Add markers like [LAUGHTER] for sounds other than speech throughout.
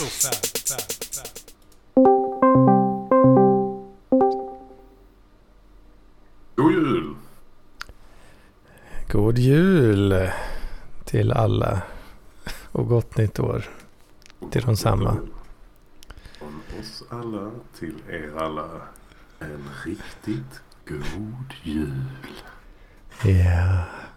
God jul! God jul till alla. Och gott nytt år till de samma. Från oss alla till er alla. En riktigt god jul. Ja. Uh,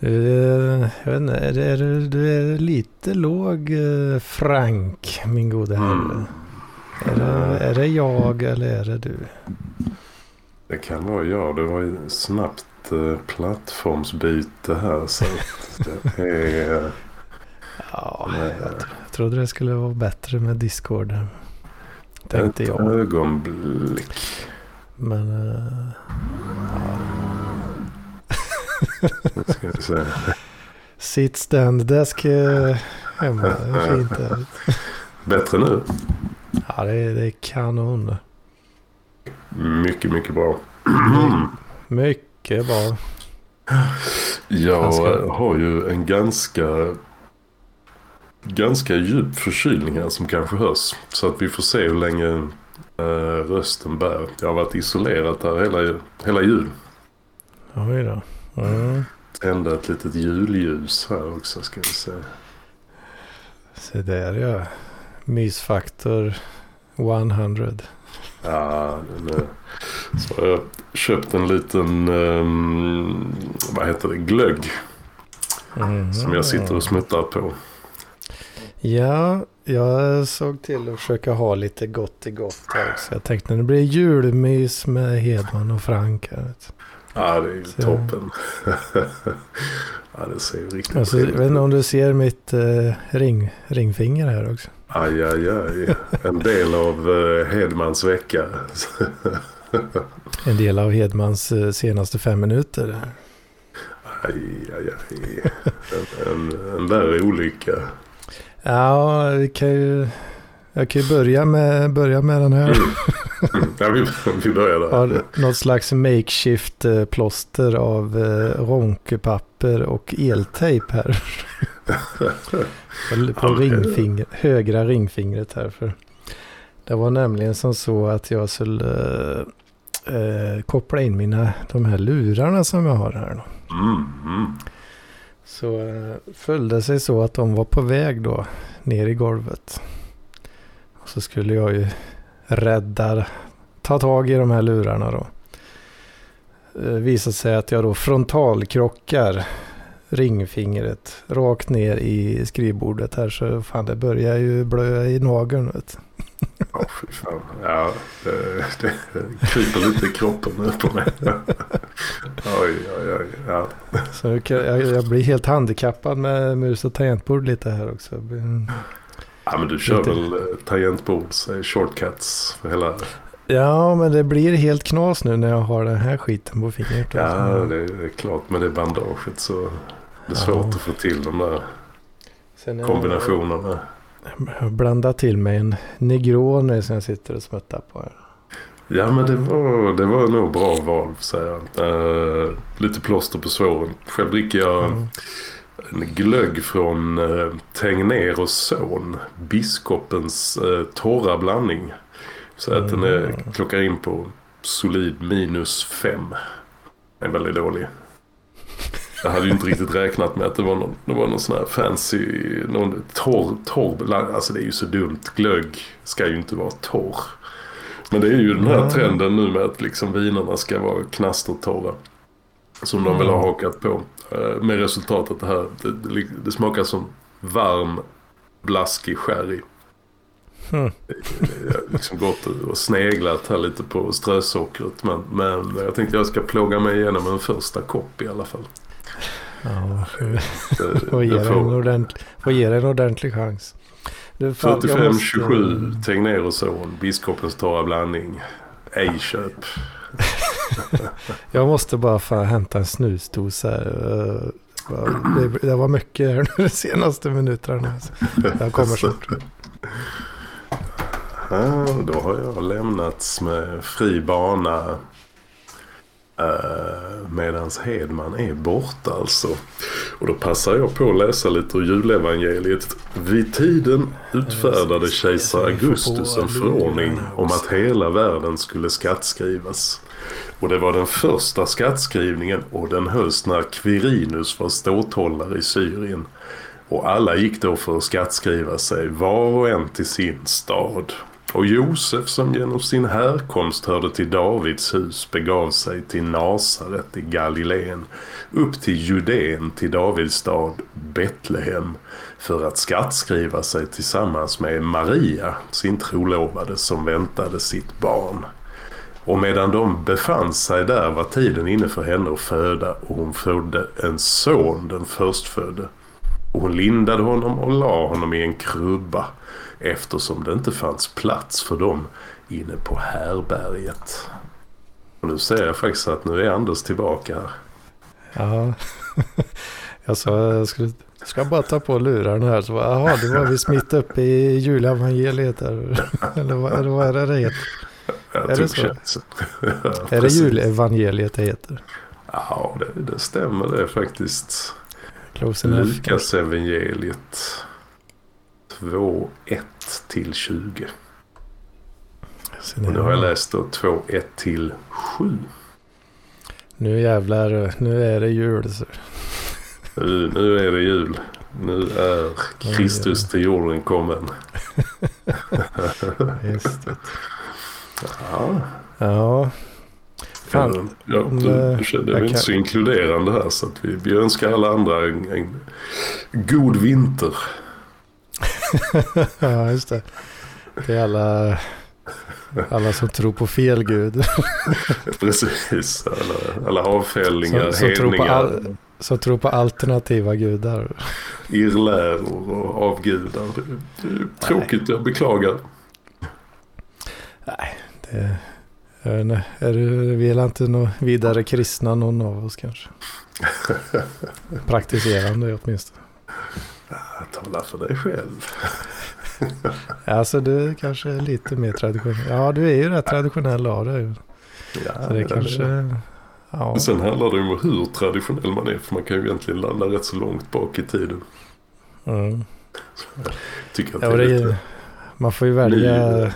jag vet inte, är, det, är det, är lite låg uh, Frank, min gode herre. Mm. Är, det, är det jag eller är det du? Det kan vara jag. Det var ju snabbt eh, plattformsbyte här. Så att det är... [LAUGHS] Ja, jag, jag trodde det skulle vara bättre med Discord. Tänkte ett jag. ögonblick. Men uh, Nu ska vi se. sit stand desk uh, hemma. Det är fint. där. Bättre nu? Ja, det är, det är kanon. Mycket, mycket bra. Mycket bra. Jag Han ska- eh, har ju en ganska ganska djup förkylning här som kanske hörs. Så att vi får se hur länge eh, rösten bär. Jag har varit isolerad här hela, hela jul. Oj då. Mm. Tände ett litet julljus här också ska vi se. Se där ja. Mysfaktor 100. Ja, den. Så har jag köpt en liten, ehm, vad heter det, glögg. Mm. Som jag sitter och smuttar på. Ja, jag såg till att försöka ha lite gott i gott här också. Jag tänkte det blir julmys med Hedman och Frank här. Ja, det är ju Så- toppen. [LAUGHS] ja, det ser riktigt Alltså, jag vet inte om du ser mitt eh, ring, ringfinger här också. Aj, aj, aj. En del av uh, Hedmans vecka. En del av Hedmans eh, senaste fem minuter. aj, aj, aj. En, en, en värre olycka. Ja, vi kan ju... Jag kan ju börja med, börja med den här. Mm. Ja, vi, vi börjar där. Något slags makeshift eh, plåster av eh, ronkepapper och eltejp här. På- ringfinger, högra ringfingret här. För det var nämligen som så att jag skulle eh, koppla in mina, de här lurarna som jag har här. Då. Mm, mm. Så eh, följde sig så att de var på väg då ner i golvet. Och så skulle jag ju rädda, ta tag i de här lurarna då. Eh, visade sig att jag då frontalkrockar ringfingret rakt ner i skrivbordet här så fan det börjar ju blöja i nageln. Vet. fy fan. Ja, det, det, det kryper lite i kroppen nu på mig. Oj, oj, oj. Ja. Så jag, jag blir helt handikappad med mus och tangentbord lite här också. Ja, men du kör Lite. väl eh, tangentbords, eh, shortcuts för hela... Ja, men det blir helt knas nu när jag har den här skiten på fingret. Ja, alltså. det är klart med det bandaget så det är svårt Ja. att få till de där kombinationerna. Jag har blandat till mig en Negroni som jag sitter och smuttar på. Här. Ja men det var, det var nog bra val säger jag. Eh, lite plåster på såren. Själv dricker jag Mm. En glögg från uh, Tegnér och son. Biskopens eh, torra blandning. Så att den är, Mm. klockar in på solid minus fem. Är väldigt dålig. Jag hade ju inte riktigt räknat med att det var någon, det var någon sån här fancy, någon torr, torr, alltså det är ju så dumt. Glögg ska ju inte vara torr. Men det är ju den här Ja. trenden nu med att liksom vinerna ska vara knastertorra. Som de väl har Mm. hakat på. Eh, Med resultatet här, det, det, det smakar som varm, blaskig sherry. Mm. Jag liksom gått och sneglat här lite på strösockret. Men, men jag tänkte jag ska plåga mig igenom en första kopp i alla fall. Ja, och [LAUGHS] ge får- får ge det en ordentlig chans. Du, fan, jag 45, måste- 27, Tegnér och son, Biskopens torra blandning. Ej köp. [LAUGHS] [LAUGHS] Jag måste bara fan hämta en snusdosa här. Eh, Det, det var mycket här nu de senaste minuterna. Jag kommer snart. Ja, då har jag lämnats med fri bana. Uh, medans Hedman är borta alltså. Och då passar jag på att läsa lite ur julevangeliet. Vid tiden utfärdade kejsar Augustus en förordning om att hela världen skulle skattskrivas. Och det var den första skattskrivningen och den hölls när Quirinus var ståthållare i Syrien. Och alla gick då för att skattskriva sig var och en till sin stad. Och Josef som genom sin härkomst hörde till Davids hus begav sig till Nasaret i Galileen upp till Judeen till Davids stad Betlehem för att skattskriva sig tillsammans med Maria, sin trolovade som väntade sitt barn. Och medan de befann sig där var tiden inne för henne att föda och hon födde en son, den förstfödde. Och hon lindade honom och la honom i en krubba eftersom det inte fanns plats för dem inne på härberget. Och nu ser jag faktiskt att nu är Anders tillbaka här. Ja, [LAUGHS] jag sa jag skulle, ska bara ta på lurarna här. Så jaha, det var visst mitt uppe i julevangeliet där. [LAUGHS] Eller vad, eller vad är det det heter? Jag Är det tog så? [LAUGHS] Är det julevangeliet det heter? Ja, det, det stämmer det faktiskt. Close. Lukas evangeliet 2, 1 till 20. Så Och nu har jag läst då 2, 1 till 7. Nu jävlar, nu är det jul. Så. Nu, nu är det jul. Nu är Kristus till jorden kommen. [LAUGHS] Just det. Ja, Ja, Fan, ja, du, du kände jag mig inte så inkluderande här så att vi, vi önskar alla andra en, en god vinter. [LAUGHS] ja, just det. Det är alla, alla som tror på fel gud. [LAUGHS] Precis, alla, alla avfällningar, Som, som, tror på hedningar, all, som tror på alternativa gudar. irrläror och avgudar. Är tråkigt, jag beklagar. Det... Jag inte, är du, vi är inte någon vidare kristna någon av oss kanske. [LAUGHS] Praktiserande åtminstone. Tala för dig själv. [LAUGHS] Alltså du kanske är lite mer traditionell. Ja, du är ju rätt traditionell av dig. Ja, Så det kanske... Ja, Sen handlar det om hur traditionell man är. För man kan ju egentligen landa rätt så långt bak i tiden. mm. Tycker att ja det man får ju välja, ny-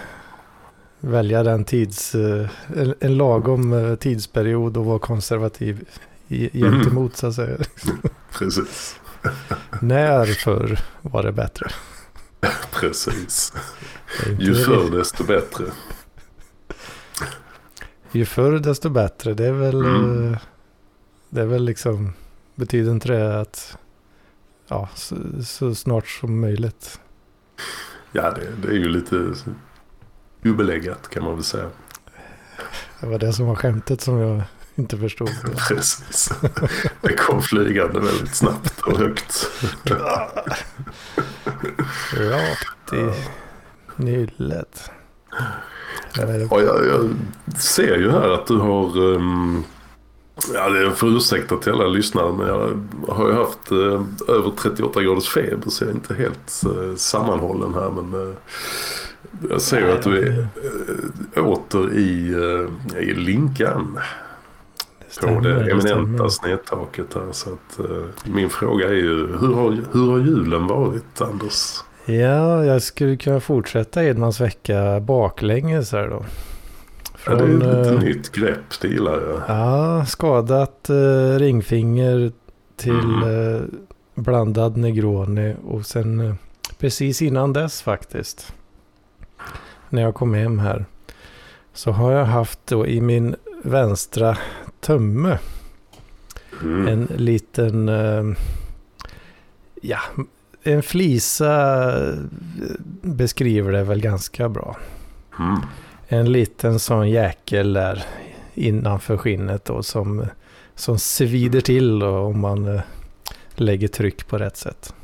välja den tids... eh, En, en lagom eh, tidsperiod och vara konservativ i- Mm. gentemot så att säga. [LAUGHS] Precis. [LAUGHS] När förr var det bättre? [LAUGHS] Precis. Det Ju förr desto bättre. Ju förr desto bättre. Det är väl, Mm. eh, det är väl liksom, betyder inte det att, ja, så, så snart som möjligt. Ja, det, det är ju lite obeläggat kan man väl säga. Det var det som var skämtet som jag inte förstod. [LAUGHS] Precis. Det kom flygande väldigt snabbt och högt. Rakt i nyllet. Jag, jag ser ju här att du har... Um, ja, det får ursäkta till alla lyssnare men jag har ju haft eh, över 38 graders feber så jag är inte helt eh, sammanhållen här. Men eh, jag ser ju att du är eh, åter i, eh, i Linkan på det eminenta snedtaket här. Så att, eh, min fråga är ju hur har, hur har julen varit Anders? Ja, jag skulle kunna fortsätta Edmans vecka baklänges här då. Ja, det är Från, ett eh, nytt grepp, det gillar jag. Ja, skadat eh, ringfinger till Mm. eh, blandad negroni och sen precis innan dess faktiskt. När jag kom hem här. Så har jag haft då i min vänstra tömme Mm. en liten, ja, en flisa beskriver det väl ganska bra. Mm. En liten sån jäkel där innanför skinnet då som, som svider till då om man eh, lägger tryck på rätt sätt.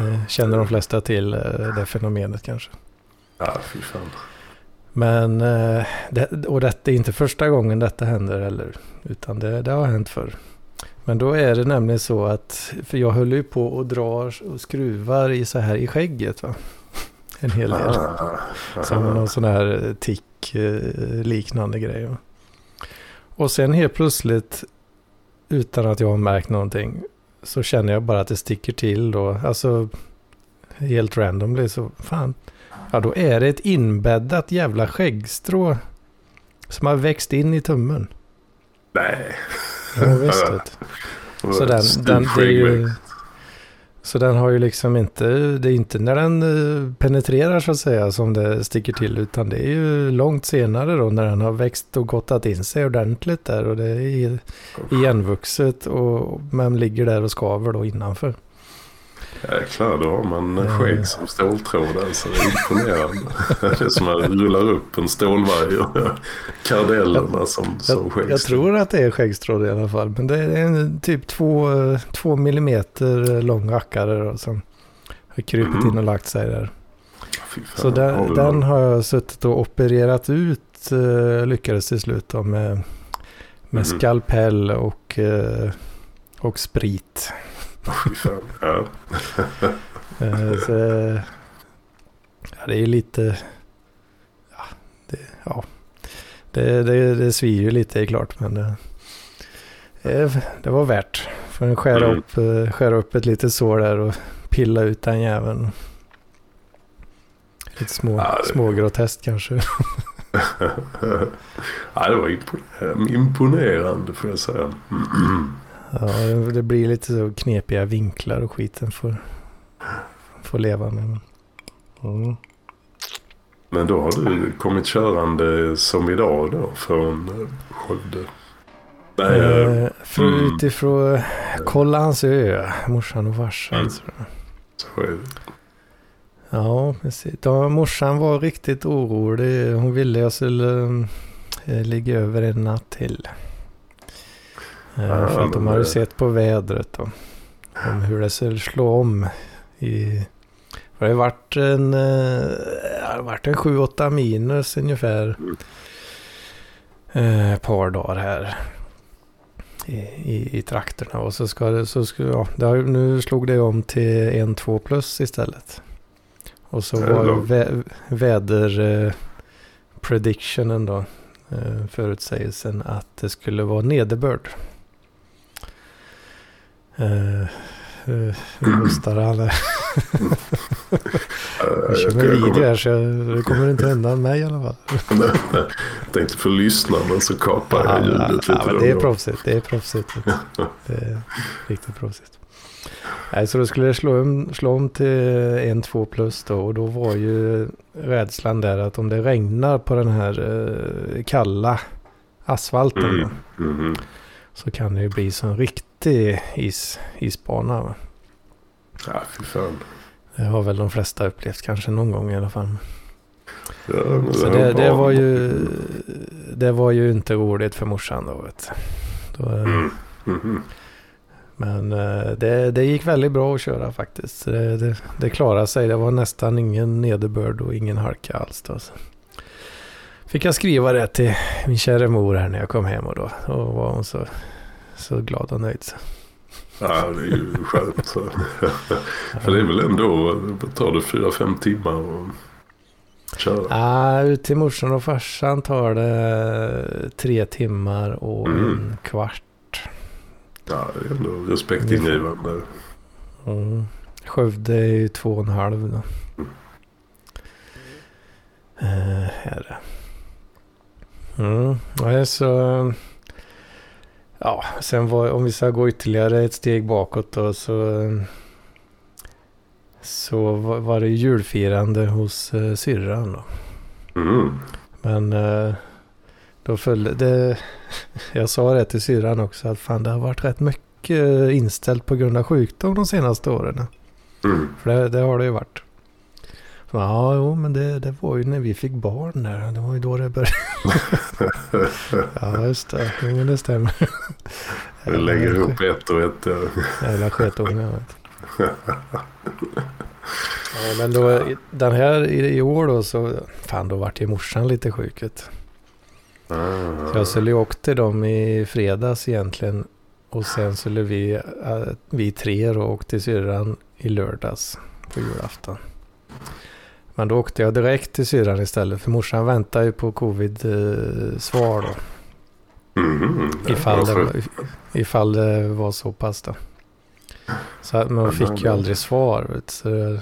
Eh, Känner de flesta till eh, det fenomenet kanske. ja, fy fan. Men, det, och detta är inte första gången detta händer heller. Utan det, det har hänt förr. Men då är det nämligen så att, för jag höll ju på och drar och skruvar i så här i skägget va. En hel del. Ah, Som någon sån här eh, liknande grej. va. Och sen helt plötsligt, utan att jag har märkt någonting, så känner jag bara att det sticker till då. Alltså helt randomly så fan. Ja då är det ett inbäddat jävla skäggstrå som har växt in i tummen. Nej. Ja, visst. [LAUGHS] Så den, den, det är ju, så den har ju liksom inte, det är inte när den eh, penetrerar så att säga som det sticker till utan det är ju långt senare då när den har växt och gottat in sig ordentligt där och det är igenvuxet och man ligger där och skaver då innanför. Jäklar, då har man skägg som ståltråd alltså. Det är imponerande. [LAUGHS] det är som att man rullar upp en stålvajr. Kardellerna som, som jag, jag tror att det är skäggstråd i alla fall. Men det är en typ två, två millimeter lång rackare som har krypit mm. in och lagt sig där. Fan, Så den, den, har jag suttit och opererat ut. Lyckades till slut då med, med mm. skalpell och, och sprit. Fy fan. Ja. [LAUGHS] Eh, så, ja, det är lite... Ja, det, ja. Det, det, det svir ju lite är klart. Men det, det var värt. För att skära, mm. upp, eh, skära upp ett litet sår där och pilla ut den jäveln. Lite små, ja, det... smågroteskt kanske. [LAUGHS] ja, det var imponerande får jag säga. [CLEARS THROAT] Ja, det blir lite så knepiga vinklar och skiten får, får leva med. Mm. Men då har du kommit körande som idag då från eh, Skövde? Nej, eh, eh för mm. Utifrån kolla hans ö, morsan och farsan. Mm. Så är det. Ja, precis. Då, morsan var riktigt orolig. Hon ville jag skulle äh, ligga över en natt till. Ja, för att de har ju sett på vädret och om hur det skulle slå om. I, det har varit en, eh, det varit en 7-8 minus ungefär. Eh, ett par dagar här. I, i, i trakterna. Och så ska det, så ska, ja, det har, nu slog det om till en 2 plus istället. Och så var ju vä, väder eh, predictionen då. Eh, förutsägelsen att det skulle vara nederbörd. Uh, uh, hostar han där. Jag kör med video här så det kommer inte hända mig i alla fall. jag tänkte för lyssnarna så kapar jag ljudet lite. Ja, det är proffsigt. Det är proffsigt. Det är riktigt proffsigt. Nej, så då skulle det slå om, slå om till en 2 plus då. Och då var ju rädslan där att om det regnar på den här kalla asfalten. Mm. Mm. Så kan det ju bli som riktigt riktig is, isbana. Va? Ja, fy fan. Det har väl de flesta upplevt kanske någon gång i alla fall. Ja, så det, det, var ju, det var ju inte roligt för morsan då. Vet då mm. Mm -hmm. Men eh, det, det gick väldigt bra att köra faktiskt. Det, det, det klarade sig. Det var nästan ingen nederbörd och ingen halka alls. Då. Så fick jag skriva det till min kära mor här när jag kom hem och då, då var hon så så glad och nöjd. Ja, det är ju skönt. För det är väl ändå, tar det fyra, fem timmar att köra? Ja, ut till morsan och farsan tar det tre timmar och mm. en kvart. Ja, det är ändå respektingivande. Mm. Skövde är ju två och en halv då. Mm. Uh, är det. Mm, ja, så Ja, sen var, om vi ska gå ytterligare ett steg bakåt då så, så var det julfirande hos uh, syrran då. Mm. Men uh, då följde det, [LAUGHS] jag sa det till syrran också att fan det har varit rätt mycket inställt på grund av sjukdom de senaste åren. Mm. För det, det har det ju varit. Ja, jo, men det, det var ju när vi fick barn där. Det var ju då det började. [LAUGHS] ja, just det. Jo, men det stämmer. Vi lägger ihop ett och ett. Jävla [LAUGHS] sketungar. ja, men då, den här i, år då så, fan då vart ju morsan lite sjuk. Ah. Så jag skulle åka till dem i fredags egentligen. Och sen skulle vi, äh, vi tre då åka till syrran i lördags på julafton. Men då åkte jag direkt till syrran istället. För morsan väntar ju på covid-svar då. Mm, ifall, det, ifall det var så pass då. Så, men hon fick ju aldrig svar. Vet, så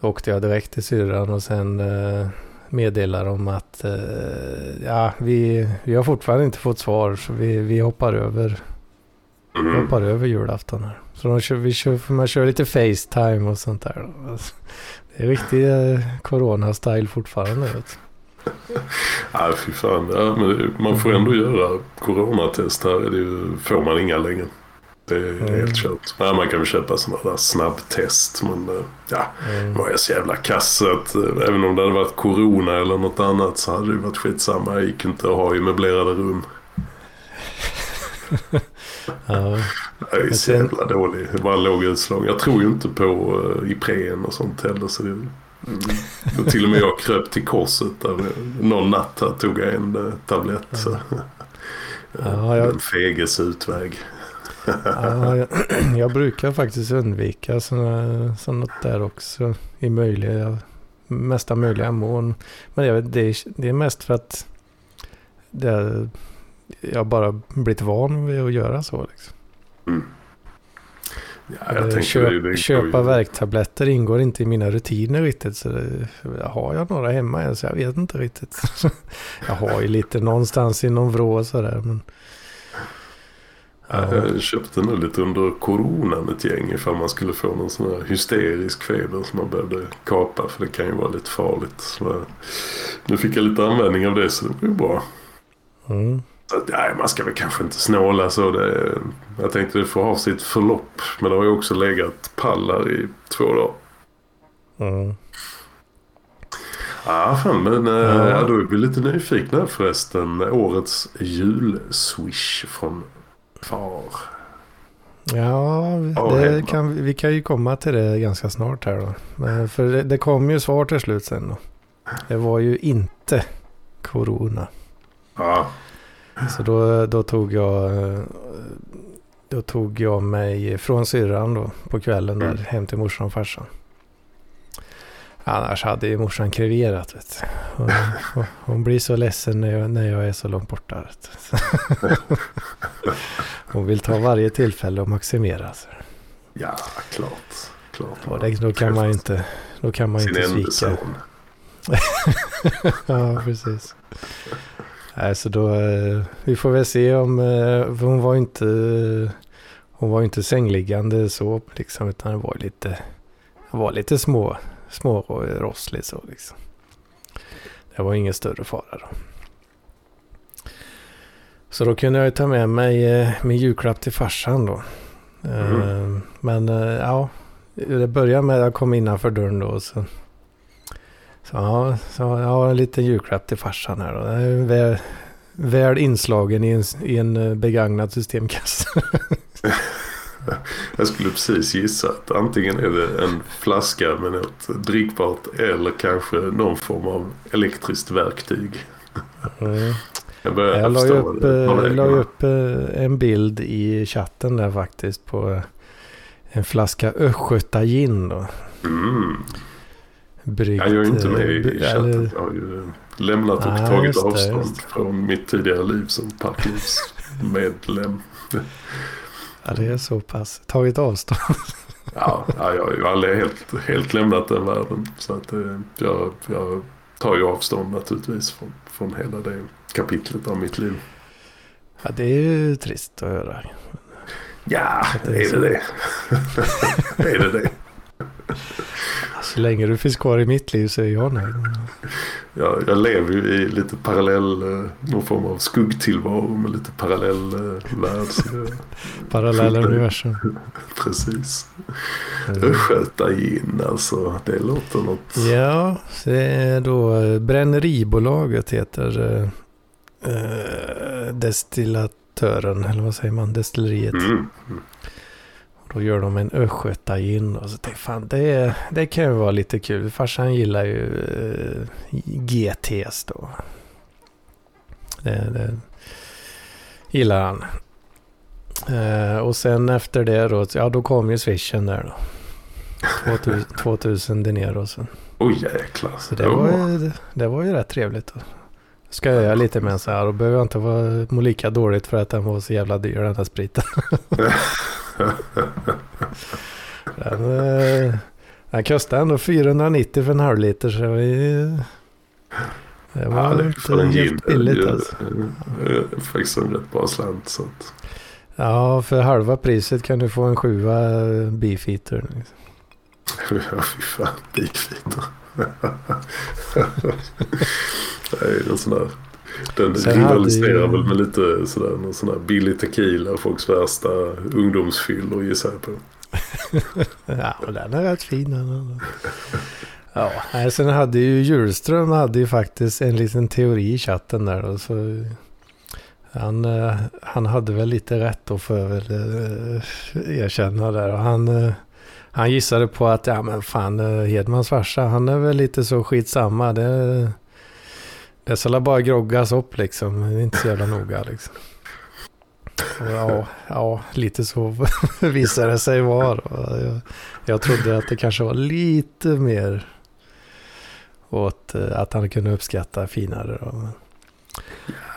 då åkte jag direkt till syrran och sen eh, meddelade de att eh, ja, vi, vi har fortfarande inte fått svar så vi, vi hoppar över vi Mm. hoppar över julafton här. Så de kör, vi kör, man kör lite Facetime och sånt där. då. Det är riktig eh, Corona-style fortfarande. Vet. [LAUGHS] Ja, fy fan. Ja, men man får ändå göra coronatest här. Är det får man inga längre. Det är Mm. helt kört. Ja, man kan väl köpa sådana där snabbtest. Men eh, ja, Mm. var jag så jävla kass att även om det hade varit corona eller något annat så hade det varit skitsamma. Jag gick inte att ha i möblerade rum. [LAUGHS] Ja, Jag är så jävla dålig. Det bara låg utslag. Jag tror ju inte på uh, Ipren och sånt heller. Så det, mm, och till och med jag [LAUGHS] kröp till korset. Där, någon natt här tog jag en uh, tablett. Så. Ja, jag- En feges utväg. ja, jag, [CLEARS THROAT] jag brukar faktiskt undvika såna, sånt där också i möjliga, mesta möjliga mån. Men jag vet, det, är, det är mest för att det, jag bara blivit van vid att göra så. Liksom. Ja, jag Eh, tänker Köp, det, det köpa värktabletter ingår inte i mina rutiner riktigt. Så det, har jag några hemma än så jag vet inte riktigt. [LAUGHS] jag har ju lite någonstans i någon vrå sådär. Men, Ja, jag köpte nu lite under coronan ett gäng ifall man skulle få någon sån här hysterisk feber som man behövde kapa för det kan ju vara lite farligt. Så, nu fick jag lite användning av det så det var ju bra. mm, nej, man ska väl kanske inte snåla så. Det, jag tänkte det får ha sitt förlopp. Men det har ju också legat pallar i två dagar. mm. Ja, fan, men ja. Ja. Ja, då är vi lite nyfikna förresten. Årets julswish från far. Ja, det kan, vi- vi kan ju komma till det ganska snart här då. Men för det, det kom ju svar till slut sen då. Det var ju inte corona. Ja, Så då, då tog jag då tog jag mig från syrran då på kvällen där Mm. hem till morsan och farsan. Annars hade ju morsan kreverat vet. Hon, hon, blir så ledsen när jag, när jag är så långt borta. Hon vill ta varje tillfälle och maximera. Så. ja klart. klart. Och det, då kan man inte, då kan man Sin inte svika. son. [LAUGHS] ja, precis. Nej, så då, eh, vi får väl se om, eh, hon var inte, hon var inte sängliggande så liksom, utan det var lite, var lite små, små rosslig så liksom. Det var ingen större fara då. Så då kunde jag ta med mig eh, min julklapp till farsan då. Mhm. Men ja, det började med att jag kom innanför dörren då. och så, ja, så jag har en liten julklapp till farsan här då. Den är väl, väl inslagen i en, i en eh, begagnad systemkassa. [LAUGHS] Jag skulle precis gissa att antingen är det en flaska med något drickbart eller kanske någon form av elektriskt verktyg. Mm. Jag Jag la ju upp, eh, la upp eh, en bild i chatten där faktiskt på en flaska Östgöta gin då. Mm. Bryggt, Ja, jag är inte med eh, i bry- chatten. Jag har ju lämnat och Nej, tagit det, avstånd från mitt tidigare liv som parklivsmedlem. Ja, det är så pass. Tagit avstånd. [LAUGHS] Ja, ja, jag har ju aldrig helt, helt lämnat den världen. Så att, eh, jag, jag tar ju avstånd naturligtvis från, från hela det kapitlet av mitt liv. Ja, det är ju trist att höra. Ja, det är är det det? [LAUGHS] är det det? [LAUGHS] Så länge du finns kvar i mitt liv så är jag nöjd. Jag, jag lever ju i lite parallell, eh, någon form av skuggtillvaro med lite parallell eh, värld. [LAUGHS] Parallella universum. [LAUGHS] precis. Mm. Östgöta gin alltså. Det låter något. Ja, det är då eh, Bränneribolaget heter eh, eh, destillatören, eller vad säger man, destilleriet. Mm. Då gör de en Östgöta gin och så tänkte fan det, det kan ju vara lite kul. Farsan gillar ju eh, GTs då. Det, det gillar han. Eh, och sen efter det då, ja då kom ju swishen där då. 2000, 2000 dinero så. Oj jäklar. Så det var, ju, det var ju rätt trevligt. Då ska jag göra lite med så här. Då behöver jag inte vara, må lika dåligt för att den var så jävla dyr den här spriten. [LAUGHS] [LAUGHS] [LAUGHS] Den, eh, den kostade ändå 490 för en halv liter så vi, det var Ja, det inte en helt billigt alltså. Faktiskt en rätt bra slant. Så att, Ja, för halva priset kan du få en sjua eh, beefeater. Liksom. [LAUGHS] ja, fy fan. Beefeater. [LAUGHS] det är en sån där. Den Sen rivaliserar väl med lite sådär, någon sån där billig tequila. Folks värsta ungdomsfyllor gissar jag på. [LAUGHS] Ja, och den är rätt fin. Ja, nej, sen hade ju Hjulström hade ju faktiskt en liten teori i chatten där. Så, han, eh, han hade väl lite rätt då får jag väl erkänna där. Och han, eh, han gissade på att ja men fan eh, Hedmans farsa han är väl lite så skitsamma. Det, det ska bara groggas upp liksom. Det är inte så jävla noga liksom. Ja, ja, lite så [LAUGHS] visade det sig vara. Jag, jag trodde att det kanske var lite mer åt eh, att han kunde uppskatta finare. Då.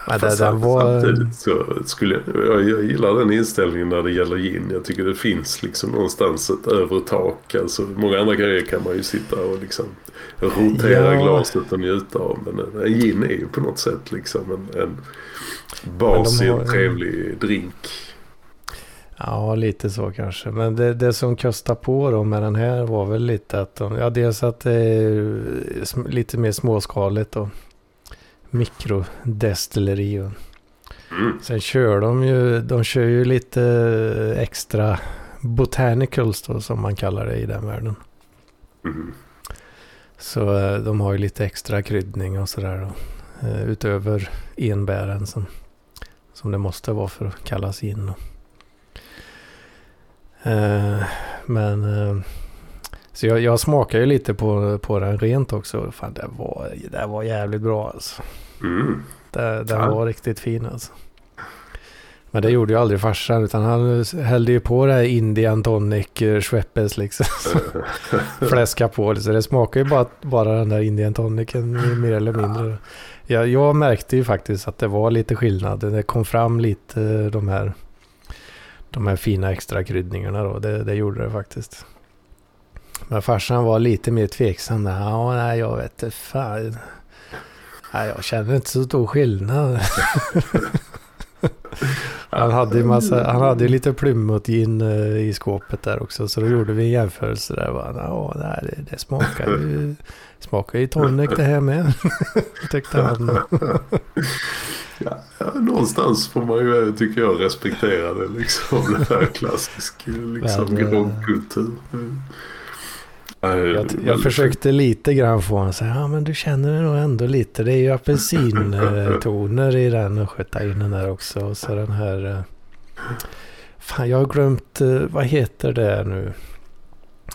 Det, Fast den var... Samtidigt så skulle jag, jag, gillar den inställningen när det gäller gin. Jag tycker det finns liksom någonstans ett övre tak. Alltså många andra grejer kan man ju sitta och liksom rotera Ja. glaset och njuta av. Men en, en gin är ju på något sätt liksom en, en i har- en trevlig drink. Ja, lite så kanske. Men det, det som kostade på då med den här var väl lite att de, ja dels att det är lite mer småskaligt och mikrodestilleri. Mm. Sen kör de ju, de kör ju lite extra botanicals då som man kallar det i den världen. Mm. Så eh, de har ju lite extra kryddning och sådär då. Eh, utöver enbären som, som det måste vara för att kallas in. Då. Eh, men så jag, jag smakar ju lite på, på den rent också. Fan det var, det var jävligt bra alltså. Mm. Det, den Ja. var riktigt fin alltså. Men det gjorde ju aldrig farsan utan han hällde ju på det här Indian tonic eh, Schweppes liksom. [LAUGHS] Fläska på det. Så det smakar ju bara, bara den där Indian tonicen mer eller mindre. Jag, jag märkte ju faktiskt att det var lite skillnad. Det kom fram lite eh, de här, de här fina extra kryddningarna då. Det, det gjorde det faktiskt. Men farsan var lite mer tveksam där. Ja, nej, jag vet inte fan. Nej, jag känner inte så stor skillnad. [LAUGHS] Han hade, ju massa, han hade lite Plymouth-gin eh, i skåpet där också. Så då gjorde vi en jämförelse där. Ja, nej, det, det smakar ju, smakar ju tonic det här med. [LAUGHS] Tyckte han. [LAUGHS] Ja, någonstans får man ju, tycker jag, respektera det liksom. Det här klassisk liksom, Men, eh, groggkultur. Mm. Ja, Jag, jag försökte lite grann få honom att säga, ja men du känner det nog ändå lite. Det är ju apelsintoner i den och sköta in den där också. Och så den här, eh, fan jag har glömt, eh, vad heter det nu?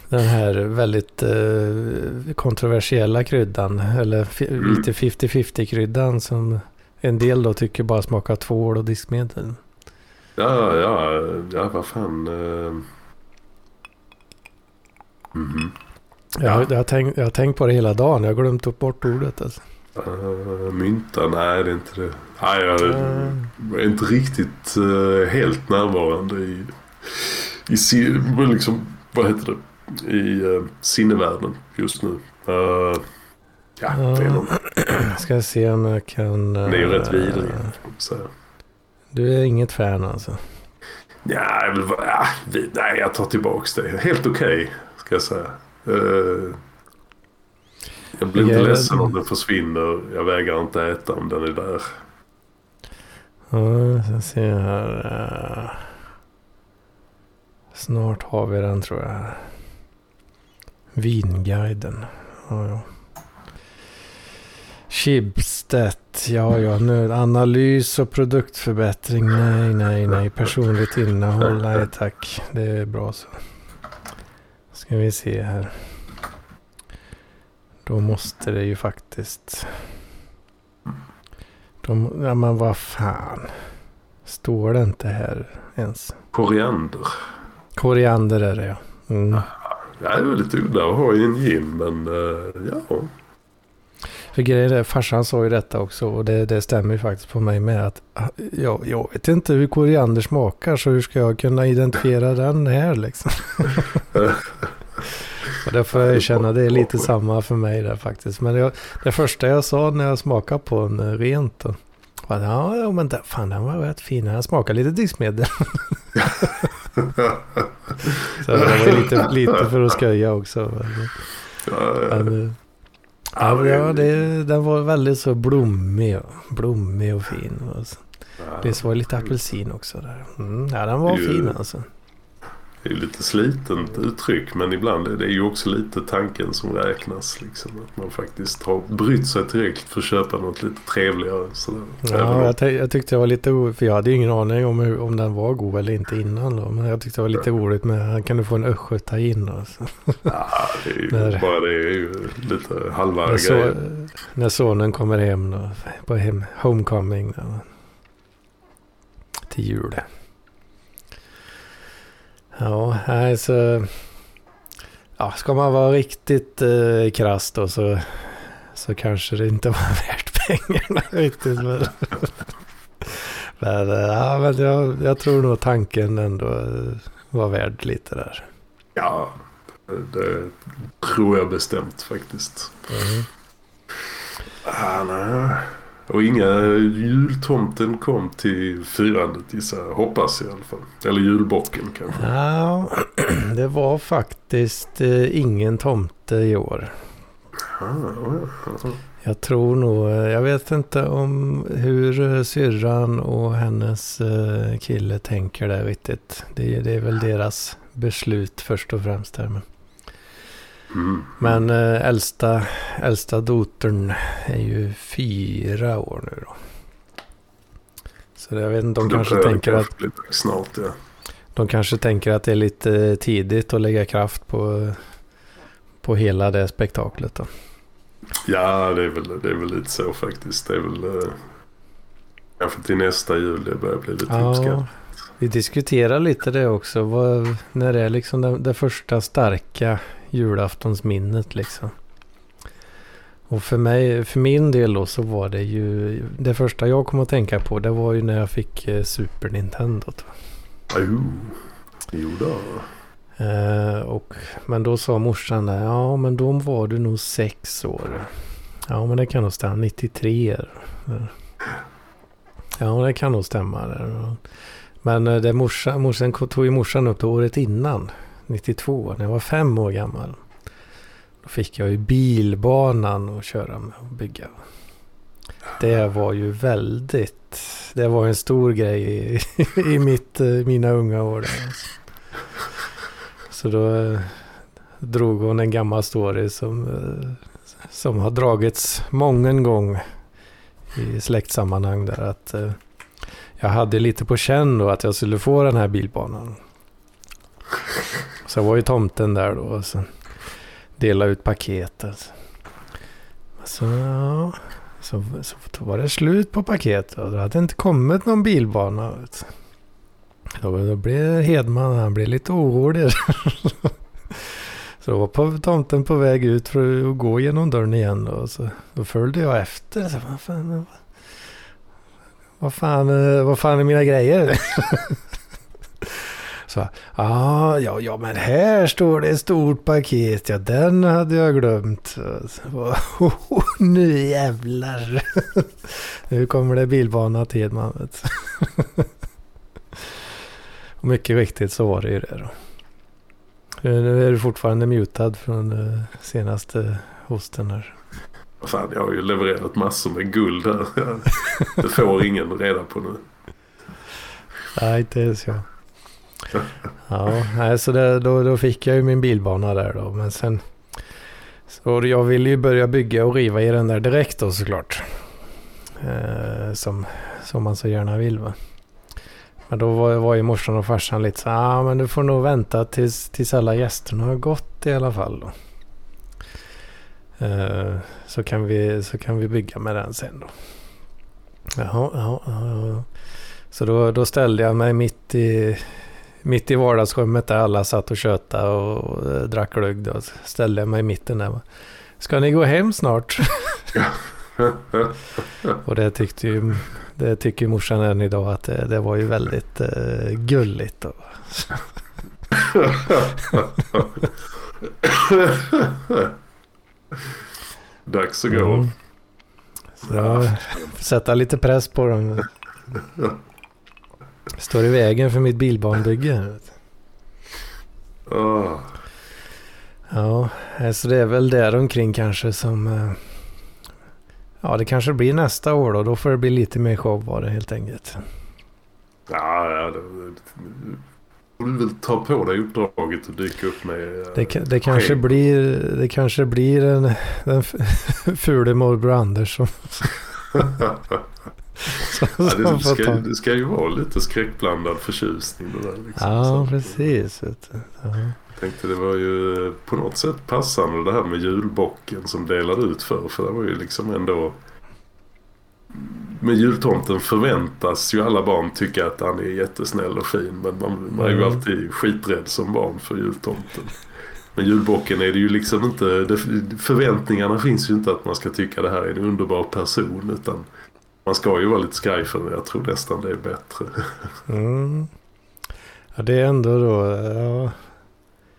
Den här väldigt eh, kontroversiella kryddan, eller Mm. lite 50-50 kryddan som en del då tycker bara smakar tvål och diskmedel. Ja, ja, ja, vad fan. eh. Mhm. Jag, jag, har tänkt, jag har tänkt på det hela dagen, jag har glömt upp bort ordet alltså. Eh, mynta, nej det är inte det. Nej, jag är inte riktigt eh, helt närvarande i, i liksom, vad heter det, i uh, sinnevärlden just nu. Uh, ja, Ja. fel [CLEARS THROAT] om Ska se om jag kan... Det är ju rätt eh, vidrig. Du är inget fan alltså? Ja, nej, jag tar tillbaks det. Helt okej, ska jag säga. Eh, jag blir inte ledsen om den försvinner. Jag vägrar inte äta om den är där. Ja, ska se här. eh. Snart har vi den tror jag. Vinguiden. Ja, ja. Schibsted. Ja, ja, nu. Analys och produktförbättring. Nej, nej, nej. Personligt innehåll. Nej, tack. Det är bra så. Ska vi se här. Då måste det ju faktiskt. De, ja, men vad fan. Står det inte här ens? Koriander. Koriander är det ja. Mm. Ja, det är väldigt udda att ha i en gin, men eh, ja. För grejen är, farsan sa ju detta också och det, det stämmer ju faktiskt på mig med att ah, jag, jag vet inte hur koriander smakar så hur ska jag kunna identifiera den här liksom? [LAUGHS] och därför får jag känna det är lite samma för mig där faktiskt. Men jag, det första jag sa när jag smakade på en eh, rent då, var att ja, men den, fan den var rätt fin, den smakar lite diskmedel. [LAUGHS] så det var lite, lite för att skoja också. Men, men, eh, Ja, ja det, den var väldigt så blommig, blommig och fin. Och så. Det var lite apelsin också där. Mm, ja, den var fin alltså. Det är ju lite slitent uttryck men ibland är det ju också lite tanken som räknas. Liksom, att man faktiskt har brytt sig tillräckligt för att köpa något lite trevligare. Sådär. Ja, jag, jag, tyckte det var lite roligt för jag hade ju ingen aning om hur, om den var god eller inte innan. Då, men jag tyckte det var lite roligt med, kan du få en östgötain då? Ja, det är ju [LAUGHS] när, bara det är ju lite halva när grejer. Så, när sonen kommer hem då, på hem, homecoming. Då, till jul. Ja, alltså. Ja, ska man vara riktigt eh, krass då så, så kanske det inte var [LAUGHS] värt pengarna riktigt. Men, [LAUGHS] men, eh, ja, men jag, jag tror nog tanken ändå eh, var värd lite där. Ja, det tror jag bestämt faktiskt. Mm. Ah, nej. Och inga jultomten kom till firandet gissar. Hoppas i alla fall. Eller julbocken kanske. Ja, [CLEARS THROAT] det var faktiskt eh, ingen tomte i år. Jag tror nog, eh, jag vet inte om hur eh, syrran och hennes kille tänker där riktigt. Det, det är väl deras beslut först och främst. Här. Men Mm. Men äh, äldsta, äldsta dotern är ju fyra år nu då. Så jag vet inte, de kanske tänker att... Snart, ja. De kanske tänker att det är lite tidigt att lägga kraft på, på hela det spektaklet då. Ja, det är väl, det är väl lite så faktiskt. Det är väl äh, kanske till nästa jul det börjar bli lite ja, uppskattat. Vi diskuterar lite det också. Vad, när det är liksom det, det första starka julaftonsminnet liksom. Och för mig, för min del då så var det ju, det första jag kom att tänka på det var ju när jag fick eh, Super Nintendo. Jo, jo då. Eh, och, men då sa morsan där, ja men då var du nog sex år. Ja men det kan nog stämma, 93. Ja det kan nog stämma. Men eh, det morsan, morsan tog ju morsan upp det året innan. 92 när jag var fem år gammal. Då fick jag ju bilbanan att köra med och bygga. Det var ju väldigt, det var en stor grej i, [LAUGHS] i mitt, eh, mina unga år. Så då eh, drog hon en gammal story som, eh, som har dragits många gång i släktsammanhang där. Att jag hade lite på känn då att jag skulle få den här bilbanan. Så var ju tomten där då. Och sen delade ut paketet. Så, alltså. ja, så, så var det slut på paketet. Och det hade inte kommit någon bilbana. Då, då blev Hedman han blev lite orolig. [LAUGHS] så då var på, tomten på väg ut för att gå genom dörren igen. Då, så, då följde jag efter. Så, vad, fan, vad, fan, vad fan är mina grejer? [LAUGHS] Så, ah, ja, ja, men här står det ett stort paket. Ja, den hade jag glömt. Så, oh, oh, nu jävlar. nu kommer det bilbana till. Och [LAUGHS] mycket riktigt så var det ju det då. Nu är du fortfarande mutad från uh, senaste hosten här. Fan, jag har ju levererat massor med guld här. Det får ingen reda på nu. Nej, inte ens jag ja, så det, då, då fick jag ju min bilbana där då. Men sen... Så jag ville ju börja bygga och riva i den där direkt då såklart. Eh, som, som man så gärna vill va. Men då var, var ju morsan och farsan lite så ja ah, men du får nog vänta tills, tills alla gästerna har gått i alla fall då. Eh, så, kan vi, så kan vi bygga med den sen då. Jaha, ja, ja. Så då, då ställde jag mig mitt i, mitt i vardagsrummet där alla satt och tjötade och, och drack glögg. Då ställde jag mig i mitten där. Ska ni gå hem snart? [LAUGHS] Och det tyckte ju, det tycker morsan än idag att det, det var ju väldigt uh, gulligt. Och... [LAUGHS] Dags att gå. Mm. Så sätta lite press på dem. [LAUGHS] Står i vägen för mitt bilbanbygge. Oh. Ja, så det är väl där omkring kanske som... Eh, ja, det kanske blir nästa år då. Då får det bli lite mer show bara helt enkelt. Ja, ja det, du vill ta på dig uppdraget och dyka upp med... Eh, det, det, kanske, blir, det kanske blir en, den [LAUGHS] fule morbror Anders som... [LAUGHS] [LAUGHS] som, ja, det, ska, det ska ju vara lite skräckblandad förtjusning det där. Liksom. Ja, så. precis. Jag tänkte det var ju på något sätt passande det här med julbocken som delade ut för. För det var ju liksom ändå med jultomten förväntas ju alla barn tycka att han är jättesnäll och fin. Men man, man är ju mm. alltid skiträdd som barn för jultomten. Men julbocken är det ju liksom inte, det, förväntningarna finns ju inte att man ska tycka det här är en underbar person. Utan man ska ju vara lite skraj det. Jag tror nästan det är bättre. Mm. Ja det är ändå då, ja,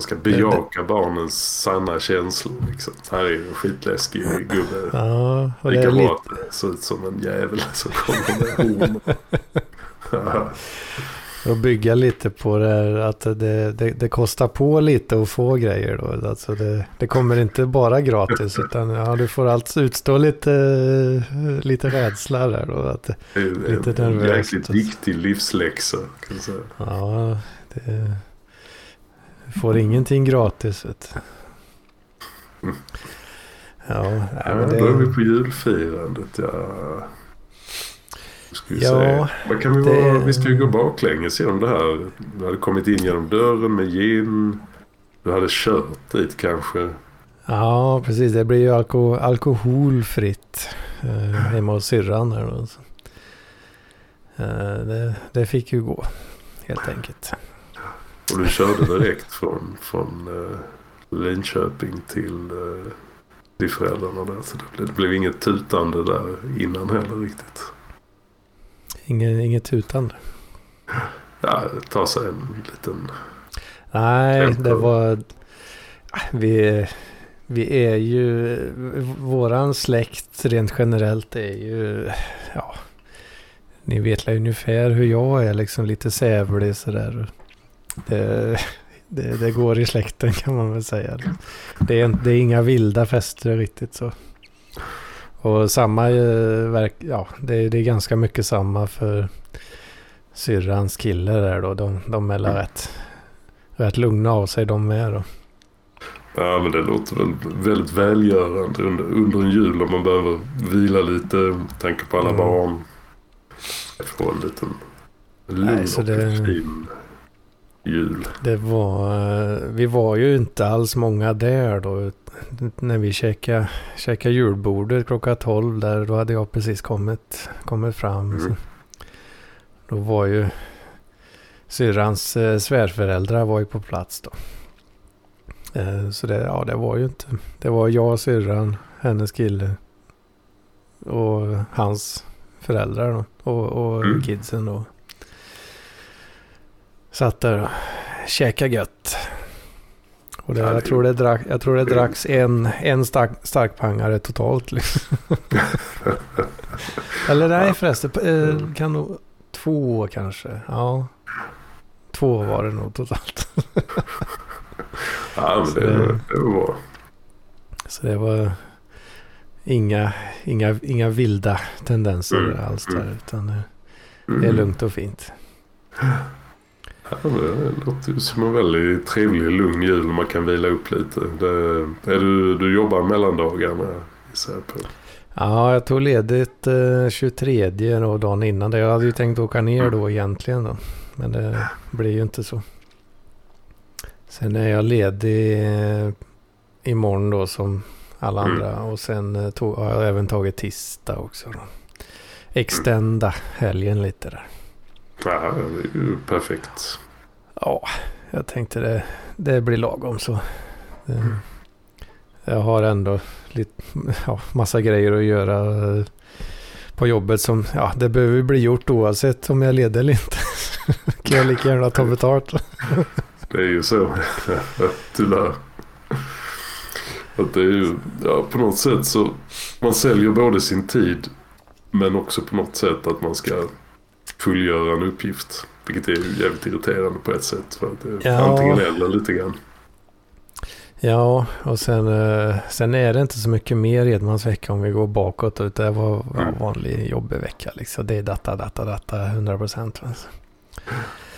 ska bejaka det, barnens sanna känslor. Liksom. Här är en skitläskig gubbe. Ja, och det är lite... att det ser ut som en jävel som kommer med horn. [LAUGHS] Och bygga lite på det här att det, det, det, kostar på lite att få grejer då. Alltså det, det kommer inte bara gratis utan ja, du får alltså utstå lite, lite rädsla där då. Att, är lite en, en jäkligt viktig livsläxa. Kan säga. Ja, det, Får ingenting gratis. Vet. Ja, ja, men det... Då är vi på julfirandet. Ja. Ska vi, ja, Vad kan vi, det... vara? vi ska ju gå baklänges genom det här. Du hade kommit in genom dörren med gin. Du hade kört dit kanske. Ja, precis. Det blir ju alko alkoholfritt eh, hemma hos syrran. Här Eh, det, det fick ju gå helt enkelt. Och du körde direkt från, från uh, Linköping till, uh, till föräldrarna där. Så det blev, det blev inget tutande där innan heller riktigt. Inget, inget tutande? Ja, ta sig en liten... Nej, det var... Vi, vi är ju... Våran släkt rent generellt är ju... Ja, ni vet ungefär hur jag är liksom lite sävlig sådär. Det, det, det, går i släkten kan man väl säga. Det är, det är inga vilda fester riktigt så. Och samma, eh, ja det är, det är ganska mycket samma för syrrans kille där då. De, de är mm. rätt, rätt lugna av sig de med då. Ja men det låter väl väldigt välgörande under, under en jul om man behöver vila lite. Tänka på alla mm. barn. Få en liten lugn och det... fin jul. Det var, eh, vi var ju inte alls många där då. När vi käkade, käkade julbordet klockan 12 där. Då hade jag precis kommit, kommit fram. Mm. Då var ju syrrans eh, svärföräldrar var ju på plats då. Eh, så det, ja, det var ju inte. Det var jag, syrran, hennes kille och hans föräldrar då. Och, och mm. kidsen då. Satt där och käkade gött. Och det, jag, tror det drack, jag tror det dracks en, en stark, starkpangare totalt. Liksom. [LAUGHS] Eller nej förresten, eh, kan nog två kanske. Ja, två var det nog totalt. [LAUGHS] ja, men det, det, var bra. Så det var inga, inga, inga vilda tendenser mm. alls där. Utan det, det är mm. lugnt och fint. [LAUGHS] Ja, det låter ju som en väldigt trevlig lugn jul man kan vila upp lite. Det, är du, du jobbar mellandagarna gissar jag på? Ja, jag tog ledigt eh, 23 då, dagen innan. Jag hade ju tänkt åka ner då egentligen. Då. Men det blir ju inte så. Sen är jag ledig eh, imorgon då som alla mm. andra. Och sen eh, tog, har jag även tagit tisdag också. Då. Extenda helgen lite där. Ja, det är ju perfekt. Ja, jag tänkte det, det blir lagom så. Det, jag har ändå lite, ja, massa grejer att göra eh, på jobbet som, ja, det behöver bli gjort oavsett om jag ledig eller inte. [LAUGHS] kan jag lika gärna ta betalt. [LAUGHS] Det är ju så, tyvärr. Att det är ju, ja, på något sätt så, man säljer både sin tid men också på något sätt att man ska fullgöra en uppgift. Vilket är jävligt irriterande på ett sätt. För att det är Ja. antingen eller lite grann. Ja, och sen, eh, sen är det inte så mycket mer Edmans vecka om vi går bakåt. Utan det var Mm. vanlig jobbig vecka. Liksom. Det är data, data, data, 100 procent. Alltså.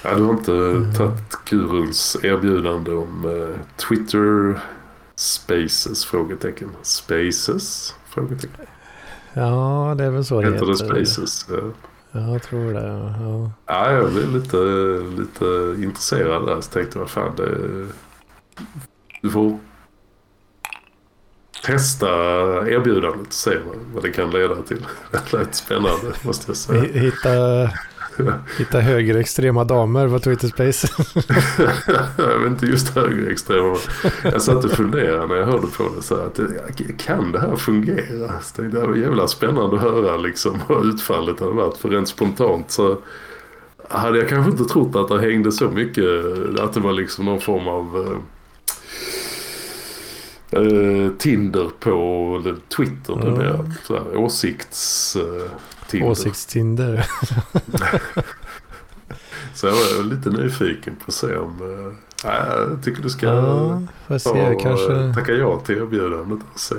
Ja, du har inte Mm. tagit Kurens erbjudande om eh, Twitter Spaces? Frågetecken. Spaces? Frågetecken. Ja, det är väl så det Heter det heter. Spaces? Ja. Ja, jag tror det. Ja. Ja, jag blev lite, lite intresserad där. Så tänkte jag, fan det... Du får testa erbjudandet och se vad, vad det kan leda till. [LAUGHS] Det lät spännande måste jag säga. Hi- Hitta, [LAUGHS] hitta högerextrema damer på Twitter Space. [LAUGHS] jag vet inte just högerextrema. Jag satt och funderade när jag hörde på det. Så här, att kan det här fungera? Så Det var jävla spännande att höra liksom, vad utfallet hade varit. För rent spontant så hade jag kanske inte trott att det hängde så mycket. Att det var liksom någon form av eh, eh, Tinder på eller Twitter Mm. numera. Här, åsikts... Tinder. Åsiktstinder. [LAUGHS] Så jag var lite nyfiken på att se om... Eh, ja, jag tycker du ska Ja, ta och Kanske. eh, tacka ja till erbjudandet och se.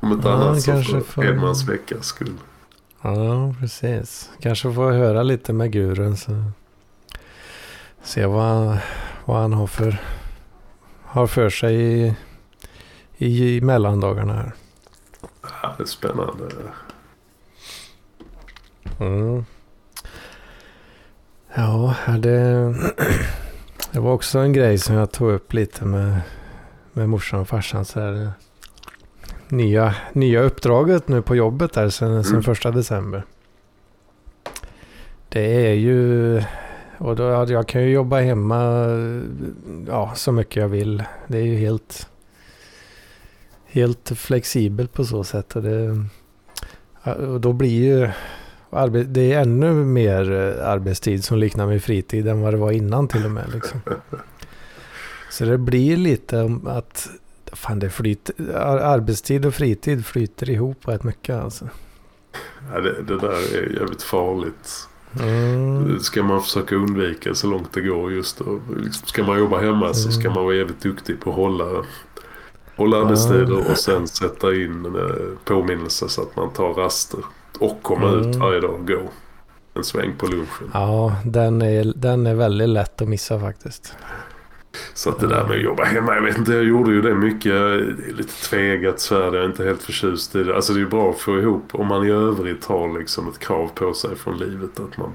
Om inte Ja, annat så för får- Edmans veckas skull. Ja, precis. Kanske får jag höra lite med gurun. Så. Se vad, han- vad han har för, har för sig i, i, i mellandagarna här. Ja, det är spännande. Mm. Ja, det, det var också en grej som jag tog upp lite med, med morsan och farsan. Så här, nya, nya uppdraget nu på jobbet där sen, sen Mm. första december. Det är ju... Och då, ja, jag kan ju jobba hemma ja, så mycket jag vill. Det är ju helt, helt flexibelt på så sätt. Och, det, och då blir ju... Det är ännu mer eh, arbetstid som liknar med fritid än vad det var innan till och med. Liksom. [LAUGHS] Så det blir lite att fan, det flyter, ar- arbetstid och fritid flyter ihop rätt mycket. Alltså. Ja, det, det där är jävligt farligt. Mm. ska man försöka undvika så långt det går just då. Liksom, Ska man jobba hemma så ska Mm. man vara jävligt duktig på att hålla, hålla arbetstider och sen sätta in eh, påminnelser så att man tar raster. Och komma Mm. ut varje dag och gå en sväng på lunchen. Ja, den är, den är väldigt lätt att missa faktiskt. Så att det där med att jobba hemma, jag vet inte, jag gjorde ju det mycket. Det är lite tvegat så här, jag är inte helt förtjust i det. Alltså det är ju bra att få ihop, om man i övrigt har liksom ett krav på sig från livet att man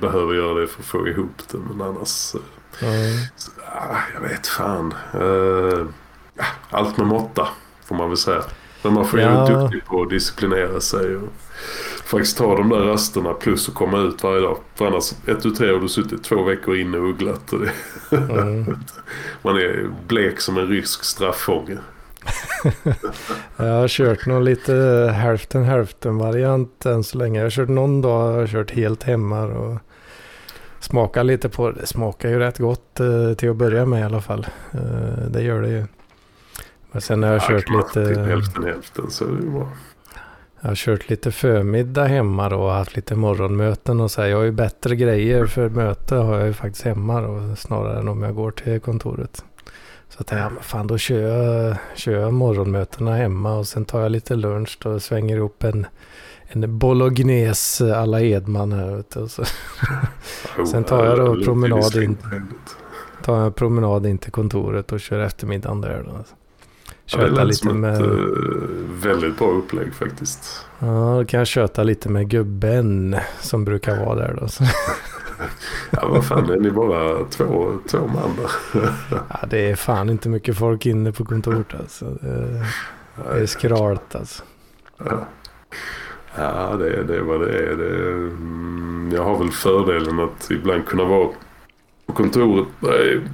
behöver göra det för att få ihop det. Men annars, Mm. så, ah, jag vet fan. Eh, allt med måtta får man väl säga. Men man får ju Ja. vara duktig på att disciplinera sig och faktiskt ta de där rasterna plus att komma ut varje dag. För annars, ett tu tre har du suttit två veckor inne och ugglat. Och det, Mm. [LAUGHS] man är blek som en rysk strafffånge. [LAUGHS] Jag har kört någon lite hälften hälften variant än så länge. Jag har kört någon dag har jag kört helt hemma och smakat lite på det. Det smakar ju rätt gott eh, till att börja med i alla fall. Eh, det gör det ju. Men sen har jag Ja, kört lite, hälften hälften så är det ju bra. Jag har kört lite förmiddag hemma då och haft lite morgonmöten och så här. Jag har ju bättre grejer för möte har jag ju faktiskt hemma då snarare än om jag går till kontoret. Så att jag, fan då kör jag, kör jag morgonmötena hemma och sen tar jag lite lunch och svänger ihop en, en bolognese alla Edman här ute. Och så [LAUGHS] Sen tar jag då promenad in. tar jag en promenad in till kontoret och kör eftermiddagen där då. Ja, Köta lite som med... ett eh, väldigt bra upplägg faktiskt. Ja, då kan jag köta lite med gubben som brukar vara där då. [LAUGHS] [LAUGHS] Ja, vad fan är ni bara två, två man där? [LAUGHS] ja, det är fan inte mycket folk inne på kontoret alltså. Det, det är skralt alltså. Ja, ja det, det är vad det är. Det mm, jag har väl fördelen att ibland kunna vara på kontoret.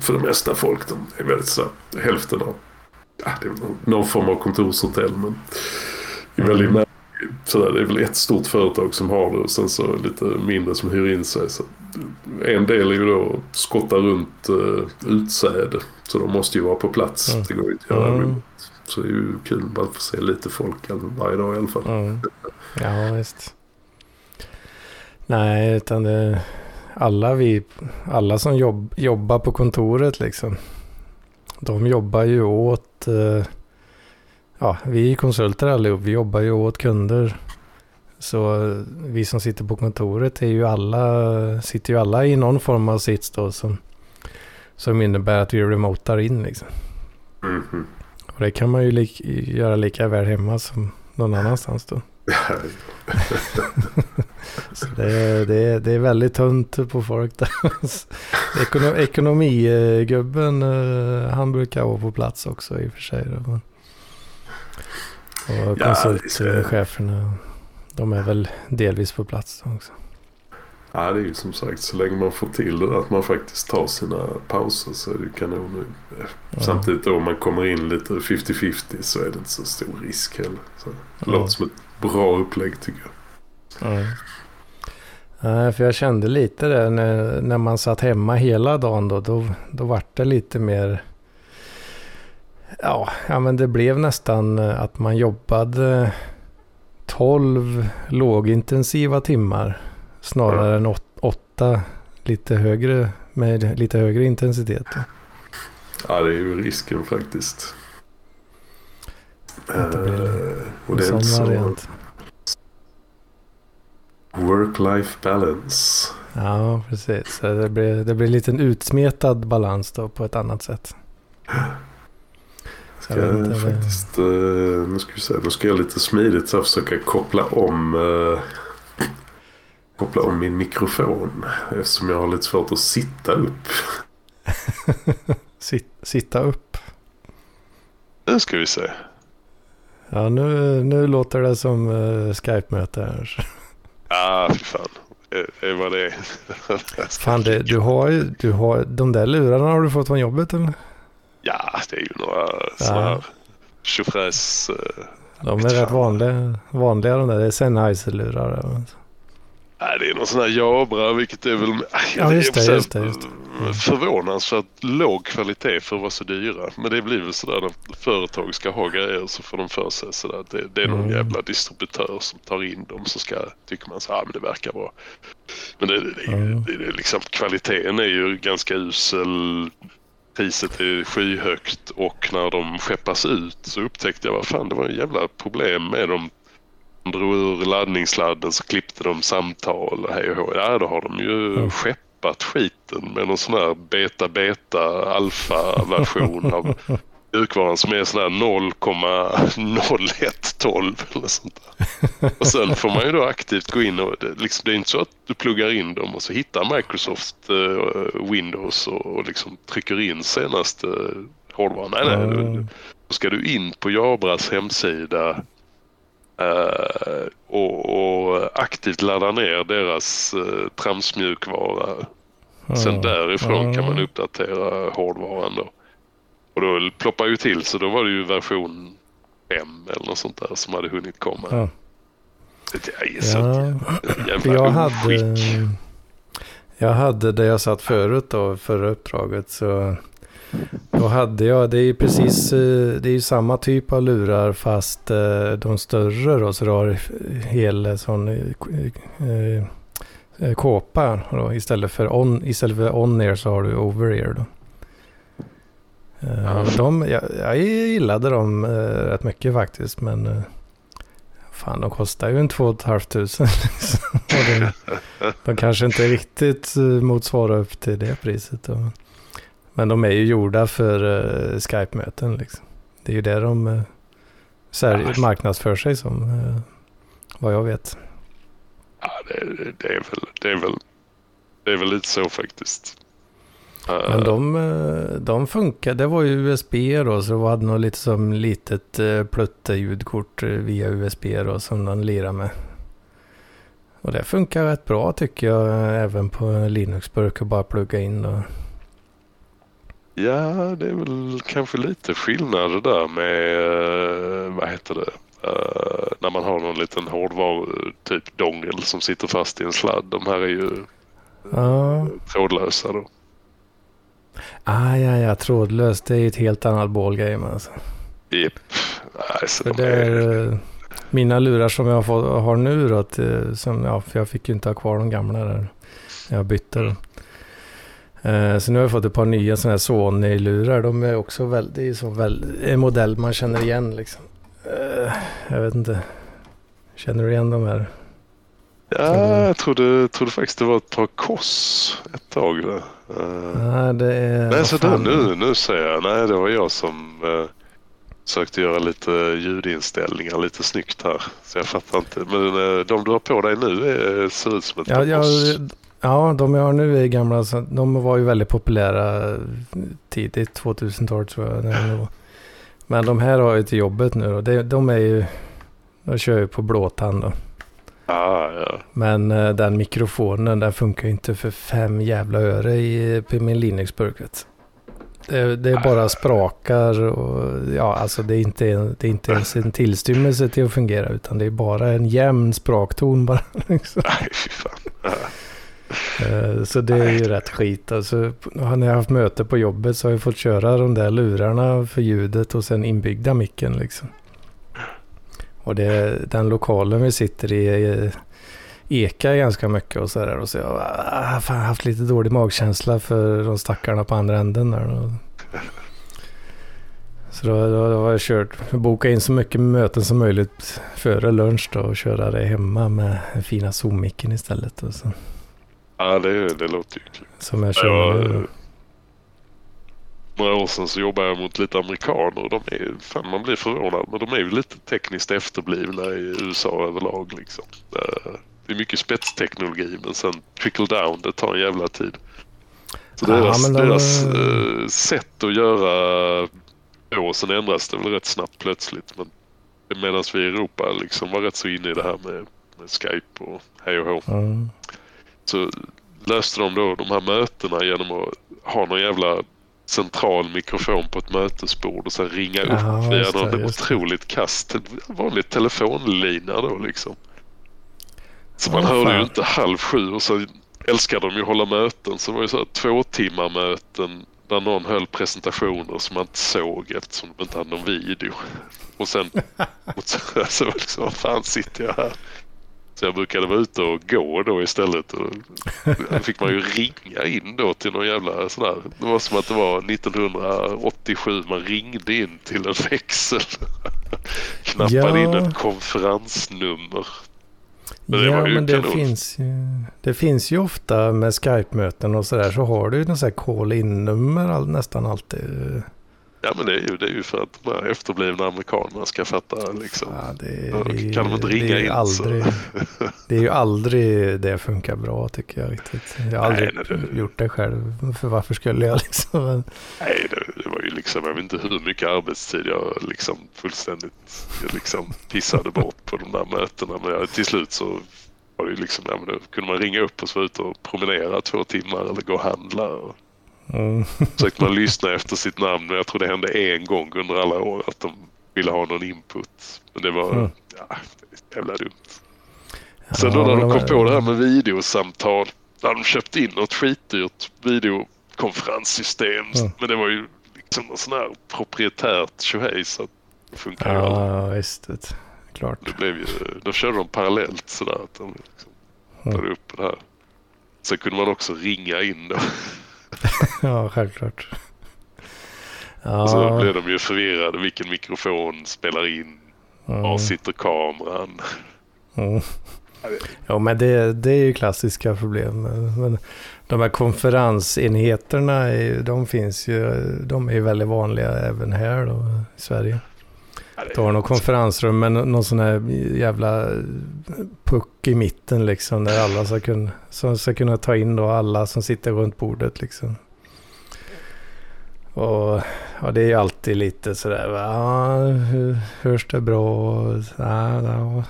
För det mesta folk. De är väldigt så, hälften av ja, det är någon form av kontorshotell. Men är väldigt mm. sådär, det är väl ett stort företag som har det och sen så lite mindre som hyr in sig. Så en del är ju då skotta runt uh, utsäde. Så de måste ju vara på plats. Mm. Det går ju inte att göra mm. Så det är ju kul att få se lite folk varje dag i alla fall. Mm. Ja, visst. Nej, utan det, alla vi, alla som jobb, jobbar på kontoret liksom. De jobbar ju åt, eh, ja, vi är konsulter allihop, vi jobbar ju åt kunder. Så vi som sitter på kontoret är ju alla, sitter ju alla i någon form av sits då som, som innebär att vi remotar in liksom. Mm -hmm. Och det kan man ju li göra lika väl hemma som någon annanstans då. Så det, är, det, är, det är väldigt tunt på folk där. Ekonom, ekonomigubben, eh, han brukar vara på plats också i och för sig. Och konsultcheferna, de är väl delvis på plats också. Ja, det är ju som sagt så länge man får till det att man faktiskt tar sina pauser så är det kanon. Ja. Samtidigt då om man kommer in lite 50-50 så är det inte så stor risk heller. Så det ja. låter som ett bra upplägg tycker jag. Ja. Nej, för jag kände lite det när, när man satt hemma hela dagen då. Då, då vart det lite mer... Ja, ja, men det blev nästan att man jobbade 12 lågintensiva timmar snarare ja. än 8 lite högre med lite högre intensitet. Ja, det är ju risken faktiskt. Det blir uh, och det är en sån variant. Work-life balance. Ja, precis. Så det blir, det blir en liten utsmetad balans då på ett annat sätt. Ska jag faktiskt, uh, nu ska vi se, nu ska jag lite smidigt så försöka koppla om uh, koppla om min mikrofon eftersom jag har lite svårt att sitta upp. [LAUGHS] sitta upp? Nu ska vi se. Ja, nu, nu låter det som uh, Skype-möte här. Ah, fy fan. Det är vad det [LAUGHS] fan, det, du har ju, du har, de där lurarna har du fått från jobbet eller? Ja, det är ju några sådana här tjofräs. Uh, de är rätt vanliga, vanliga de där. Det är Sennheiser-lurar. Nej, det är någon sån här Jabra, vilket är väl ja, just det, just det, just det. Mm. förvånansvärt låg kvalitet för att vara så dyra. Men det blir väl sådär när företag ska ha grejer så får de för sig sådär att det, det är någon mm. jävla distributör som tar in dem så ska, tycker man så här, ah, men det verkar bra. Men det, det, mm. det, det, liksom, kvaliteten är ju ganska usel. Priset är skyhögt och när de skeppas ut så upptäckte jag vad fan det var en jävla problem med dem drog ur laddningssladden så klippte de samtal och hej och hå. Ja, då har de ju mm. skeppat skiten med någon sån här beta-beta alfa-version av mjukvaran som är sån här 0,0112 eller sånt där. Och sen får man ju då aktivt gå in och det, liksom, det är inte så att du pluggar in dem och så hittar Microsoft uh, Windows och, och liksom trycker in senaste uh, hårdvaran. Nej, nej. Mm. Då ska du in på Jabras hemsida Uh, och, och, aktivt ladda ner deras uh, tramsmjukvara. Mm. Sen därifrån kan man uppdatera hårdvaran då. Och då ploppar ju till så då var det ju version 5 eller något sånt där som hade hunnit komma. Mm. Det är så ja. jag hade, jag hade det jag satt förut då, förra uppdraget så då hade jag, det är precis, eh, det är ju samma typ av lurar fast eh, de större då, så du har hel sån eh, kåpa då, istället för on, istället för on-ear så har du over-ear då. Ja. De, jag, jag gillade dem rätt mycket faktiskt men fan de kostar ju en två och ett tusen. [LAUGHS] Liksom. de, de kanske inte riktigt motsvarar upp till det priset. Då. Men de är ju gjorda för uh, Skype-möten liksom. Det är ju det de uh, sär, marknadsför sig som, uh, vad jag vet. Ja, det, det, är väl, det, är väl, det är väl lite så faktiskt. Men de, de funkar, det var ju USB då, så det hade nog lite som litet plutte-ljudkort via USB då som de lirar med. Och det funkar rätt bra tycker jag, även på Linux-burk och bara plugga in och Ja, det är väl kanske lite skillnad där med, eh, vad heter det, uh, när man har någon liten hårdvaru, typ dongel som sitter fast i en sladd. De här är ju Ja. trådlösa då. Ah, ja, ja, trådlöst. Det är ju ett helt annat ballgame alltså. Japp. Så För de det är, är, mina lurar som jag har nu då, eh, som, ja, för jag fick ju inte ha kvar de gamla där. Jag bytte dem. Eh, så nu har jag fått ett par nya sådana här Sony-lurar. De är också väldigt, det är så väl, en modell man känner igen liksom. Eh, jag vet inte. Känner du igen de här? ja, jag trodde, trodde faktiskt det var ett par kors ett tag. Där. Nej, det är... nej, så där, nu, nu ser jag. Nej, det var jag som uh, sökte göra lite ljudinställningar lite snyggt här. Så jag fattar inte. Men uh, de du har på dig nu är, ser ut som ett Ja, par jag, kors. Ja, de jag har nu är gamla. De var ju väldigt populära tidigt 2000-tal tror jag. Men de här har jag till jobbet nu. Det, de är ju... De kör ju på blåtand då. Ah, ja. Men eh, den mikrofonen den funkar ju inte för fem jävla öre i, på min Linux-burk. Det, det är bara sprakar och ja, alltså det är inte, det är inte ens en tillstymmelse till att fungera utan det är bara en jämn sprakton bara. [LAUGHS] Liksom. Nej, fy fan. Eh, så det är ju rätt skit. Alltså, när jag har haft möte på jobbet så har jag fått köra de där lurarna för ljudet och sen inbyggda micken liksom. Och det, den lokalen vi sitter i eh, ekar ganska mycket och sådär. Och så ah, jag har fan haft lite dålig magkänsla för de stackarna på andra änden där. Så då, då, då har jag kört, bokat in så mycket möten som möjligt före lunch då och köra det hemma med den fina Zoom-micken istället. Och så, Ja, det, det låter ju kul. som jag kör Jag, några år sedan så jobbade jag mot lite amerikaner och de är, fan man blir förvånad, men de är ju lite tekniskt efterblivna i USA överlag liksom. Eh, Det är mycket spetsteknologi men sen trickle down, det tar en jävla tid. Så Ja, deras, de- deras eh, sätt att göra då, sen ändras det väl rätt snabbt plötsligt. Men medan vi i Europa liksom var rätt så inne i det här med, med Skype och hej och hå Mm. Så löste de då de här mötena genom att ha någon jävla central mikrofon på ett mötesbord och sen ringa Ja, upp via någon otroligt kast, vanlig telefonlina då liksom. Så man Ja, hörde ju fan. inte halv sju och så älskar de ju att hålla möten så det var ju så här två timmar möten där någon höll presentationer som man inte såg eftersom de inte hade någon video. Och sen, [LAUGHS] och så, så liksom, vad fan sitter jag här? Så jag brukade vara ute och gå då istället. Och då fick man ju ringa in då till någon jävla sån där. Det var som att det var 1987 man ringde in till en växel. [LAUGHS] Knappade Ja. in ett konferensnummer. Men det Ja, men det kanon. finns, ju, det finns ju ofta med Skype-möten och sådär så har du ju något sånt här call-in-nummer all, nästan alltid. Ja men det är ju, det är ju för att de här efterblivna amerikanerna ska fatta liksom. Ja, det, det, kan de inte det ringa ju in, aldrig, Det är ju aldrig det funkar bra tycker jag riktigt. Jag har aldrig Nej, det- gjort det själv. För varför skulle jag [LAUGHS] liksom? Nej, det, det var ju liksom, jag vet inte hur mycket arbetstid jag liksom fullständigt liksom pissade bort på de där mötena. Men jag, till slut så var det ju liksom, ja, men då kunde man ringa upp och så vara ute och promenera två timmar eller gå och handla. Och mm, så försökte man lyssna efter sitt namn men jag tror det hände en gång under alla år att de ville ha någon input. Men det var, Mm. ja, jävla dumt. Sen då ja, när men de kom på det här med videosamtal. Då hade de köpt in något skitdyrt videokonferenssystem. Mm. Men det var ju liksom något sån här proprietärt tjohej så att det funkar ju aldrig. Ja, visst. Det, klart. Det blev ju, då körde de parallellt sådär att de liksom Mm. tar upp det här. Sen kunde man också ringa in då. [LAUGHS] Ja, självklart. Och så Ja, blev de ju förvirrade. Vilken mikrofon spelar in? Var mm, sitter kameran? mm. Ja, men det, det är ju klassiska problem. Men de här konferensenheterna, de finns ju, de är ju väldigt vanliga även här då, i Sverige. Det- Du har någon konferensrum med nå- någon sån här jävla puck i mitten liksom. Där alla ska kunna, som ska kunna ta in då alla som sitter runt bordet liksom. Och ja, det är ju alltid lite sådär. Ja, hur- hörs det bra? Ja, ja,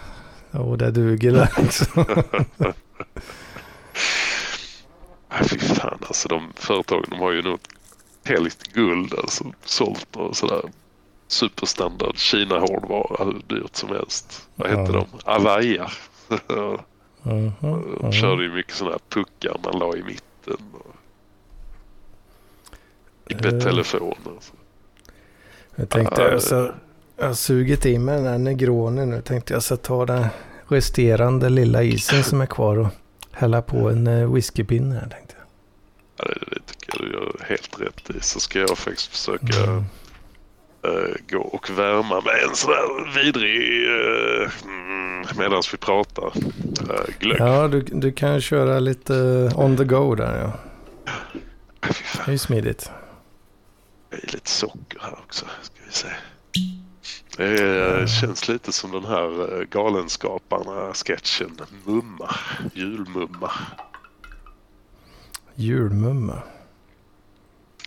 ja, det duger liksom. [LAUGHS] Nej, fy fan alltså de företagen de har ju nog helt guld alltså. Sålt och sådär. Superstandard Kina hårdvara hur dyrt som helst. Vad hette Ja. de? Avaya. Mhm, De mhm. körde ju mycket sådana här puckar man la i mitten. Och IP-telefoner. Jag tänkte, Ja, alltså, jag har sugit i mig den här negronen nu. Tänkte jag ska ta den resterande lilla isen som är kvar och hälla på en eh, whiskypinne här tänkte jag. Ja, det, det tycker jag du gör helt rätt i. Så ska jag faktiskt försöka Mm. Eh, gå och värma med en sån där vidrig uh, mm, medan vi pratar. Uh, glögg. Ja, du, du kan köra lite eh, on the go där ja. Det är ju smidigt. det är lite socker här också. Ska vi se. Det känns lite som den här eh, Galenskaparna-sketchen Mumma. Julmumma. Julmumma.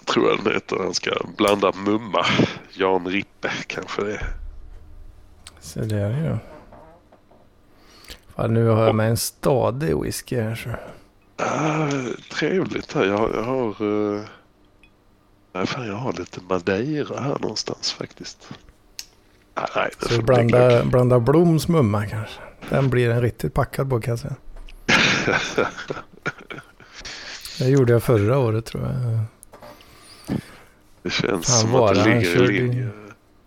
Tror jag den heter. Han ska blanda mumma. Jan Rippe kanske det är. Så det är ju. Fan, nu har jag med en stadig whisky här så. Ah, trevligt här. Jag, har- jag har... Uh, nej, fan, jag har lite Madeira här någonstans faktiskt. Ah, nej, det Så blanda, blanda Bloms mumma kanske. Den blir en riktigt packad på kan jag säga. [LAUGHS] Det gjorde jag förra året tror jag. Det känns Fan, som att det ligger i linje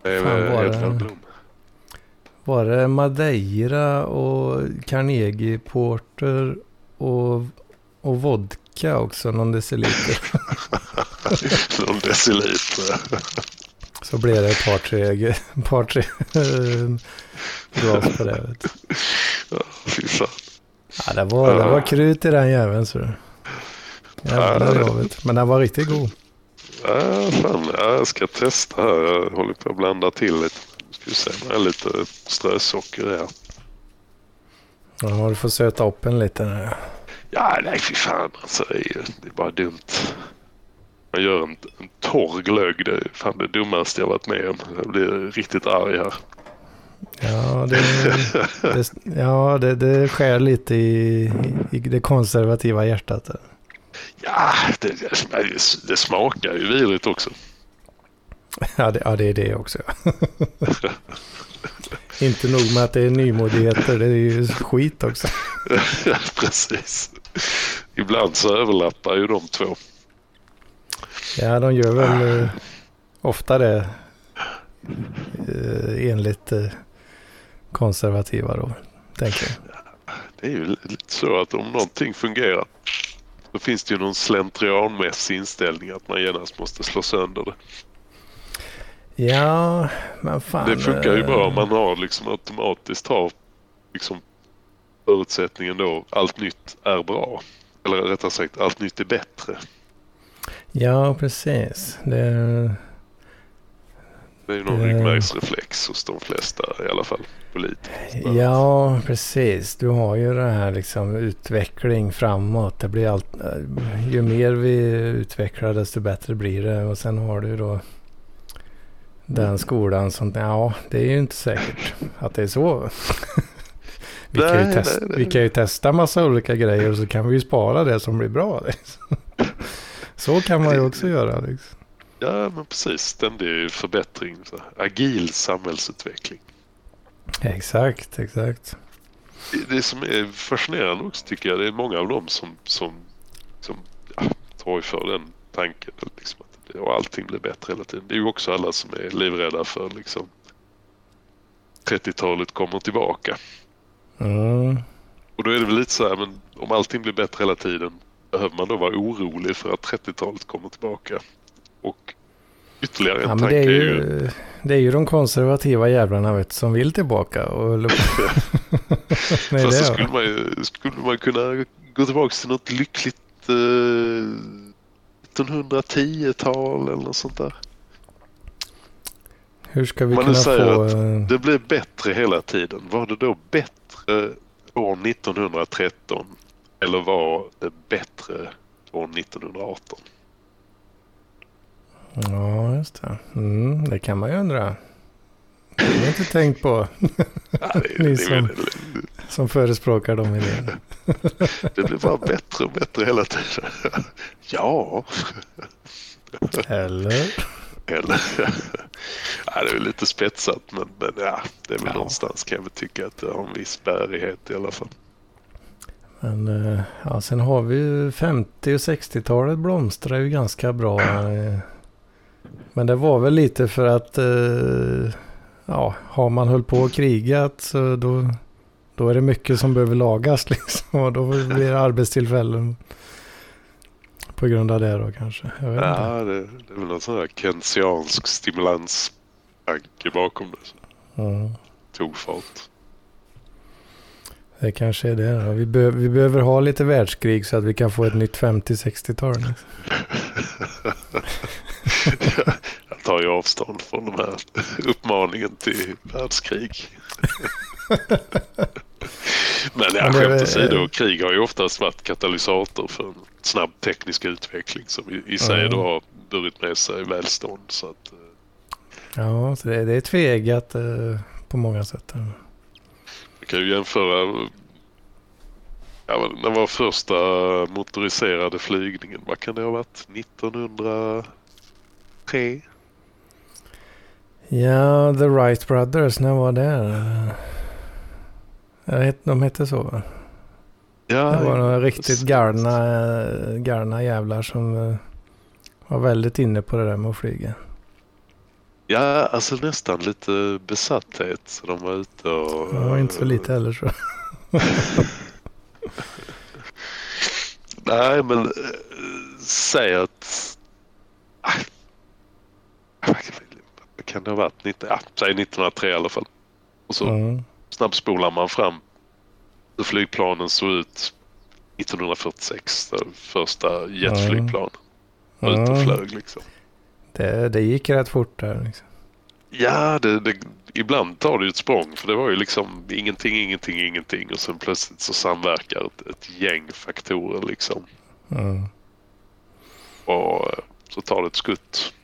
med Fan, Edvard Blom. Var det Madeira och Carnegie Porter och, och vodka också, någon deciliter. [LAUGHS] Någon deciliter. Så blev det ett par tre, [LAUGHS] par tre eh, glas på det. Vet. Ja, Fy fan. Ja, det var, det var krut i den jäveln så. Jävlar Ja. Men den var riktigt god. Ja, fan, jag ska testa här. Jag håller på att blanda till lite. Nu ska vi se jag har lite strösocker här. Ja, du får söta upp en lite. där. Ja, nej fy fan alltså. Det är, det är bara dumt. Man gör en, en torr glögg. Det är fan det dummaste jag varit med om. Jag blir riktigt arg här. Ja, det, [LAUGHS] det, ja det, det skär lite i, i det konservativa hjärtat. där. Ja, det, det, det smakar ju vidrigt också. Ja det, ja, det är det också. Inte nog med att det är nymodigheter, det är ju skit också. [LAUGHS] Precis. Ibland så överlappar ju de två. Ja, de gör väl eh, ofta det eh, enligt eh, konservativa då, tänker jag. Det är ju lite så att om någonting fungerar då finns det ju någon slentrianmässig inställning att man genast måste slå sönder det. Ja, men fan. Det funkar ju bra om eh, man har liksom automatiskt har liksom förutsättningen då allt nytt är bra. Eller rättare sagt allt nytt är bättre. Ja, precis. Det, Det är ju någon Det- ryggmärgsreflex hos de flesta i alla fall. Politiker. ja, precis. Du har ju det här liksom utveckling framåt. Det blir allt, eh, ju mer vi utvecklar desto bättre blir det. Och sen har du då den skolan som, ja, det är ju inte säkert att det är så. [LAUGHS] vi, kan ju Nej, testa, nej, nej. vi kan ju testa massa olika grejer och så kan vi ju spara det som blir bra. Liksom. [LAUGHS] så kan man ju också göra. Liksom. Ja men precis, ständig förbättring. Så. Agil samhällsutveckling. Exakt, exakt. Det- Det som är fascinerande också tycker jag, det är många av dem som, som, som ja, torgför den tanken. Liksom, att och allting blir bättre hela tiden. Det är ju också alla som är livrädda för liksom 30-talet kommer tillbaka. Mm. Och då är det väl lite så här, men om allting blir bättre hela tiden behöver man då vara orolig för att 30-talet kommer tillbaka? Och ytterligare en Ja, tanke det, är ju, ju... det är ju de konservativa jävlarna vet, som vill tillbaka. Och, [LAUGHS] Nej, Fast det så är- skulle man, ju, skulle man kunna gå tillbaka till något lyckligt eh, 1910-tal eller något sånt där. Hur ska vi Man kunna säger få... att eh, Det blev bättre hela tiden. Var det då bättre år 1913 eller var det bättre år 1918? Ja, just det. Mm, det kan man ju undra. Det har jag inte tänkt på Ni som- som förespråkar de idéerna. det blev bara bättre och bättre hela tiden. ja, Eller? Eller, ja, det är väl lite spetsat men, men ja, det är väl Ja. någonstans kan jag väl tycka att det har en viss bärighet i alla fall. Men eh, ja, sen har vi ju 50 och 60-talet blomstrar ju ganska bra. [CLEARS THROAT] Men det var väl lite för att eh, ja, har man höll på och krigat så då, då är det mycket som behöver lagas [LAUGHS] liksom. Och då blir det arbetstillfällen på grund av det då kanske. Ja, det, det är väl någon sån här keynesiansk stimulanstanke bakom det. Så Mm. tog fart. Det kanske är det. Då. Vi, be- vi behöver ha lite världskrig så att vi kan få ett nytt 50-60-tal. Liksom. [LAUGHS] Jag tar ju avstånd från den här uppmaningen till världskrig. [LAUGHS] Men ja, Men det är skämt åsido, krig har ju oftast varit katalysator för en snabb teknisk utveckling som i, i sig då har burit med sig välstånd. Så att, eh, Ja, så det, det är tvegat eh, på många sätt. Kan ju jämföra Ja, när var första motoriserade flygningen? Vad kan det ha varit? 1903? Ja, The Wright Brothers, när var det? Ja, det het- De hette så va? Ja, Det var några riktigt galna, galna jävlar som eh, var väldigt inne på det där med att flyga. Ja, alltså nästan lite besatthet. Så de var ute och... Det var inte så lite heller så. Nej, men äh, säg att... Kan det ha varit? 19, ja, säg 1903 i alla fall. Och så Mm. snabbspolar man fram hur flygplanen såg ut 1946. Det första jetflygplanen var ute och Mm. flög liksom. Det, det gick rätt fort där. Liksom. Ja, det, det, ibland tar det ett språng för det var ju liksom ingenting, ingenting, ingenting och sen plötsligt så samverkar ett, ett gäng faktorer liksom. Mm. Och eh, så tar det ett skutt.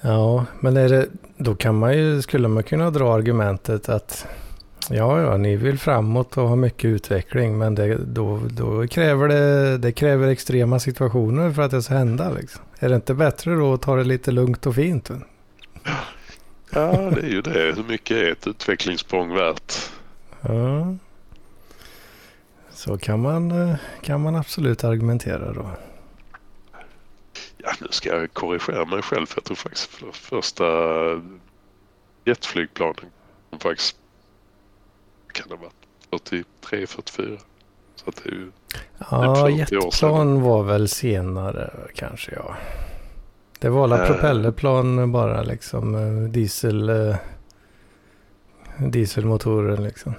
Ja, men är det, då kan man ju, skulle man kunna dra argumentet att ja, ja, ni vill framåt och ha mycket utveckling, men det, då, då kräver det, det kräver extrema situationer för att det ska hända. Liksom. Är det inte bättre då att ta det lite lugnt och fint? Ja, det är ju det. Hur mycket är ett utvecklingssprång värt? Ja. Så kan man, kan man absolut argumentera då. Ja, nu ska jag korrigera mig själv för jag tror faktiskt för första jetflygplanen faktiskt kan det ha varit 43, 44. Så att det är ju Ja, 40 år jetplan var väl senare kanske ja. Det var alla Eh. propellerplan bara liksom eh, diesel eh, dieselmotorer liksom.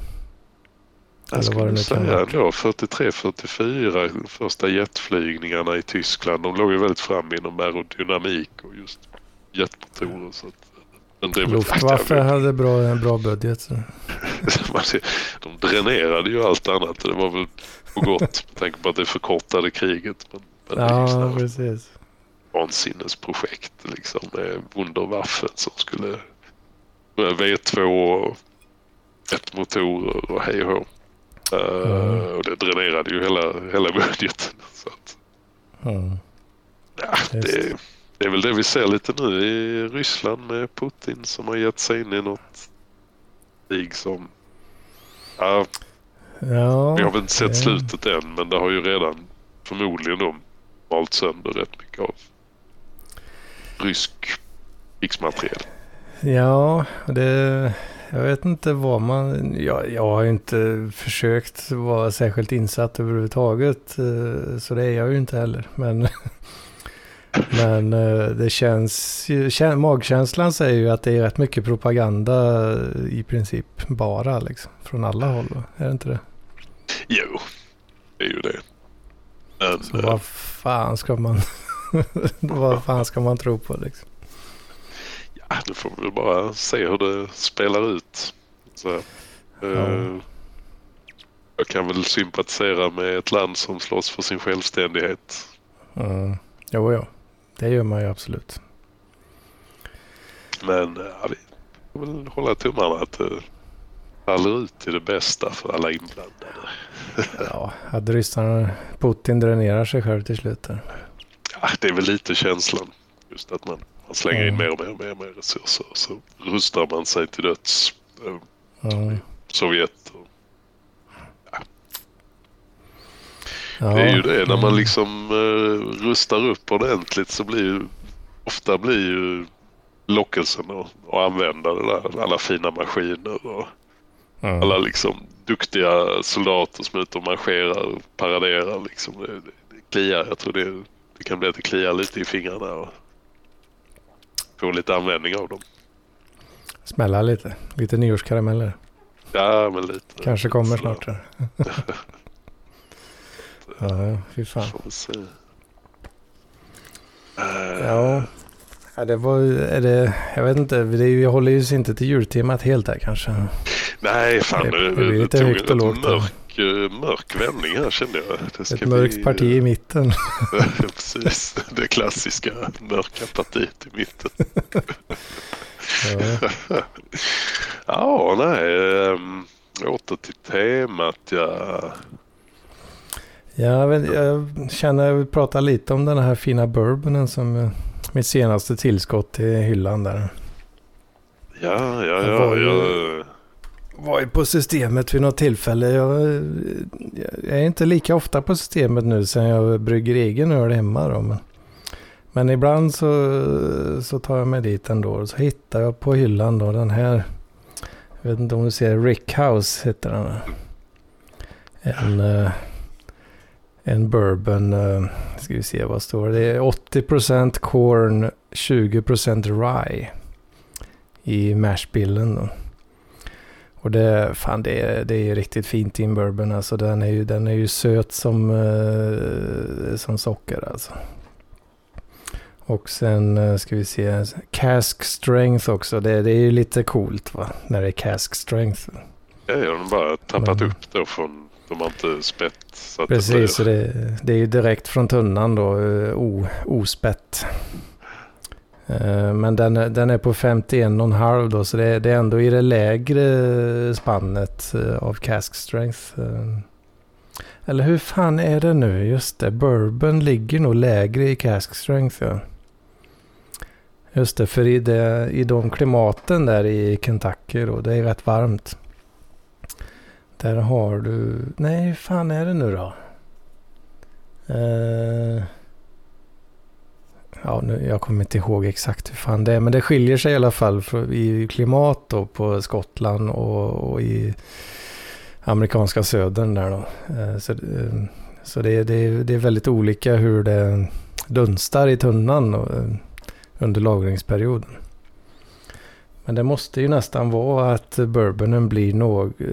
Jag Eller skulle säga ändå 43, 44 första jetflygningarna i Tyskland. De låg ju väldigt fram inom aerodynamik och just jetmotorer. Så att, men det Luftwaffe hade bra, bra budget. Så. [LAUGHS] De dränerade ju allt annat. Det var väl på gott med tanke på att det förkortade kriget. Men, men Ja, sådana precis. vansinnesprojekt liksom med Wunderwaffe som skulle med V2 och jetmotorer och hej och hå. Eh, Mm. Och det dränerade ju hela, hela budgeten. [LAUGHS] Så att, Mm. ja, det, det är väl det vi ser lite nu i Ryssland med Putin som har gett sig in i något krig som... Ja, Ja, vi har väl inte sett det- slutet än men det har ju redan förmodligen då malt sönder rätt mycket av rysk krigsmateriel. Ja, det, jag vet inte vad man... Jag, jag har ju inte försökt vara särskilt insatt överhuvudtaget. eh, Så det är jag ju inte heller. Men, [LAUGHS] men eh, det känns... Magkänslan säger ju att det är rätt mycket propaganda eh, i princip bara liksom. Från alla håll. Är det inte det? Jo, det är ju det. Men Så eh, vad fan ska man... [LAUGHS] vad fan ska man tro på liksom? ja, nu får vi väl bara se hur det spelar ut. Så, eh, Ja. Jag kan väl sympatisera med ett land som slåss för sin självständighet. Mm. Jo, jo. Det gör man ju absolut. Men eh, ja, vi får väl hålla tummarna att det faller ut till det bästa för alla inblandade. [LAUGHS] Ja, att ryssarna, Putin dränerar sig själv till slut där. ja, det är väl lite känslan. Just att man, man slänger in Mm. mer och mer och mer, och mer resurser. Så rustar man sig till döds. Eh, Ja. Sovjet. Och, Ja, det är ju det, när man mm. liksom eh, rustar upp ordentligt så blir ju ofta blir ju lockelsen att, att använda det där, alla fina maskiner och Mm. alla liksom duktiga soldater som är ute och marscherar och paraderar liksom. Det, det, det kliar, jag tror det, det kan bli att det kliar lite i fingrarna och få lite användning av dem. Smälla lite. Lite nyårskarameller. Ja, men lite. Kanske kommer snart. [LAUGHS] [LAUGHS] Ja, fy fan. Får se. Eh, Ja. ja, det var är det, jag vet inte, det är, håller ju inte till jultemat helt här kanske. Nej, fan Det- det, det blir lite högt och lågt mörk, eh, mörk vändning här kände jag. Det Ett mörkt bli, parti i mitten. [LAUGHS] Precis, det klassiska mörka partiet i mitten. Ja. [LAUGHS] Ja, nej. Um, åter till temat. Ja. Vet, jag känner, jag vill prata lite om den här fina bourbonen som eh, mitt senaste tillskott i hyllan där. Ja, ja, ja. var ju- ja. Var ju på systemet vid något tillfälle. Jag, jag är inte lika ofta på systemet nu sen jag brygger egen öl hemma då. Men, men ibland så, så tar jag mig dit ändå. Så hittar jag på hyllan då den här. Jag vet inte om du ser Rickhouse heter den. En, eh, en bourbon. eh, Ska vi se vad står det? Det är 80% corn, 20% rye. I mashbillen då. Och det, fan det är, det är riktigt fint i en bourbon. Alltså den är ju, den är ju söt som, eh, som socker alltså. Och sen eh, ska vi se, cask strength också. Det, det är ju lite coolt va, när det är cask strength. ja, jag har bara tappat Men- upp då från de har inte spett. Så Precis, det det, det är ju direkt från tunnan då, eh, o, ospett. Eh, Men den, är- den är på 51,5 då, så det är, det är ändå i det lägre spannet eh, av cask strength. Eller hur fan är det nu? Just det, bourbon ligger nog lägre i cask strength. Ja. Just det, för i, det, i de klimaten där i Kentucky då, det är rätt varmt. Där har du... Nej, hur fan är det nu då? Uh... ja, nu, jag kommer inte ihåg exakt hur fan det är. Men det skiljer sig i alla fall för, i klimat då på Skottland och, och i amerikanska södern där då. Uh, så uh, så det, är- det, det är väldigt olika hur det dunstar i tunnan under lagringsperioden. Men det måste ju nästan vara att bourbonen blir nog eh,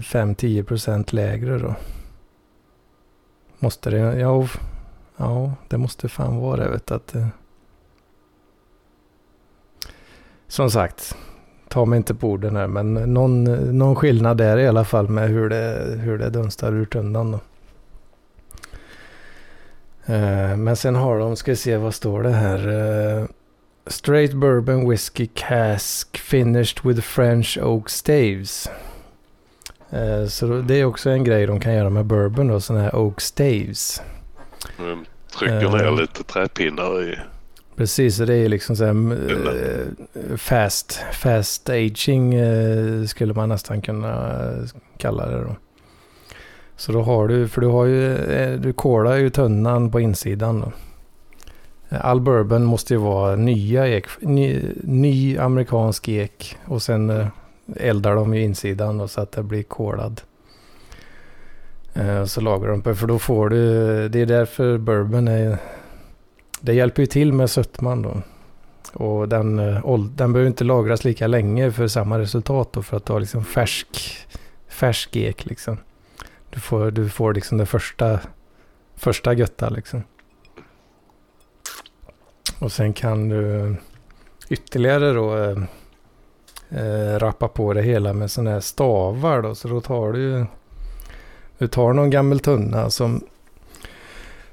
5-10% lägre då. Måste det? Ja, ja, det måste fan vara det. Vet du, att. Eh. Som sagt, ta mig inte på orden här. Men någon, någon skillnad är i alla fall med hur det, hur det dunstar ur tunnan. Då. Eh, men sen har de, ska vi se vad står det här. Eh, Straight bourbon whiskey cask finished with French oak staves. Eh, så det är också en grej de kan göra med bourbon då, sådana här oak staves. mm, trycker Eh. ner lite träpinnar i. Precis, så det är liksom så här, eh, fast, fast aging eh, skulle man nästan kunna eh, kalla det då. Så då har du, för du har ju, eh, du kolar ju tunnan på insidan då. All bourbon måste ju vara nya ek, ny, ny amerikansk ek och sen eh, eldar de ju insidan då, så att det blir kolad. Eh, så lagrar de på, för då får du, det är därför bourbon är det hjälper ju till med sötman då. Och den, eh, den behöver inte lagras lika länge för samma resultat då. För att du har liksom färsk, färsk ek liksom. Du får, du får liksom det första, första götta liksom. Och sen kan du ytterligare då eh, eh rappa på det hela med sådana här stavar då. Så då tar du, du tar någon gammal tunna som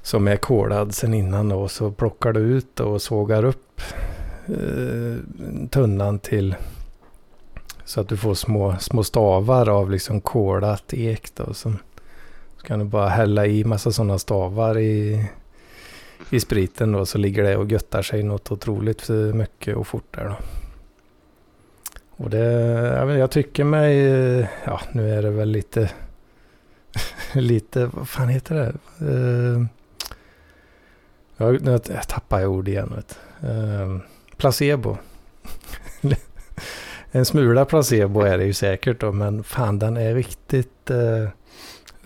som är kolad sen innan då. Så plockar du ut och sågar upp eh, tunnan till så att du får små, små stavar av liksom kolat ek då. Så, så kan du bara hälla i massa sådana stavar i, i spriten då så ligger det och göttar sig något otroligt mycket och fort där då. Och det, jag, vet, jag tycker mig, ja nu är det väl lite, [LAUGHS] lite, vad fan heter det? Uh, jag, nu tappar jag ord igen. Vet. Uh, placebo. [LAUGHS] en smula placebo är det ju säkert då, men fan den är riktigt uh,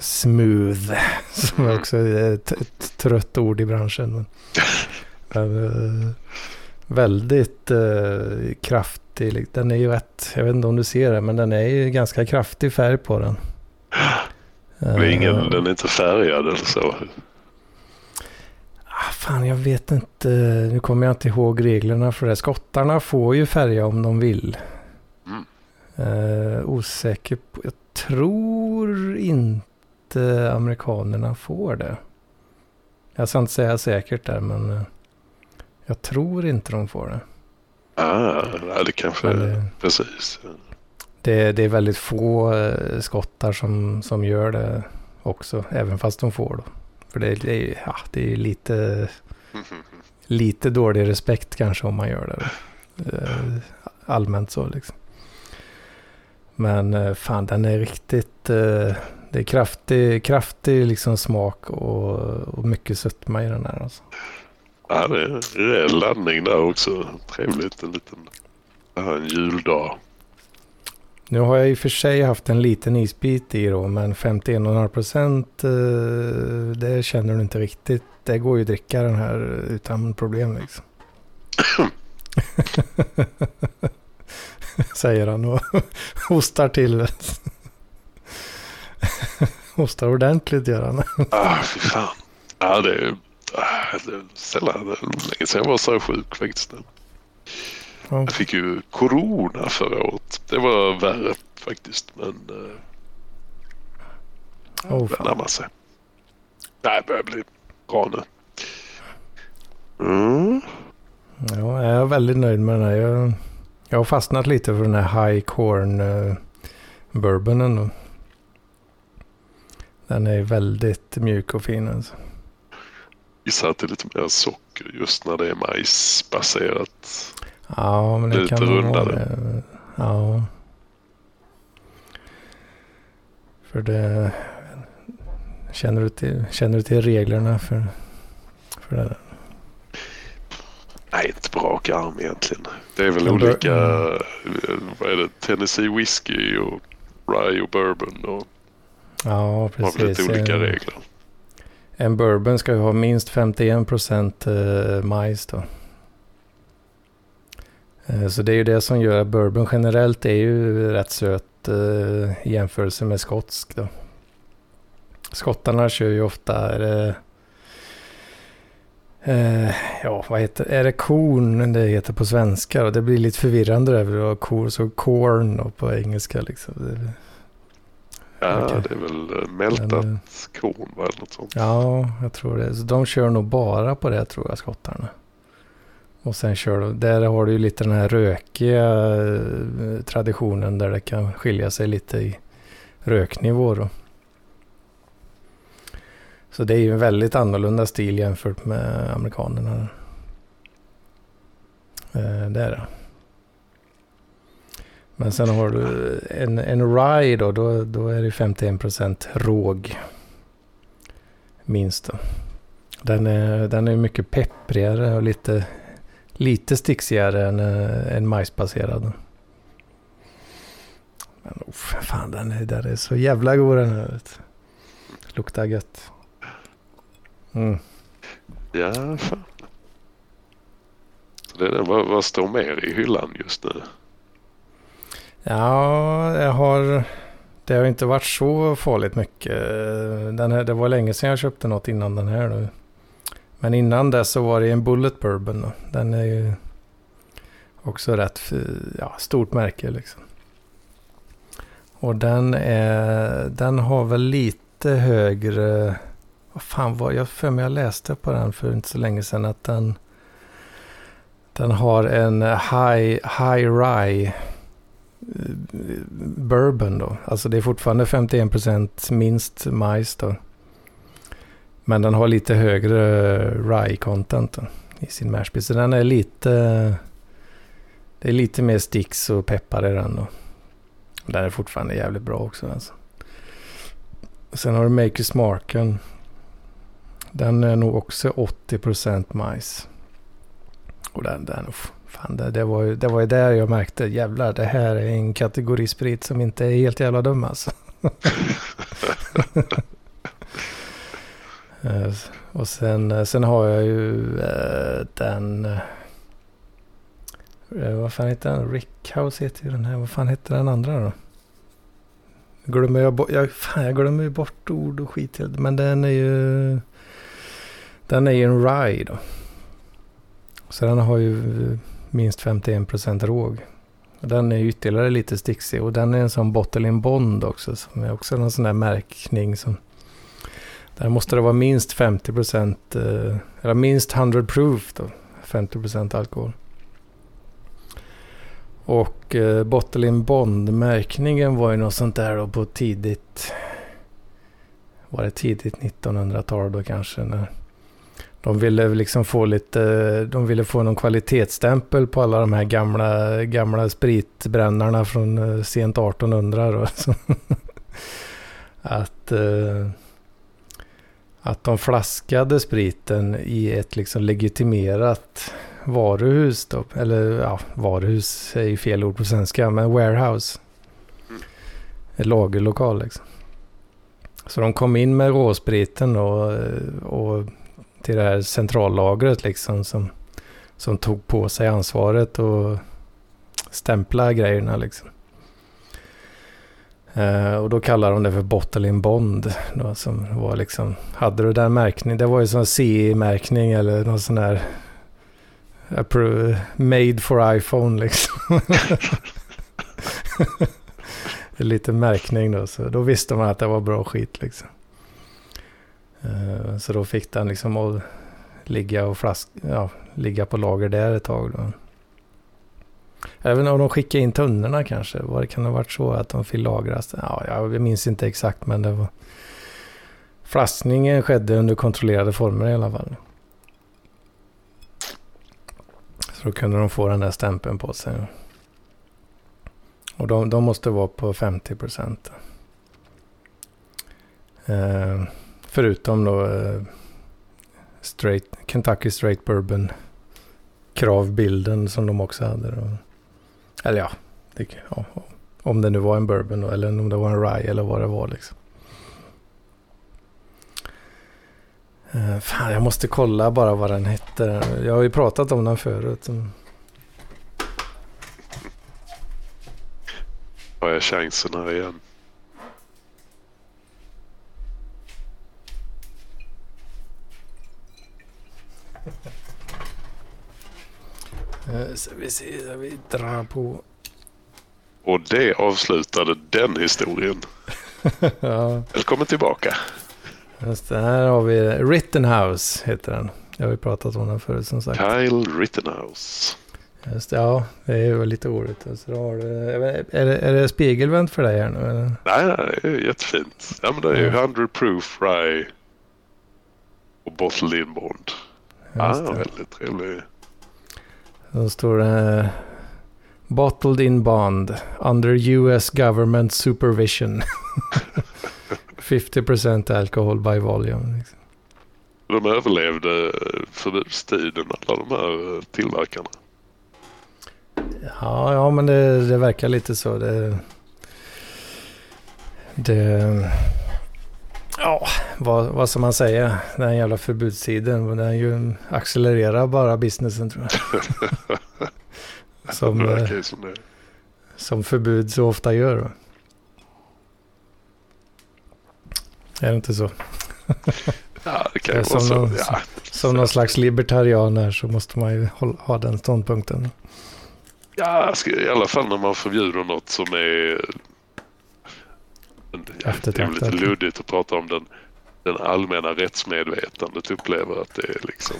smooth. Som också är ett, ett trött ord i branschen. Men, [LAUGHS] uh, väldigt uh, kraftig. Den är ju rätt, jag vet inte om du ser det, men den är ju ganska kraftig färg på den. Men ingen, den är inte färgad eller så? Ah, fan, jag vet inte. Nu kommer jag inte ihåg reglerna för det. Skottarna får ju färga om de vill. Mm. Uh, osäker på. Jag tror inte amerikanerna får det. Jag ska inte säga säkert där, men uh, jag tror inte de får det. Ah, det kanske är precis. Det, det, är väldigt få skottar som, som gör det också, även fast de får då. För det, det, är, ja, det är lite, [LAUGHS] lite dålig respekt kanske om man gör det. Eh, allmänt så liksom. Men eh, fan den är riktigt, eh, det är kraftig, kraftig liksom smak och, och mycket sötma i den här alltså. Ja det är en rejäl laddning där också. Trevligt en liten, en juldag. Nu har jag i och för sig haft en liten isbit i då, men 51,5 procent, eh, det känner du inte riktigt. Det går ju att dricka den här utan problem liksom. [LAUGHS] [LAUGHS] Säger han och [LAUGHS] hostar till. [LAUGHS] hostar ordentligt gör han. ah, fy fan. Ja, det är, ah, det är sällan, länge sedan jag var så sjuk faktiskt. Ja. Jag fick ju corona förra året. Det var värre faktiskt. Men eh, oh, det närmar sig. Nej, det börjar bli bra nu. Mm. Ja, jag är väldigt nöjd med den här. Jag, jag har fastnat lite för den här High Corn uh, Bourbonen. Den är väldigt mjuk och fin. Alltså. Gissar att det är lite mer socker just när det är majsbaserat. Ja, men det Lite kan rundare. vara Ja. För det... Känner du till, känner du till reglerna för, för det? Nej, inte på rak arm egentligen. Det är väl olika, mm. vad är det, Tennessee Whiskey och Rye och Bourbon och Ja, precis. Har lite olika regler. En bourbon ska ju ha minst 51 procent eh, majs då. Eh, så det är ju det som gör att bourbon generellt är ju rätt söt eh, i jämförelse med skotsk. Då. Skottarna kör ju ofta, är det, ja vad heter är det korn det heter på svenska? Och det blir lite förvirrande där, kor, så corn och på engelska liksom. Ja, okay. det är väl mältat Men, korn eller något sånt. Ja, jag tror det. Så de kör nog bara på det tror jag, skottarna. Och sen kör du, där har du ju lite den här rökiga eh, traditionen där det kan skilja sig lite i röknivå då. Så det är ju en väldigt annorlunda stil jämfört med amerikanerna. Eh, det är det. Men sen har du en, en rye då, då, då är det 51% råg. Minst då. Den är, den är mycket pepprigare och lite lite sticksigare än eh, en majsbaserad. Men oh, fan den är, den är så jävla god den här. Luktar gött. Mm. Ja, fan. Det är, vad, vad står mer i hyllan just nu? Ja, jag har... Det har inte varit så farligt mycket. Den här, det var länge sedan jag köpte något innan den här. Då. Men innan dess så var det en Bullet Bourbon. Då. Den är ju också rätt ja, stort märke liksom. Och den, är, den har väl lite högre... Vad fan var jag för mig jag läste på den för inte så länge sedan att den... Den har en high, high rye bourbon då. Alltså det är fortfarande 51% minst majs då. Men den har lite högre rye content i sin mashbill. Så den är lite... Det är lite mer sticks och peppar i den. då. den är fortfarande jävligt bra också. Alltså. Sen har du Makers Marken. Den är nog också 80% majs. Och den, den, fan, det, det, var ju, det var ju där jag märkte, jävlar, det här är en kategori sprit som inte är helt jävla dum alltså. [LAUGHS] Eh, och sen, eh, sen har jag ju äh, den... Äh, vad fan heter den? Rickhouse heter ju den här. Vad fan heter den andra då? Glömmer jag, bort, jag, fan, jag glömmer ju bort ord och skit. Men den är ju... Den är ju en rye då. Så den har ju minst 51 procent råg. Den är ytterligare lite sticksig och den är en sån bottle in bond också. Som är också en sån där märkning som... Där måste det vara minst 50 procent. Eh, eller minst 100 proof då. 50 procent alkohol. Och eh, bottle in bond-märkningen var ju något sånt där då på tidigt... Var det tidigt 1900-tal då kanske? När de ville liksom få lite, de ville få någon kvalitetsstämpel på alla de här gamla, gamla spritbrännarna från eh, sent 1800 då. [LAUGHS] att, eh, att de flaskade spriten i ett liksom legitimerat varuhus då. Eller ja, varuhus är ju fel ord på svenska, men warehouse. Mm. En lagerlokal liksom. Så de kom in med råspriten och, och till det här centrallagret liksom som, som tog på sig ansvaret och stämpla grejerna liksom. Uh, och då kallar de det för Bottle in Bond. Då, som var liksom, hade du den märkningen, det var ju sån CE-märkning eller någon sån här made for iPhone liksom. [LAUGHS] Lite märkning då, så då visste man att det var bra skit liksom. Eh, så då fick den liksom att ligga, och flask, ja, ligga på lager där ett tag. Då. Även om de skickade in tunnorna kanske. Var det kan ha varit så att de fick lagras? Ja, jag minns inte exakt men det var... Flaskningen skedde under kontrollerade former i alla fall. Så då kunde de få den där stämpeln på sig. Och de, de måste vara på 50 procent. Eh, Förutom då eh, straight, Kentucky Straight Bourbon kravbilden som de också hade. Då. Eller ja, det, ja, om det nu var en bourbon då, eller om det var en rye eller vad det var liksom. Eh, fan, jag måste kolla bara vad den hette. Jag har ju pratat om den förut. Har jag chansen här igen? Så vi ser, vi drar på. Och det avslutade den historien. [LAUGHS] ja. Välkommen tillbaka. Just det, här har vi Rittenhouse heter den. Jag har ju pratat om den förut som sagt. Kyle Rittenhouse. Just det, ja, det är ju lite roligt. Så då har du, är, det, är det spegelvänt för dig här nu? Eller? Nej, nej, det är jättefint. Ja, men det är ju 100 proof rye och bottled in bond. Ja, väldigt trevlig. Då står det Bottled in bond under US government supervision. [LAUGHS] 50% alcohol by volume. Liksom. De överlevde förbudstiden alla de här tillverkarna. Ja, ja men det, det verkar lite så. Det, det, Ja, vad, vad ska man säga? Den jävla förbudstiden. Den ju accelererar bara businessen tror jag. [LAUGHS] som, eh, som, som förbud så ofta gör. Är det inte så? Ja, det kan ju vara så. Någon, ja, som så. någon slags libertarian här så måste man ju ha den ståndpunkten. Ja, i alla fall när man förbjuder något som är det är lite luddigt att prata om den, den allmänna rättsmedvetandet upplever att det är liksom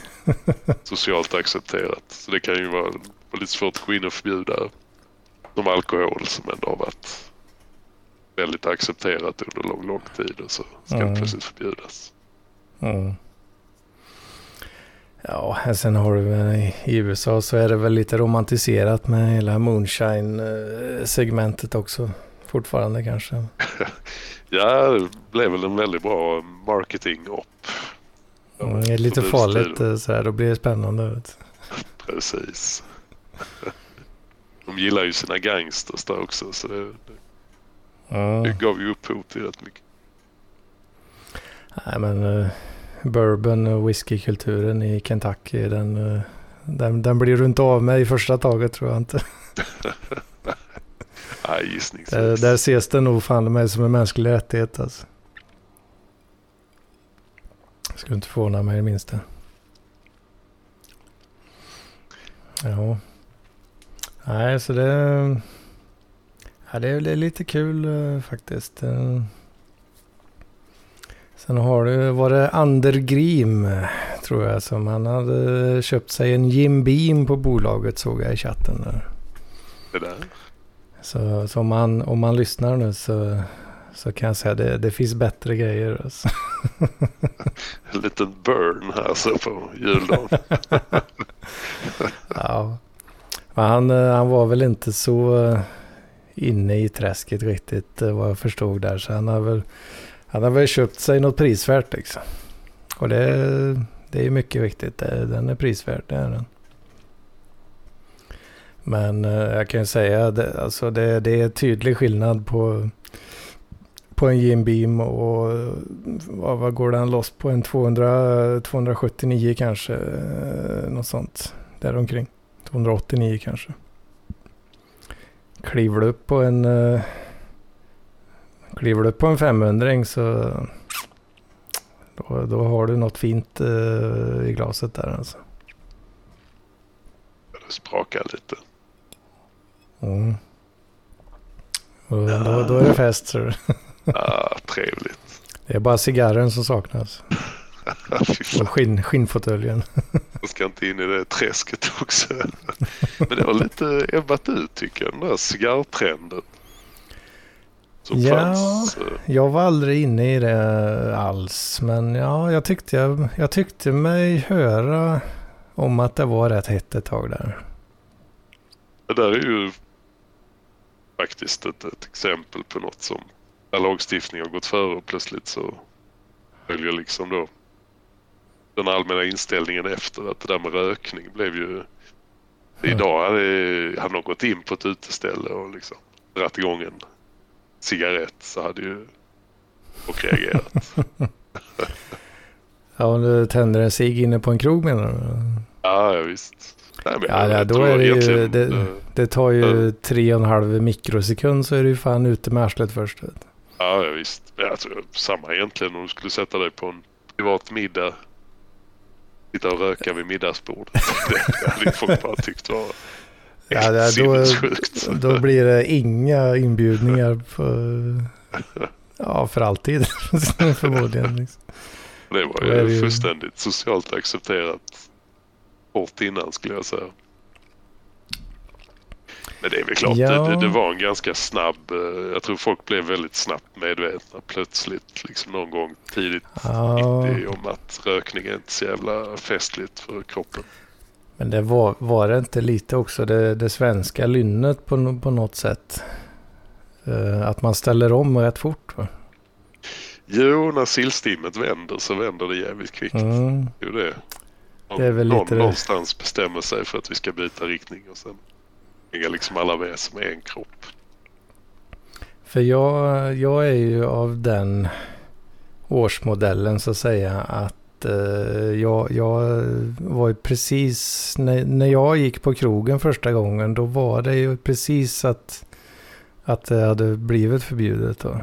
[LAUGHS] socialt accepterat. Så det kan ju vara, vara lite svårt att gå in och förbjuda som alkohol som ändå har varit väldigt accepterat under lång, lång tid och så ska mm. det plötsligt förbjudas. Mm. Ja, sen har du i USA så är det väl lite romantiserat med hela moonshine-segmentet också. Fortfarande kanske. [LAUGHS] Ja, det blev väl en väldigt bra marketing-op. Mm, det är lite farligt eh, sådär, då blir det spännande. Vet. [LAUGHS] Precis. [LAUGHS] De gillar ju sina gangsters där också så det, Mm. det gav ju upphov till rätt mycket. Nej men uh, bourbon och whiskykulturen i Kentucky den, uh, den, den blir du inte av med i första taget tror jag inte. [LAUGHS] Nej, gissningsvis. Där, där ses det nog fan mig som en mänsklig rättighet alltså. Skulle inte förvåna mig det minsta. Ja. Nej, så det... Ja, det är det lite kul uh, faktiskt. Uh, sen har det varit Andergrim, tror jag, som han hade köpt sig en Jim Beam på bolaget såg jag i chatten. Där. Det där. Så, så om, man, om man lyssnar nu så, så kan jag säga att det, det finns bättre grejer. Alltså. En liten burn här så på juldagen. [LAUGHS] ja. Men han, eh, han var väl inte så eh, inne i träsket riktigt eh, vad jag förstod där. Så han har väl, han har väl köpt sig något prisvärt liksom. Och det, det är mycket viktigt. Den är prisvärd, det är den. Men eh, jag kan ju säga att alltså det, det är tydlig skillnad på, på en Jim Beam och eh, vad, vad går den loss på? En 200, 279 kanske? Eh, något sånt däromkring. 289 kanske. Kliver du upp på en uh, kliver du upp på en 500 så då, då har du något fint i glaset där alltså. Det sprakar lite. Mm. Och då, då är det fest så. ah, trevligt. Det är bara cigarren som saknas. [LAUGHS] Och skinn, skinnfåtöljen. Jag ska inte in i det träsket också. Men det har lite ebbat ut tycker jag, den där cigarrtrenden. Som Ja. fanns. eh, Jag var aldrig inne i det alls. Men ja, jag tyckte, jag, jag tyckte mig höra om att det var rätt hett ett tag där. Det där är ju faktiskt ett, ett exempel på något som där lagstiftningen har gått före och plötsligt så följer liksom då den allmänna inställningen efter att det där med rökning blev ju Idag hade, hade de gått in på ett uteställe och liksom dragit igång en cigarett så hade ju folk reagerat. [LAUGHS] Ja, om du tänder en cigg inne på en krog menar du? ja, ja, visst. Nej, Ja, ja, då är det ju... Det, eh, det tar ju tre och en halv mikrosekund så är du ju fan ute med arslet först. Ja, visst. Tror samma egentligen om du skulle sätta dig på en privat middag. Sitta och röka vid middagsbordet. [LAUGHS] Det hade ju folk bara tyckt var Ja, det- då, då blir det inga inbjudningar på... [LAUGHS] Ja, för alltid [LAUGHS] förmodligen. Liksom. Det var ju- fullständigt socialt accepterat hårt innan skulle jag säga. Men det är väl klart, Ja. det, det var en ganska snabb, eh, jag tror folk blev väldigt snabbt medvetna plötsligt, liksom någon gång tidigt Ja, 90 om att rökning är inte så jävla festligt för kroppen. men det var, var det inte lite också det, det svenska lynnet på, på något sätt? Eh, att man ställer om rätt fort va? Jo, när sillstimmet vänder så vänder det jävligt kvickt. Mm. Jo, det. Det är väl någon lite någonstans bestämmer sig för att vi ska byta riktning och sen hänga liksom alla med som en kropp. För jag, jag är ju av den årsmodellen så att säga att eh, jag, jag var ju precis, när, när jag gick på krogen första gången då var det ju precis att, att det hade blivit förbjudet då.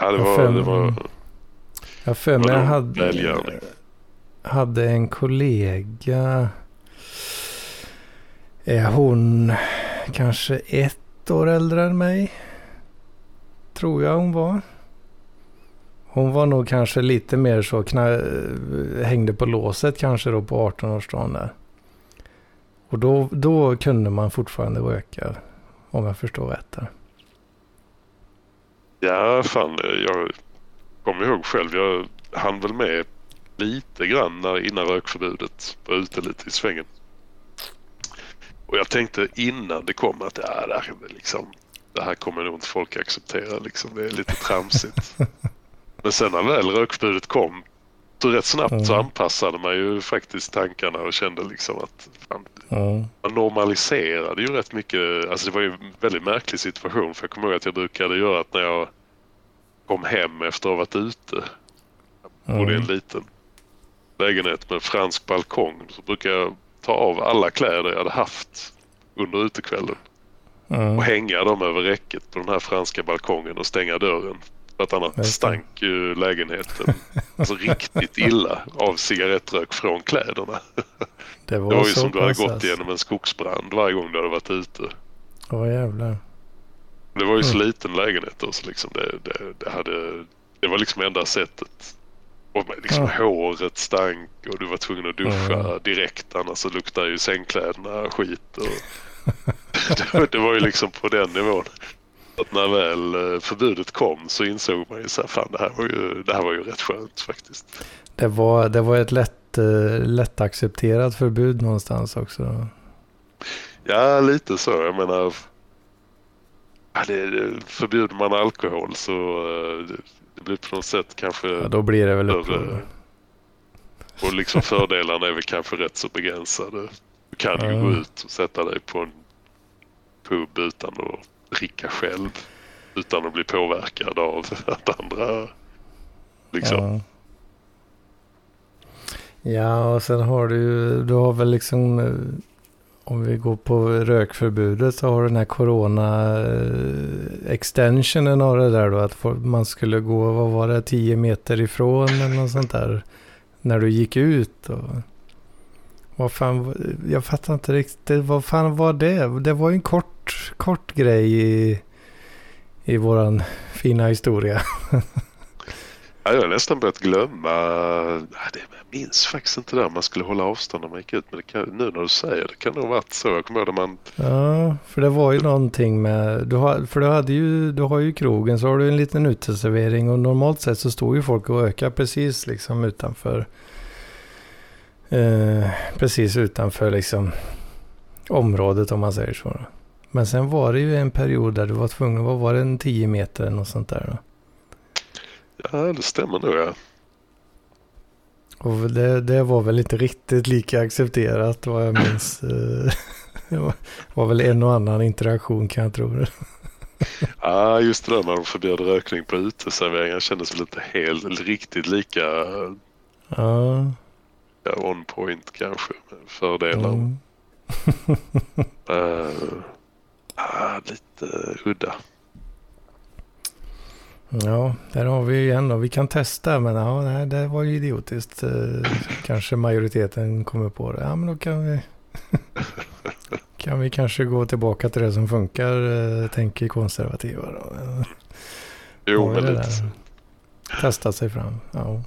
Ja, det var... fem- Det var Jag för mig jag hade, välgärning? Hade en kollega. Är hon kanske ett år äldre än mig? Tror jag hon var. Hon var nog kanske lite mer så knä- hängde på låset kanske då på 18-årsdagen där. Och då, då kunde man fortfarande röka. Om jag förstår rätt där. ja, fan. Jag, kommer ihåg själv, jag hann väl med lite grann när, innan rökförbudet var ute lite i svängen. Och jag tänkte innan det kom att ja, det, här, liksom, det här kommer nog inte folk acceptera. Liksom. Det är lite tramsigt. [LAUGHS] Men sen när väl rökförbudet kom så rätt snabbt Mm. så anpassade man ju faktiskt tankarna och kände liksom att Ja. man normaliserade ju rätt mycket. Alltså det var ju en väldigt märklig situation för jag kommer ihåg att jag brukade göra att när jag kom hem efter att ha varit ute. Jag bodde i en Mm. liten lägenhet med fransk balkong. Så brukade jag ta av alla kläder jag hade haft under utekvällen och Mm. hänga dem över räcket på den här franska balkongen och stänga dörren. För att annars stank ju lägenheten alltså riktigt illa av cigarettrök från kläderna. Det var, Det var ju så som du hade gått igenom en skogsbrand varje gång du hade varit ute. Åh jävlar. Det var ju så Mm. liten lägenhet då, så liksom det, det, det, hade, det var liksom enda sättet. Och liksom Ja. håret stank och du var tvungen att duscha Mm. direkt annars så luktar ju sängkläderna skit. Och [LAUGHS] det, var- det var ju liksom på den nivån. Att när väl eh, förbudet kom så insåg man ju så här, fan det här var ju, det här var ju rätt skönt faktiskt. Det var, det var ett lätt, eh, lättaccepterat förbud någonstans också. Ja, lite så. Jag menar, ja, det, förbjuder man alkohol så eh, det, blir på något sätt kanske Ja, då blir det väl Större-. Och liksom fördelarna är väl kanske rätt så begränsade. Du kan ju Ja. gå ut och sätta dig på en pub utan att dricka själv. Utan att bli påverkad av [LAUGHS] att andra liksom. Ja. ja, och sen har du ju, du har väl liksom, eh, om vi går på rökförbudet så har du den här corona eh, extensionen av det där då, att man skulle gå, vad var det, 10 meter ifrån eller något sånt där. När du gick ut och... Vad fan, jag fattar inte riktigt, vad fan var det? Det var ju en kort, kort grej i, i våran fina historia. [LAUGHS] Ja, jag har nästan börjat glömma. Ja, det, jag minns faktiskt inte där man skulle hålla avstånd när man gick ut. Men det kan, nu när du säger det kan det ha varit så. Jag kommer ihåg när man Ja, för det var ju någonting med, du har, för du hade ju, du har ju krogen så har du en liten uteservering och normalt sett så står ju folk och ökar precis liksom utanför, eh, precis utanför liksom området om man säger så. Men sen var det ju en period där du var tvungen, vad var det, en 10 meter eller något sånt där då? Ja, det stämmer nog ja. Och det, det var väl inte riktigt lika accepterat vad jag minns. [LAUGHS] eh, [LAUGHS] Det var, väl en och annan interaktion kan jag tro. [LAUGHS] Ja, just det där när de förbjöd rökning på uteserveringar kändes väl inte helt riktigt lika Ja. on point kanske. Fördelar. Mm. Eh, ah, lite udda. Ja, där har vi igen då. Vi kan testa, men ja, nej, det var ju idiotiskt. Eh, Kanske majoriteten kommer på det. Ja, men då kan vi... [LAUGHS] kan vi kanske gå tillbaka till det som funkar, eh, tänker konservativa då. Jo, men lite. Testa sig fram, ja.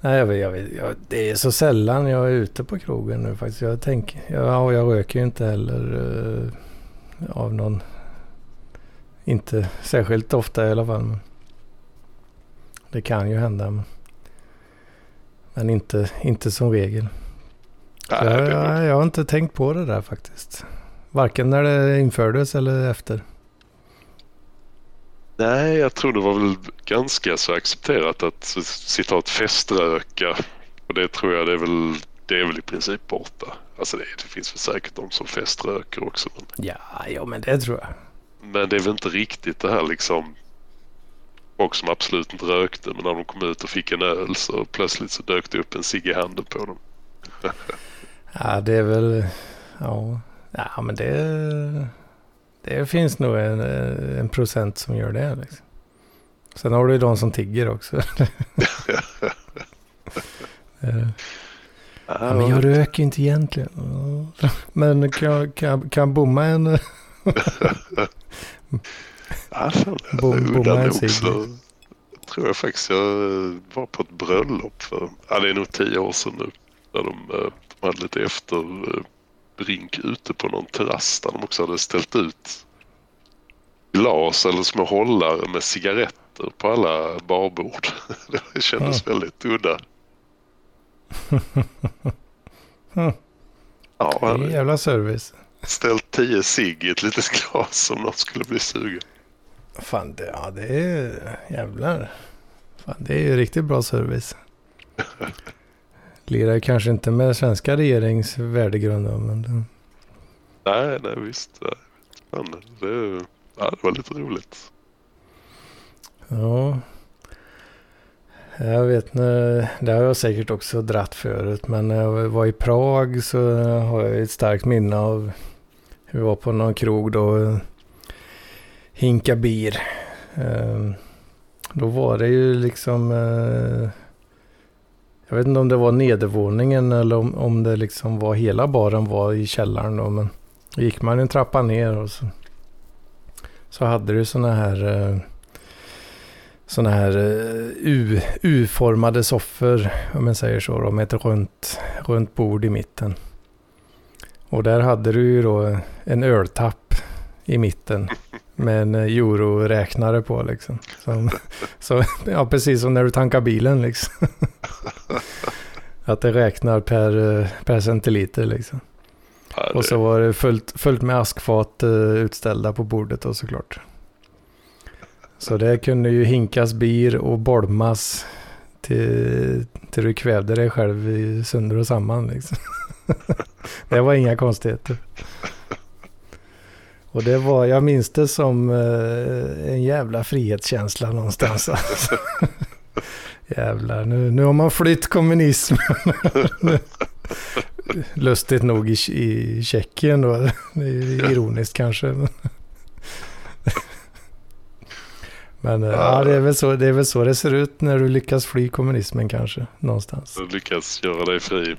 Nej, jag vet, jag vet, jag, det är så sällan jag är ute på krogen nu faktiskt. Jag tänker, ja, jag röker ju inte heller eh, av någon, inte särskilt ofta i alla fall. Men det kan ju hända. Men, men inte, inte som regel. Nej, jag, jag, jag har inte tänkt på det där faktiskt. Varken när det infördes eller efter. Nej, jag tror det var väl ganska så accepterat att citat feströka. Och det tror jag det är väl, det är väl i princip borta. Alltså det, det finns väl säkert de som feströker också. Men, Ja, ja men det tror jag men det är väl inte riktigt det här liksom folk som absolut inte rökte men när de kom ut och fick en öl så plötsligt så dök det upp en cigg i handen på dem. [LAUGHS] Ja, det är väl... Ja, ja men det... Det finns nog en, en procent som gör det. Liksom. Sen har du ju de som tigger också. [LAUGHS] Ja, men jag röker ju inte egentligen. Men kan jag, kan, jag- kan jag bomma en... Ja, fan, Bom- en nog så tror jag faktiskt jag var på ett bröllop för, ja det är nog tio år sedan nu. Där de, eh, de hade lite efterbrink ute på någon terrass där de också hade ställt ut glas eller små hållare med cigaretter på alla barbord. [LAUGHS] Det kändes väldigt udda. [LAUGHS] Ja, Det är en jävla service. Ställt tio cigg i ett litet glas om någon skulle bli sugen. Fan, det, ja det är jävlar. Fan, det är ju riktigt bra service. Lirar kanske inte med svenska regerings värdegrund men Nej, nej visst. Nej. Men det, ja, det var lite roligt. ja. Jag vet inte, det har jag säkert också dratt förut, men när jag var i Prag så har jag ett starkt minne av vi var på någon krog då, hinka bir. Ehm, då var det ju liksom, eh, jag vet inte om det var nedervåningen eller om, om det liksom var hela baren var i källaren då, men gick man en trappa ner och så, så hade du sådana här eh, sådana här eh, U, U-formade soffor, om man säger så, då, med ett runt, runt bord i mitten. Och där hade du ju då en öltapp i mitten [LAUGHS] med en eh, euroräknare på liksom. Som, så, ja, precis som när du tankar bilen liksom. [LAUGHS] Att det räknar per, eh, per centiliter liksom. Ja, det, Och så var det fullt, fullt med askfat uh, utställda på bordet då såklart. Så det kunde ju hinkas bir och bolmas till, till du kvävde dig själv i sönder och samman liksom. [LAUGHS] [LAUGHS] det var inga konstigheter. Och det var, jag minns det som eh, en jävla frihetskänsla någonstans. Alltså. [LAUGHS] Jävlar, nu, nu har man flytt kommunismen. [LAUGHS] Lustigt nog i, i Tjeckien då. Det är ironiskt kanske. Men eh, ja, det, är väl så, det är väl så det ser ut när du lyckas fly kommunismen kanske. Någonstans. du lyckas göra dig fri.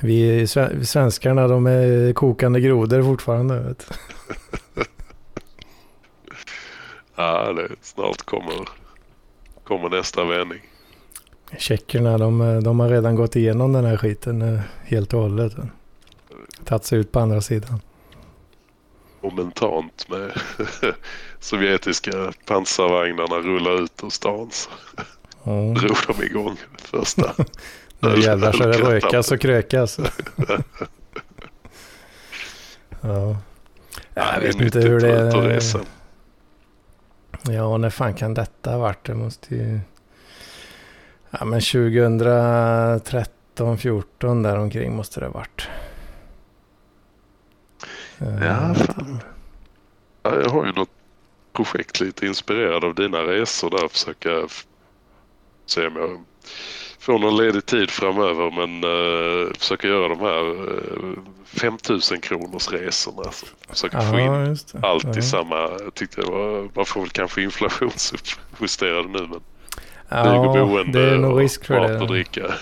Vi sve- svenskarna de är kokande grodor fortfarande. Vet. [LAUGHS] Ja, det, snart kommer, kommer nästa vändning. Tjeckerna de, de har redan gått igenom den här skiten eh, helt och hållet. Tagit sig ut på andra sidan. Momentant med [LAUGHS] sovjetiska pansarvagnarna rullar ut ur stan så Mm. [LAUGHS] drog de igång första. Nu jävlar så det rökas och krökas. [LAUGHS] ja. Jag vet inte hur det är. Ja, när fan kan detta ha varit? Det måste ju... Ja, men 2013, 14 där omkring måste det ha varit. Eh, Ja, fan. Ja, jag har ju något projekt lite inspirerad av dina resor där. Försöka se om jag får någon ledig tid framöver. Men uh, försöka göra de här uh, 5000 kronors resorna. Alltså. Försöka få in allt ja. i samma. Jag tyckte det var, man får väl kanske inflationsjustera det nu. Men Ja, och boende det är nog och risk för mat det. och dricka. [LAUGHS]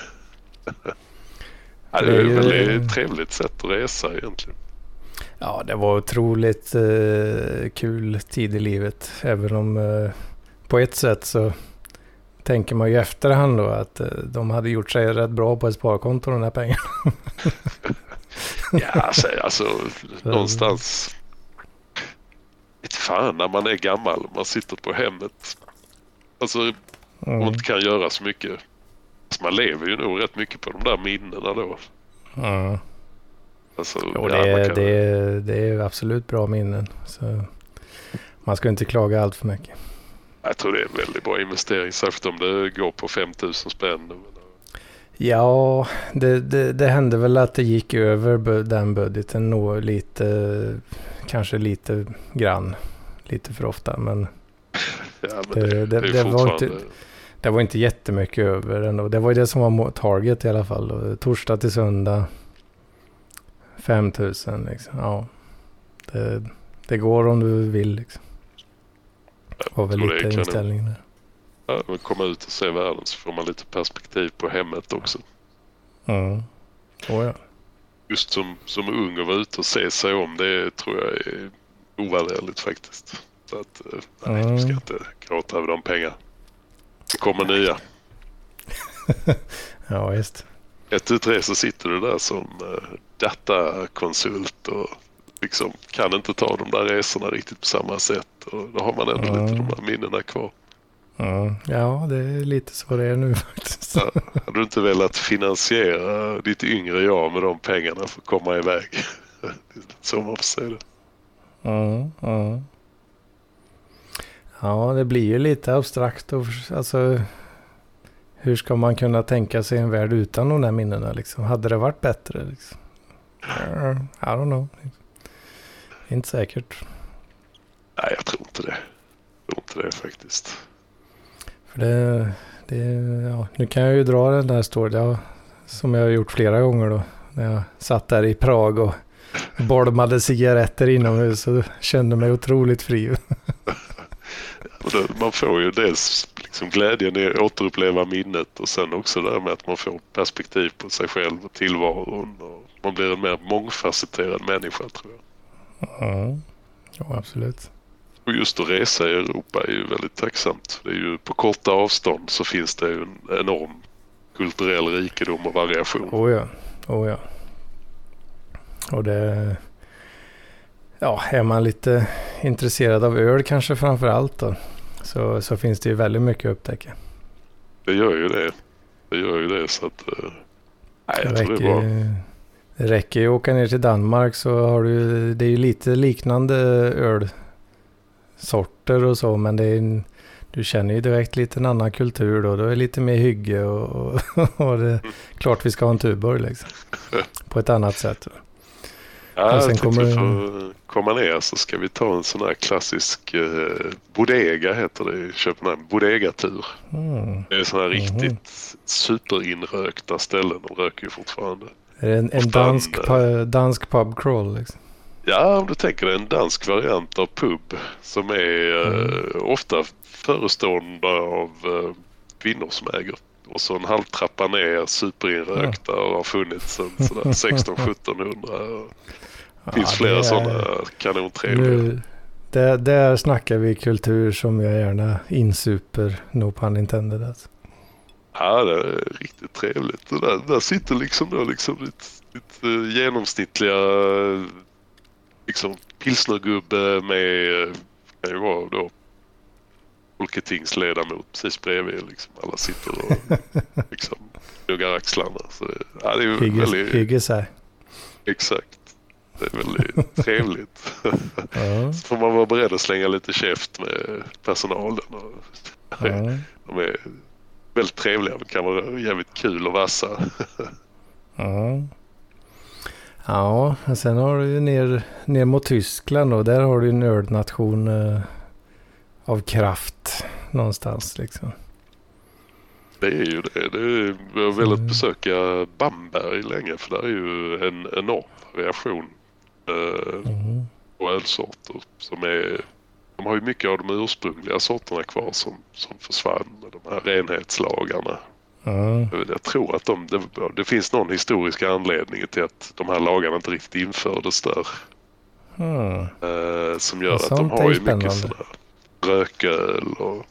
ja, Det det är ju- väl ett trevligt sätt att resa egentligen. Ja, det var otroligt eh, kul tid i livet. Även om eh, på ett sätt så tänker man ju i efterhand då att eh, de hade gjort sig rätt bra på ett sparkonto de här pengarna. Ja, alltså, alltså [LAUGHS] någonstans. Inte fan när man är gammal och man sitter på hemmet. Alltså Mm. inte kan göra så mycket. Alltså, man lever ju nog rätt mycket på de där minnena då. Mm. Alltså, Jo, ja, det, man är, kan- det, är, det är absolut bra minnen. Så man ska inte klaga allt för mycket. Jag tror det är en väldigt bra investering. Särskilt om det går på 5000 spänn. Ja, det, det, det hände väl att det gick över den budgeten nå lite, kanske lite grann. Lite för ofta, men [LAUGHS] Ja, men Det- det, det- var inte- det var inte jättemycket över ändå. Det var ju det som var target i alla fall. Torsdag till söndag 5000 liksom. Ja, det, det går om du vill liksom. Var väl lite inställningen där. Ja, men komma ut och se världen så får man lite perspektiv på hemmet också. Mm. Oh, ja. Just som, som ung och vara ute och se sig om, det tror jag är ovärderligt faktiskt. Så att, eh, nej, Mm. ska inte gråta över de pengar. Det kommer nya. [LAUGHS] ja, visst. Ett ut tre så sitter du där som eh, datakonsult och liksom kan inte ta de där resorna riktigt på samma sätt. Och då har man ändå Mm. lite de här minnena kvar. Mm. Ja, det är lite så det är nu [LAUGHS] faktiskt. Ja, hade du inte velat finansiera ditt yngre jag med de pengarna för att komma iväg? [LAUGHS] Så man får säga det. Mm, mm. Ja, det blir ju lite abstrakt. Och, alltså, hur ska man kunna tänka sig en värld utan de där minnena? Liksom? Hade det varit bättre? Liksom? I don't know. Inte säkert. Nej, jag tror inte det. Jag tror inte det faktiskt. För det, det, ja, nu kan jag ju dra den där storyn som jag har gjort flera gånger då. När jag satt där i Prag och [LAUGHS] bolmade cigaretter inomhus och kände mig otroligt fri. [LAUGHS] Man får ju dels liksom glädjen i att återuppleva minnet och sen också det här med att man får perspektiv på sig själv och tillvaron. Och man blir en mer mångfacetterad människa tror jag. Mm. Ja, absolut. Och just att resa i Europa är ju väldigt tacksamt. Det är ju på korta avstånd så finns det ju en enorm kulturell rikedom och variation. Oh ja, oh ja. Och det... Ja, är man lite intresserad av öl kanske framför allt då. Så, så finns det ju väldigt mycket att upptäcka. Det gör ju det. Det gör ju det så att... eh, Nej, jag det, tror det är bra. Det räcker ju att åka ner till Danmark så har du Det är ju lite liknande ölsorter och så men det är en, du känner ju direkt lite en annan kultur då. Det är lite mer hygge och, [LAUGHS] och, det är klart vi ska ha en Tuborg liksom. På ett annat sätt. Ja, och sen jag kommer- vi får komma ner så ska vi ta en sån här klassisk eh, bodega heter det i Köpenhamn. Bodegatur. Mm. Det är såna här Mhm. riktigt superinrökta ställen. De röker ju fortfarande. Är det en, en dansk, dansk pub crawl liksom? Ja, om du tänker dig en dansk variant av pub som är eh, ofta förestående av eh, kvinnor som äger. Och så en halvtrappa ner superinrökta och har funnits sedan sådär 1600-1700. [LAUGHS] Det finns Ja, flera är- sådana kanontrevliga. Där, där snackar vi kultur som jag gärna insuper. No pun intended alltså. Ja, det är riktigt trevligt. Och där, där sitter liksom då liksom ditt, ditt eh, genomsnittliga liksom pilsnergubbe med, kan ju vara då Folketingsledamot precis bredvid. Liksom. Alla sitter och [LAUGHS] liksom gnuggar axlarna. Så det, ja, det är väldigt, hygges här. exakt. Det är väldigt trevligt. [LAUGHS] Ja, Så får man vara beredd att slänga lite käft med personalen. Och, ja. [LAUGHS] De är väldigt trevliga. De kan vara jävligt kul och vassa. Ja. Ja, och sen har du ju ner, ner mot Tyskland och där har du ju en nördnation eh, av kraft någonstans liksom. Det är ju det. det är, jag har velat Mm. besöka Bamberg länge för där är ju en enorm variation eh, Mm. på ölsorter. Som är, de har ju mycket av de ursprungliga sorterna kvar som, som försvann med de här renhetslagarna. Ja, Jag- tror att de, det, det finns någon historisk anledning till att de här lagarna inte riktigt infördes där. Hmm. Eh, som gör att de har ju ju mycket spännande. sådär rököl och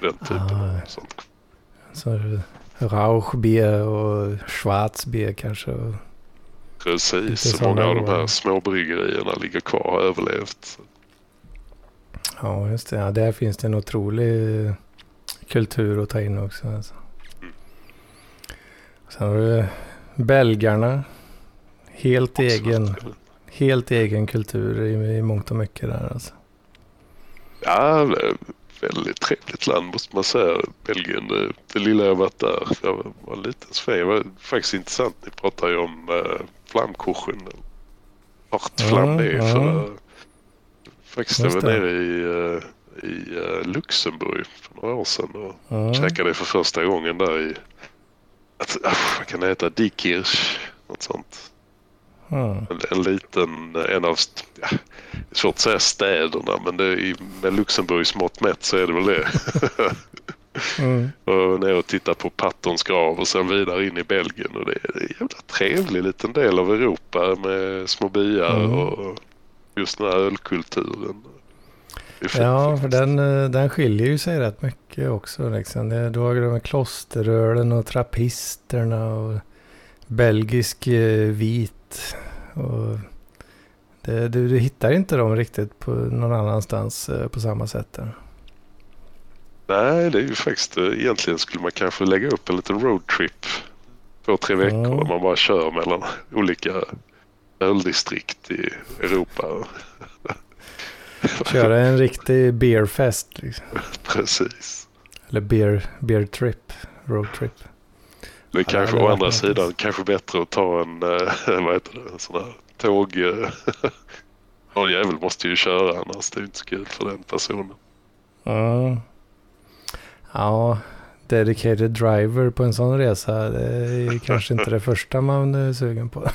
den typen Ah. av sånt. Så Rauchbier och Schwarzbier kanske. Precis, så många av de här år. små bryggerierna ligger kvar och har överlevt. Ja, just det. Ja, där finns det en otrolig kultur att ta in också. Alltså. Mm. Sen har du belgarna. Helt egen, helt egen kultur i, i mångt och mycket där alltså. Ja, väldigt trevligt land måste man säga. Belgien, det, det lilla jag varit där. Jag var, var en liten Sverige. Det var faktiskt intressant. Ni pratar ju om äh, flamkuchen. Vart flam Ja, ja. För, faktiskt jag var nere i, äh, i äh, Luxemburg för några år sedan och Ja, käkade för första gången där i, att, äh, vad kan det heta, Dikirch. Något sånt. ja. En, en liten, en av, ja, svårt att säga städerna men det är, i- med Luxemburgs mått mätt så är det väl det. [LAUGHS] Mm. [LAUGHS] och ner och titta på Pattons grav och sen vidare in i Belgien och det är en jävla trevlig liten del av Europa med små byar Mm. och just den här ölkulturen. Det Ja, för den, eh, den skiljer ju sig rätt mycket också. Liksom. Det, du har ju de här klosterölen och trappisterna och belgisk eh, vit. Och Det, du, du hittar inte dem riktigt på någon annanstans eh, på samma sätt. Där. Nej, det är ju faktiskt egentligen skulle man kanske lägga upp en liten roadtrip. Två, tre veckor Mm. man bara kör mellan olika öldistrikt i Europa. Köra en [LAUGHS] riktig beerfest. Liksom. Precis. Eller beer, beer trip. Road trip. Det är Ja, kanske å andra sidan kanske bättre att ta en, [LAUGHS] vad heter det, en sån här tåg. eh, [LAUGHS] Någon jävel måste ju köra annars det är inte så kul för den personen. Mm. Ja, dedicated driver på en sån resa. Det är kanske inte det första man är sugen på.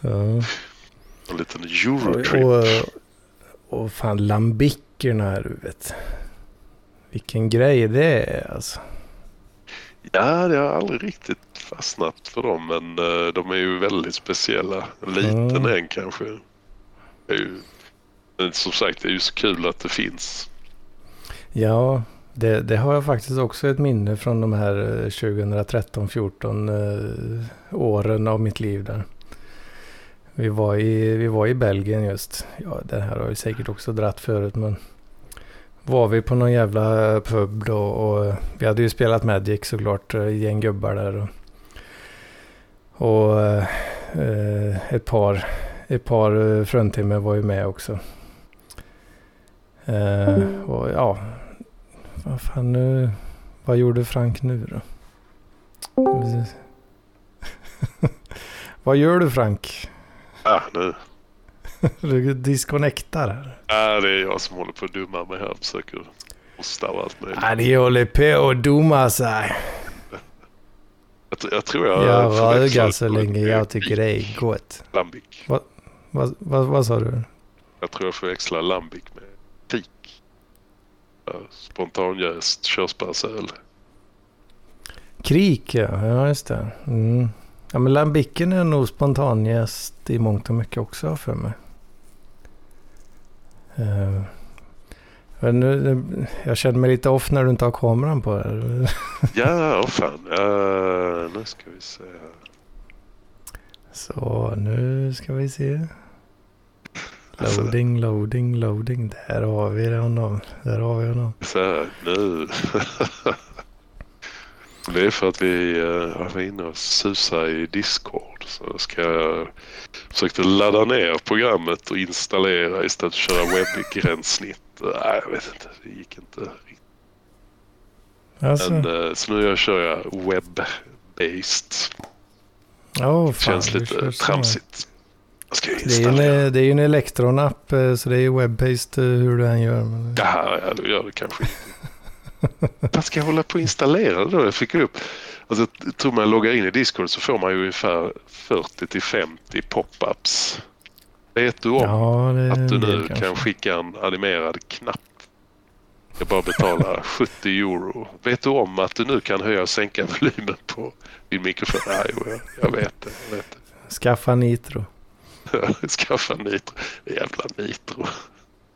Ja. En liten Eurotrip. och, och fan lambikerna här du vet. Vilken grej det är alltså. Ja, det har aldrig riktigt fastnat för dem men eh, de är ju väldigt speciella. En liten Mm. en kanske. Ju, men som sagt det är ju så kul att det finns. Ja, det, det har jag faktiskt också ett minne från de här eh, 2013-14 eh, åren av mitt liv där. Vi var, i, vi var i Belgien just. Ja, det här har jag säkert också dratt förut men. Var vi på någon jävla pub då och eh, vi hade ju spelat Magic såklart, eh, gäng gubbar där. Och, och eh, eh, ett par, ett par eh, fruntimmer var ju med också. Eh, och ja, vad fan nu, vad gjorde Frank nu då? [LAUGHS] vad gör du Frank? Ah, nu. Du disconnectar här. Ah, det är jag som håller på att dumma mig här och försöker hosta och allt möjligt. Ja, de håller på att dumma sig. Jag, jag tror jag Jag rögar så länge jag tycker det är gott. Lambic. Vad, vad, vad sa du? Jag tror jag förväxlar Lambic med. Ja, Spontanjäst körsbärsöl. Krik ja, ja just det. Mm. Ja men lambicken är nog spontanjäst i mångt och mycket också för mig. Eh, men nu, jag känner mig lite off när du inte har kameran på. Här. [LAUGHS] Ja, åh fan. Uh, nu ska vi se här. Så nu ska vi se. Alltså- Loading, loading, loading. Där har vi honom. Där har vi honom. Så här, nu. [LAUGHS] Det är för att vi uh, var inne och susade i Discord. Så ska jag försökte ladda ner programmet och installera istället för att köra webbgränssnitt. Nej, jag vet inte. Det gick inte riktigt. Alltså, Men, eh, så nu jag kör jag web-based. oh, fan, Känns lite tramsigt. Det är en, det är ju en elektronapp eh, så det är ju web-based eh, hur du än gör. Men... Ja, ja, då gör det kanske. Vad ska jag hålla på och installera då? Jag fick upp. Alltså, jag tror man loggar in i Discord så får man ju ungefär 40 till 50 pop-ups. Vet du om Ja, det att du nu kan skicka en animerad knapp? Jag bara betala 70 [LAUGHS] euro. Vet du om att du nu kan höja och sänka volymen på din mikrofon? Nej, jag, jag vet det. Jag vet det. Skaffa nitro. [LAUGHS] Skaffa nitro. Jävla nitro.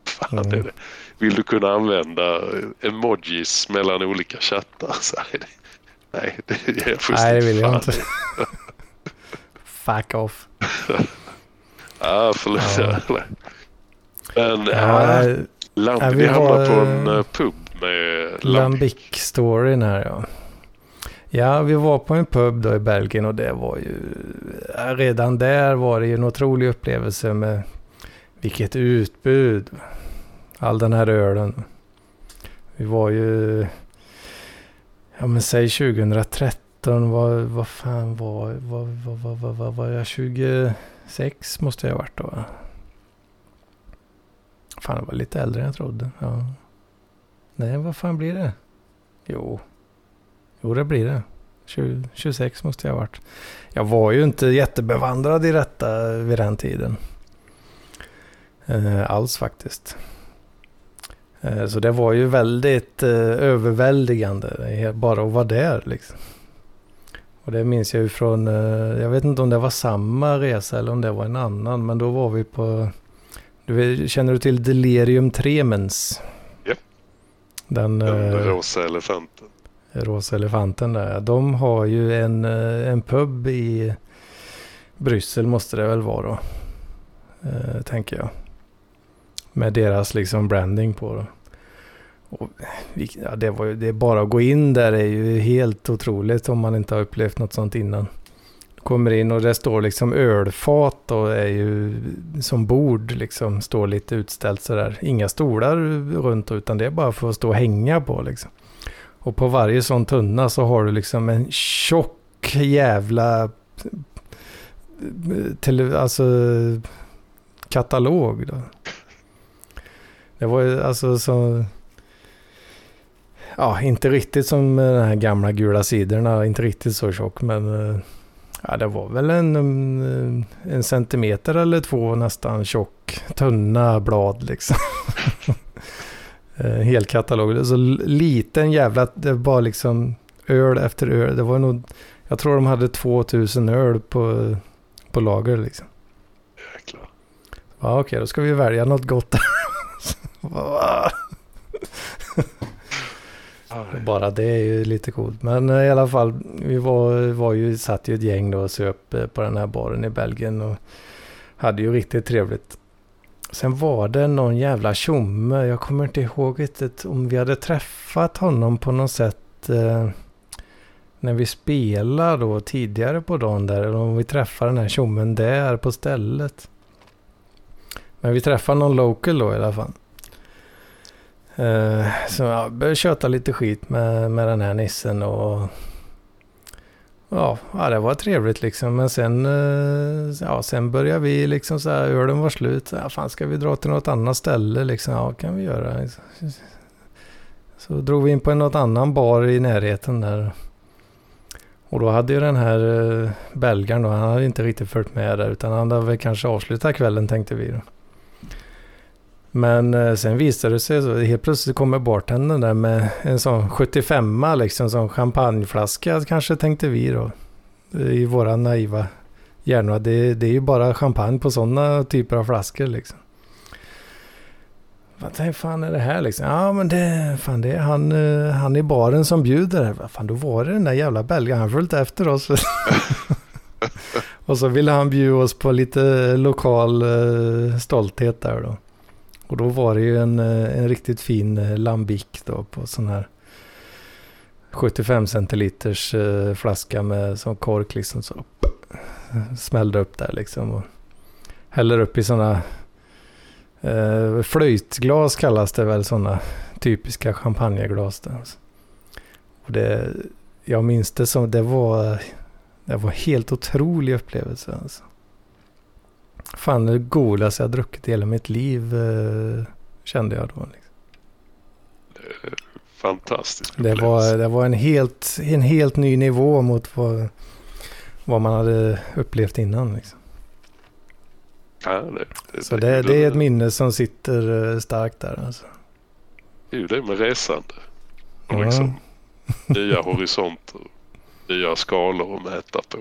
Fan Mm. är det. Vill du kunna använda emojis mellan olika chattar? Det. Nej, det är jag Nej, det vill jag inte. [LAUGHS] Fuck off. Ja, [LAUGHS] förlåt. Ja. Men Ja, äh, Lamb, ja, vi vi hamnade har, på en eh, eh, pub med Lambic. Lambic-storyn här ja. Ja, vi var på en pub då i Belgien och det var ju... Redan där var det ju en otrolig upplevelse med vilket utbud. All den här ölen. Vi var ju... Ja men säg 2013, vad, vad fan var... Vad, vad, vad, vad, vad var jag? 26 måste jag ha varit då va? Fan, jag var lite äldre än jag trodde. Ja. Nej, vad fan blir det? Jo. Jo, det blir det. 20, 26 måste jag ha varit. Jag var ju inte jättebevandrad i detta vid den tiden. Eh, alls faktiskt. Eh, så det var ju väldigt eh, överväldigande. Bara att vara där liksom. Och det minns jag ju från, eh, jag vet inte om det var samma resa eller om det var en annan. Men då var vi på, du vet, känner du till Delirium Tremens? Ja. Den, Den eh, rosa elefanten. Rosa elefanten där. De har ju en, eh, en pub i Bryssel måste det väl vara då. Eh, tänker jag. Med deras liksom branding på då. Och, ja, det, var ju, det är bara att gå in där är ju helt otroligt om man inte har upplevt något sånt innan. Kommer in och det står liksom ölfat och är ju som bord liksom står lite utställt sådär. Inga stolar runt utan det är bara för att stå och hänga på liksom. Och på varje sån tunna så har du liksom en tjock jävla tele, alltså katalog. Då. Det var ju alltså så... Ja, inte riktigt som de här gamla gula sidorna, inte riktigt så tjock men... Eh, ja, det var väl en, eh, en centimeter eller två nästan tjock, tunna blad liksom. [LAUGHS] Eh, hel katalog. Så liten jävla, det var liksom öl efter öl. Det var nog, jag tror de hade 2000 öl på, på lager liksom. Jäklar. Ja, okej, då ska vi välja något gott. [LAUGHS] Bara det är ju lite coolt. Men eh, i alla fall, vi var, var ju, satt ju ett gäng då och söp eh, på den här baren i Belgien och hade ju riktigt trevligt. Sen var det någon jävla tjomme, jag kommer inte ihåg riktigt om vi hade träffat honom på något sätt eh, när vi spelade då tidigare på dagen där. Eller om vi träffade den här tjommen där på stället. Men vi träffade någon local då i alla fall. Eh, så jag började köta lite skit med, med den här nissen och ja, ja, det var trevligt liksom. Men sen, eh, ja, sen började vi liksom så här, ölen var slut. Ja, fan ska vi dra till något annat ställe liksom? Ja, kan vi göra. Så drog vi in på något annan bar i närheten där. Och då hade ju den här eh, belgaren då, han hade inte riktigt följt med där utan han hade väl kanske avslutat kvällen tänkte vi då. Men eh, sen visade det sig så helt plötsligt kommer bartendern där med en sån 75 liksom, som champagneflaska kanske tänkte vi då. I våra naiva hjärnor. Det, det är ju bara champagne på sådana typer av flaskor liksom. Vad fan är det här liksom? Ja men det, fan, det är han, eh, han i baren som bjuder. Vad fan då var det den där jävla belgaren. Han följde efter oss. [LAUGHS] och så ville han bjuda oss på lite lokal uh, stolthet där då. Och då var det ju en, eh, en riktigt fin eh, lambic då på sån här 75 centiliters eh, flaska med sån kork liksom så smällde upp där liksom. Och häller upp i sådana eh, flöjtglas kallas det väl sådana typiska champagneglas. Där. Och det, jag minns det som, det var, det var helt otrolig upplevelse. Alltså. Fan det godaste jag druckit i hela mitt liv eh, kände jag då. Liksom. Fantastiskt. Det var, det var en, helt, en helt ny nivå mot vad, vad man hade upplevt innan. Liksom. Ja, det, det, Så det, det, är ett minne som sitter eh, starkt där. Alltså. Det är ju det med resande. Och liksom, [LAUGHS] nya horisonter, nya skalor att mäta på.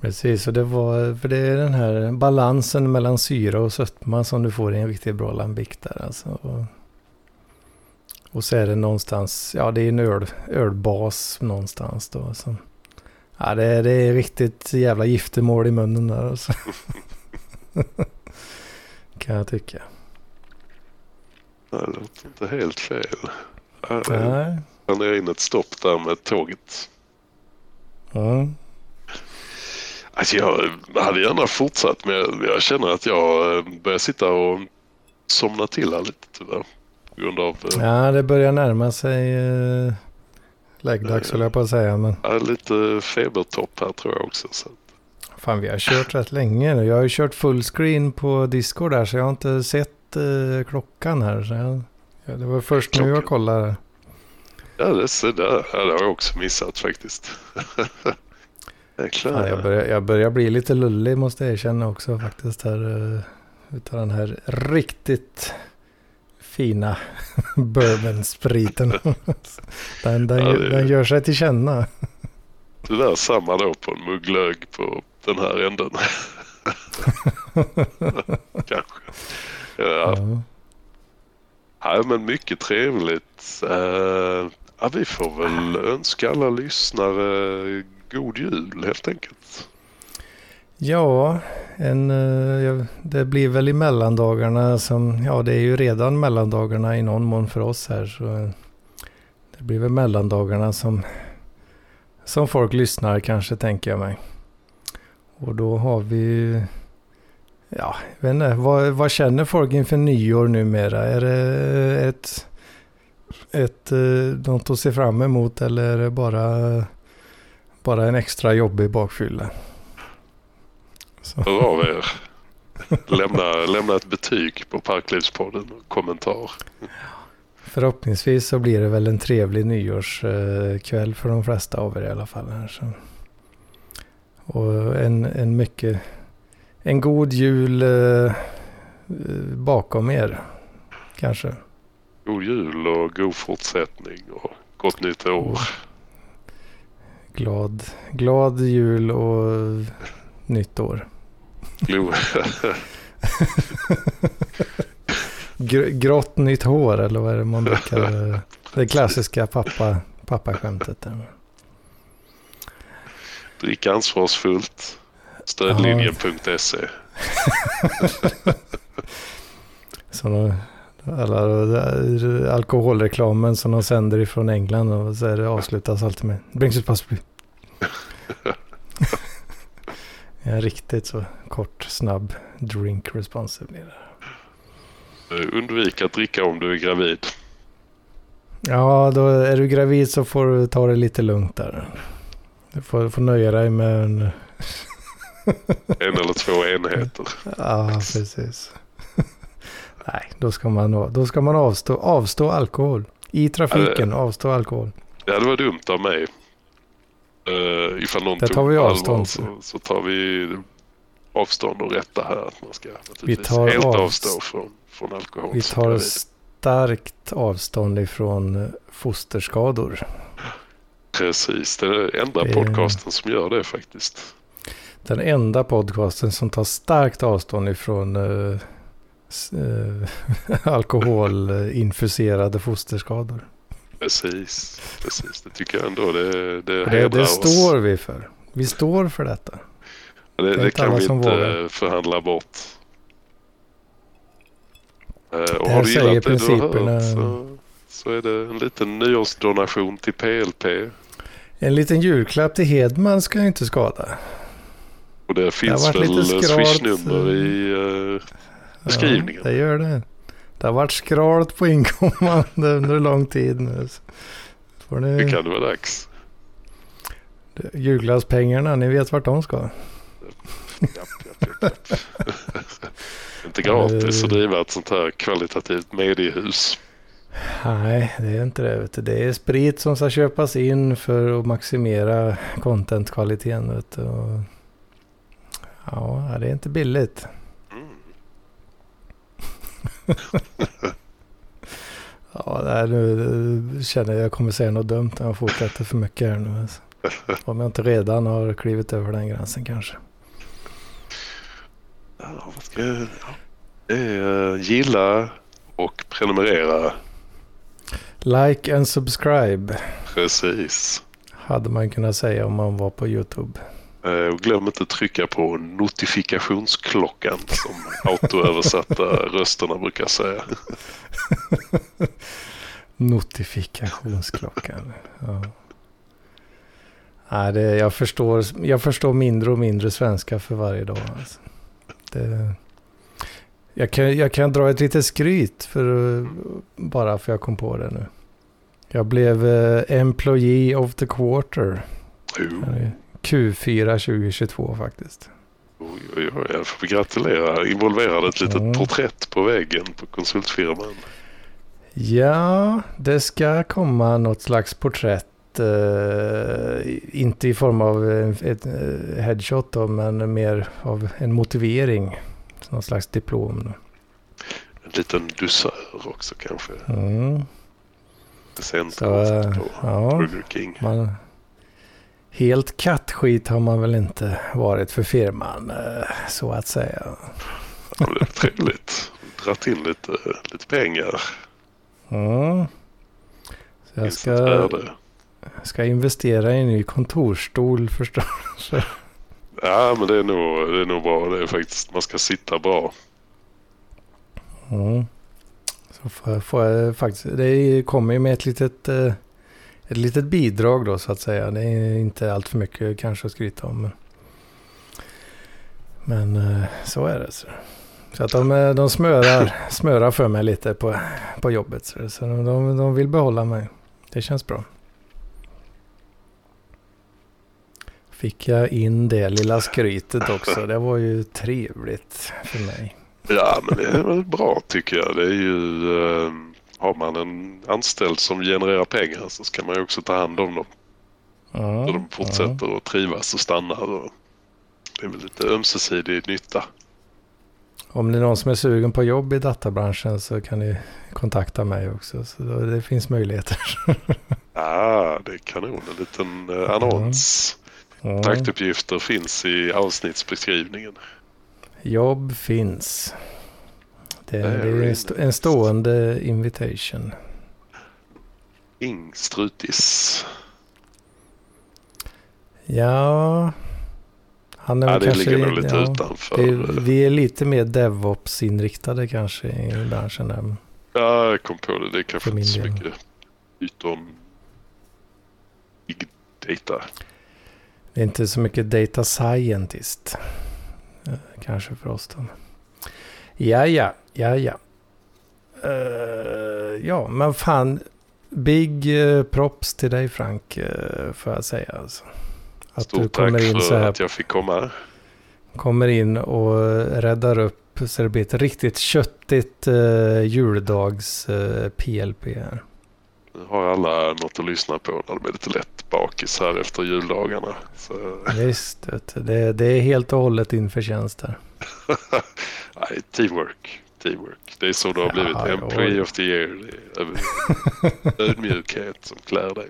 Precis, och det var, för det är den här balansen mellan syra och sötma som du får i en riktigt bra lambic där alltså. Och, och så är det någonstans, ja det är en öl, ölbas någonstans då. Så. Ja det är, det är riktigt jävla giftermål i munnen där alltså. [LAUGHS] kan jag tycka. Det låter inte helt fel. Nej. Han är in ett stopp där med tåget. Mm. Alltså jag hade gärna fortsatt men jag känner att jag eh, börjar sitta och somna till här lite tyvärr. På grund av... Eh, ja, det börjar närma sig eh, läggdags höll jag på att säga. Men... Ja, lite febertopp här tror jag också. Så. Fan, vi har kört rätt länge nu. Jag har ju kört fullscreen på Discord där så jag har inte sett eh, klockan här. Så jag, ja, det var först klockan. nu jag kollade. Ja, det, det, ja, det har jag också missat faktiskt. [LAUGHS] Ja, jag, börjar, jag börjar bli lite lullig måste jag erkänna också faktiskt. Här, uh, utav den här riktigt fina [LAUGHS] bourbonspriten. [LAUGHS] den, den, ja, den gör sig till känna. Det där samma då på en mugglög på den här änden. [LAUGHS] Kanske. Ja. ja. ja. men mycket trevligt. Uh, ja, vi får väl önska alla lyssnare god jul helt enkelt. Ja, en, eh, det blir väl i mellandagarna som, ja det är ju redan mellandagarna i någon mån för oss här. Så eh, det blir väl mellandagarna som, som folk lyssnar kanske tänker jag mig. Och då har vi, ja, jag vet inte, vad, vad känner folk inför nyår numera? Är det ett, ett, eh, något att se fram emot eller är det bara, bara en extra jobbig bakfylla? Så. Hör av er. Lämna, lämna ett betyg på Parklivspodden och kommentar. Förhoppningsvis så blir det väl en trevlig nyårskväll för de flesta av er i alla fall. Här, så. Och en, en mycket, en god jul eh, bakom er kanske. God jul och god fortsättning och gott nytt år. Glad, glad jul och nytt år. Gr- grått nytt hår eller vad är det man brukar... Det klassiska pappa, pappaskämtet. Drick ansvarsfullt. Stödlinjen.se. [LAUGHS] Så de, alla eh, alkoholreklamen som de sänder ifrån England och så är det avslutas alltid med Brings ut passby. [LAUGHS] En riktigt så kort, snabb drink response blir det. Undvik att dricka om du är gravid. Ja, då är du gravid så får du ta det lite lugnt där. Du får, får nöja dig med en... En eller två enheter. Ja, precis. Nej, då ska man, då ska man avstå, avstå alkohol. I trafiken, avstå alkohol. Ja, det var dumt av mig. Uh, ifall någon Det tar vi avstånd så, så tar vi avstånd och rätta här. Att man ska naturligtvis tar helt avst- avstå från, från alkohol. Vi tar starkt avstånd ifrån eh, fosterskador. Precis, det är den enda Det- podcasten som gör det faktiskt. Den enda podcasten som tar starkt avstånd ifrån uh, [LAUGHS] alkoholinfuserade fosterskador. Precis, precis. Det tycker jag ändå. Det, det, Det, det står vi för. Vi står för detta. Det, det inte kan vi inte vågar. förhandla bort. Eh, Och här har du säger gillat det du har hört så, så är det en liten nyårsdonation till PLP. En liten julklapp till Hedman ska ju inte skada. Och det finns varit väl swishnummer i eh, Beskrivningen. Ja, det gör det. Det har varit skralt på inkommande [LAUGHS] under lång tid nu. Får det ni kan det vara dags. julglasspengarna, ni vet vart de ska. Japp, japp, japp, inte gratis att driva ett sånt här kvalitativt mediehus. Nej, det är inte det. Det är sprit som ska köpas in för att maximera contentkvaliteten. Ja, det är inte billigt. [LAUGHS] Ja, här nu känner jag jag kommer säga något dumt när jag fortsätter för mycket här nu. Alltså. Om jag inte redan har klivit över den gränsen kanske. Ja, vad ska jag... ja. Det är eh, gilla och prenumerera. Like and subscribe Precis. hade man kunnat säga om man var på YouTube. Eh, Och glöm inte trycka på notifikationsklockan som autoöversatta [LAUGHS] rösterna brukar säga. [LAUGHS] Notifikationsklockan. Ja. Nej, det, jag, förstår, jag förstår mindre och mindre svenska för varje dag. Alltså. Det, jag, kan, jag kan dra ett litet skryt för, bara för jag kom på det nu. Jag blev eh, Employee of the Quarter. Q4 2022 faktiskt. oj, oj, oj, jag får gratulera. Involverade ett litet Mm. porträtt på väggen på konsultfirman. Ja, det ska komma något slags porträtt. eh, inte i form av ett eh, headshot då, men mer av en motivering. Någon slags diplom. Då. En liten dusör också kanske. Mm. Eh, på ja, Burger King. man, helt kattskit har man väl inte varit för firman, eh, så att säga. Ja, det är trevligt. Dratt in lite, lite pengar. Mm. Så jag ska, ska investera i en ny kontorstol [LAUGHS] förstås. Ja, men det är nog, det är nog bra. Det är faktiskt, man ska sitta bra. Mm. Så får, får jag faktiskt, det kommer ju med ett litet, eh, ett litet bidrag då så att säga. Det är inte allt för mycket kanske att skryta om. Men, men eh, så är det. Så, så att de, eh, de smörar, smörar för mig lite på, på jobbet. Så, så de, de vill behålla mig. Det känns bra. Fick jag in det lilla skrytet också. Det var ju trevligt för mig. Ja, men det är väl bra tycker jag. Det är ju, eh, har man en anställd som genererar pengar så ska man ju också ta hand om dem. Ja, Så de fortsätter att trivas och stannar. Och det är väl lite ömsesidig nytta. Om det är någon som är sugen på jobb i databranschen så kan ni kontakta mig också. Så det finns möjligheter. [LAUGHS] Ja, det är kanon. En liten eh, annons. Ja. Kontaktuppgifter finns i avsnittsbeskrivningen. Jobb finns. Det, det är en, st- en stående invitation. Ing strutis. Ja, han är Ja, det kanske... ligger nog lite ja, utanför. det, vi är lite mer DevOps-inriktade kanske i branschen. Där. Ja, jag kom på det. Det är kanske inte så mycket Python Big Data. Det är inte så mycket data scientist. eh, Kanske för oss då. Ja, ja, ja, ja. Eh, ja, men fan. Big eh, props till dig Frank, uh, får jag säga. Alltså. Att du Stort tack kommer in så för här, att jag fick komma. kommer in och räddar upp så det blir ett riktigt köttigt uh, juldags eh, PLP här. Nu har alla något att lyssna på när det blir lite lätt bakis här efter juldagarna. Så, Visst, du, det, det är helt och hållet din förtjänst där. [LAUGHS] nej, teamwork. Teamwork. Det är så det har blivit. Ja, Employee ja. of the year. [LAUGHS] Ödmjukhet som klär dig.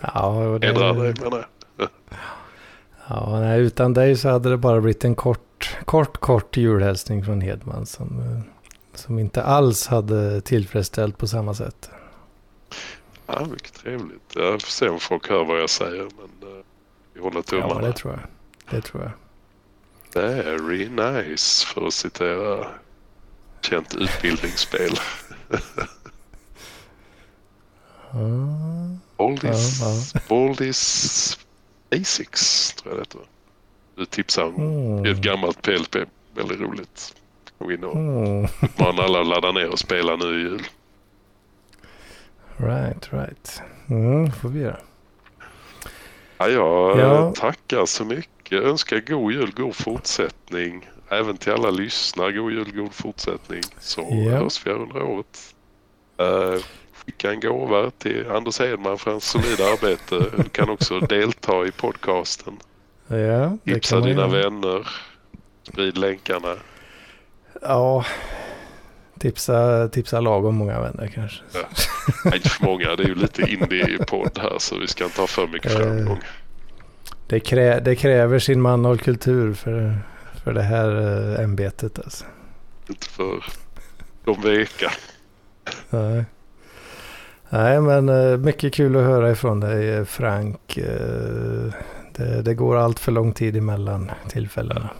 Ja, det, Ändra dig menar jag. [LAUGHS] Ja, nej, utan dig så hade det bara blivit en kort, kort, kort julhälsning från Hedman som, eh, som inte alls hade tillfredsställt på samma sätt. Ja, mycket trevligt. Jag får se om folk hör vad jag säger. Men uh, vi håller Ja, tummarna. det tror jag. Det tror jag. Very nice för att citera känt utbildningsspel. [LAUGHS] All this, all this basics tror jag det heter. Du tipsar om Mm. ett gammalt PLP. Väldigt roligt. Gå in och Mm. [LAUGHS] uppmana alla att ladda ner och spela nu i jul. Right, right. Mm, får vi göra. Ja, jag Ja. tackar så mycket. Önskar god jul, god fortsättning. Även till alla lyssnare, god jul, god fortsättning. Så Ja. hörs vi här under året. Uh, skicka en gåva till Anders Hedman för hans solida arbete. Du kan också [LAUGHS] delta i podcasten. Ja, det Tipsa dina göra. vänner. Sprid länkarna. Ja, tipsa, tipsa lagom många vänner kanske. Nej, inte för många. Det är ju lite indie-podd här så vi ska inte ha för mycket Eh. framgång. Det, krä, det kräver sin manhållkultur för, för det här äh, ämbetet alltså. Inte för de veka. Nej. Nej, men eh, mycket kul att höra ifrån dig eh, Frank. Eh, Det, det går allt för lång tid emellan tillfällena.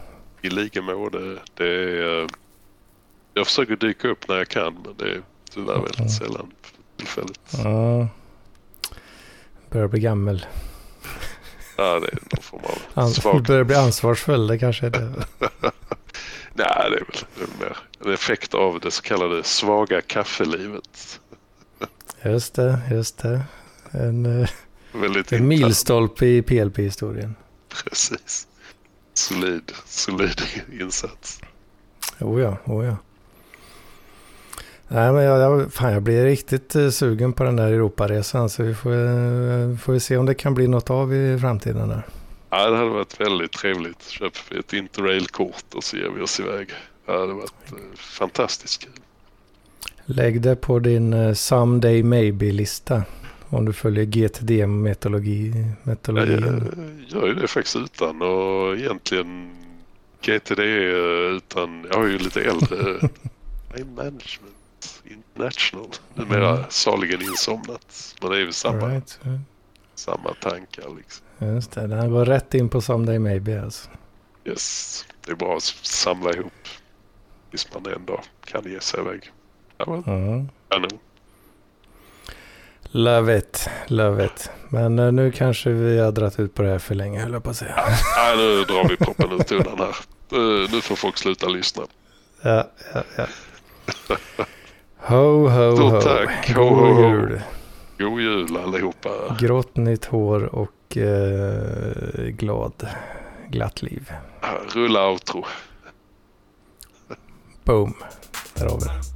I lika mål. Det, är, eh, jag försöker dyka upp när jag kan men det är tyvärr väldigt Mm. sällan för tillfället. Ja. Börjar bli gammal. Ja, det är någon form av svag... börjar bli ansvarsfull, det kanske är det. [LAUGHS] Nej, det är väl, det är väl mer en effekt av det så kallade svaga kaffelivet. Just det, just det. En, eh, Väldigt en internt. milstolpe i PLP-historien. Precis. Solid, solid insats. Oh ja, oh ja. Nej, men jag, jag, fan, jag blir riktigt eh, sugen på den där Europaresan. Så vi får, eh, får vi se om det kan bli något av i framtiden. Där. Ja, det hade varit väldigt trevligt. Köper vi ett interrail-kort och så ger vi oss iväg. Det hade varit eh, fantastiskt kul. Lägg det på din Someday Maybe-lista. Om du följer GTD-metodologin. Jag gör ju det faktiskt utan och egentligen GTD utan, jag har ju lite äldre [LAUGHS] Time Management International. Numera Mm. saligen insomnat. Men det är ju samma, Right. samma tankar liksom. Just det, den går rätt in på Someday Maybe alltså. Yes, det är bra att samla ihop tills man en dag kan ge sig iväg. Ja, men, Mm. kanon. Love it, love it. Men eh, nu kanske vi har dragit ut på det här för länge höll jag på att säga. [LAUGHS] Nej, nu drar vi proppen ut tunnan här. Eh, Nu får folk sluta lyssna. Ja, ja, ja. [LAUGHS] Ho, ho, Stort ho. tack. Ho, God ho, ho. jul. God jul allihopa. Grått nytt hår och eh, glad, glatt liv. Rulla outro. Boom. Där har vi det.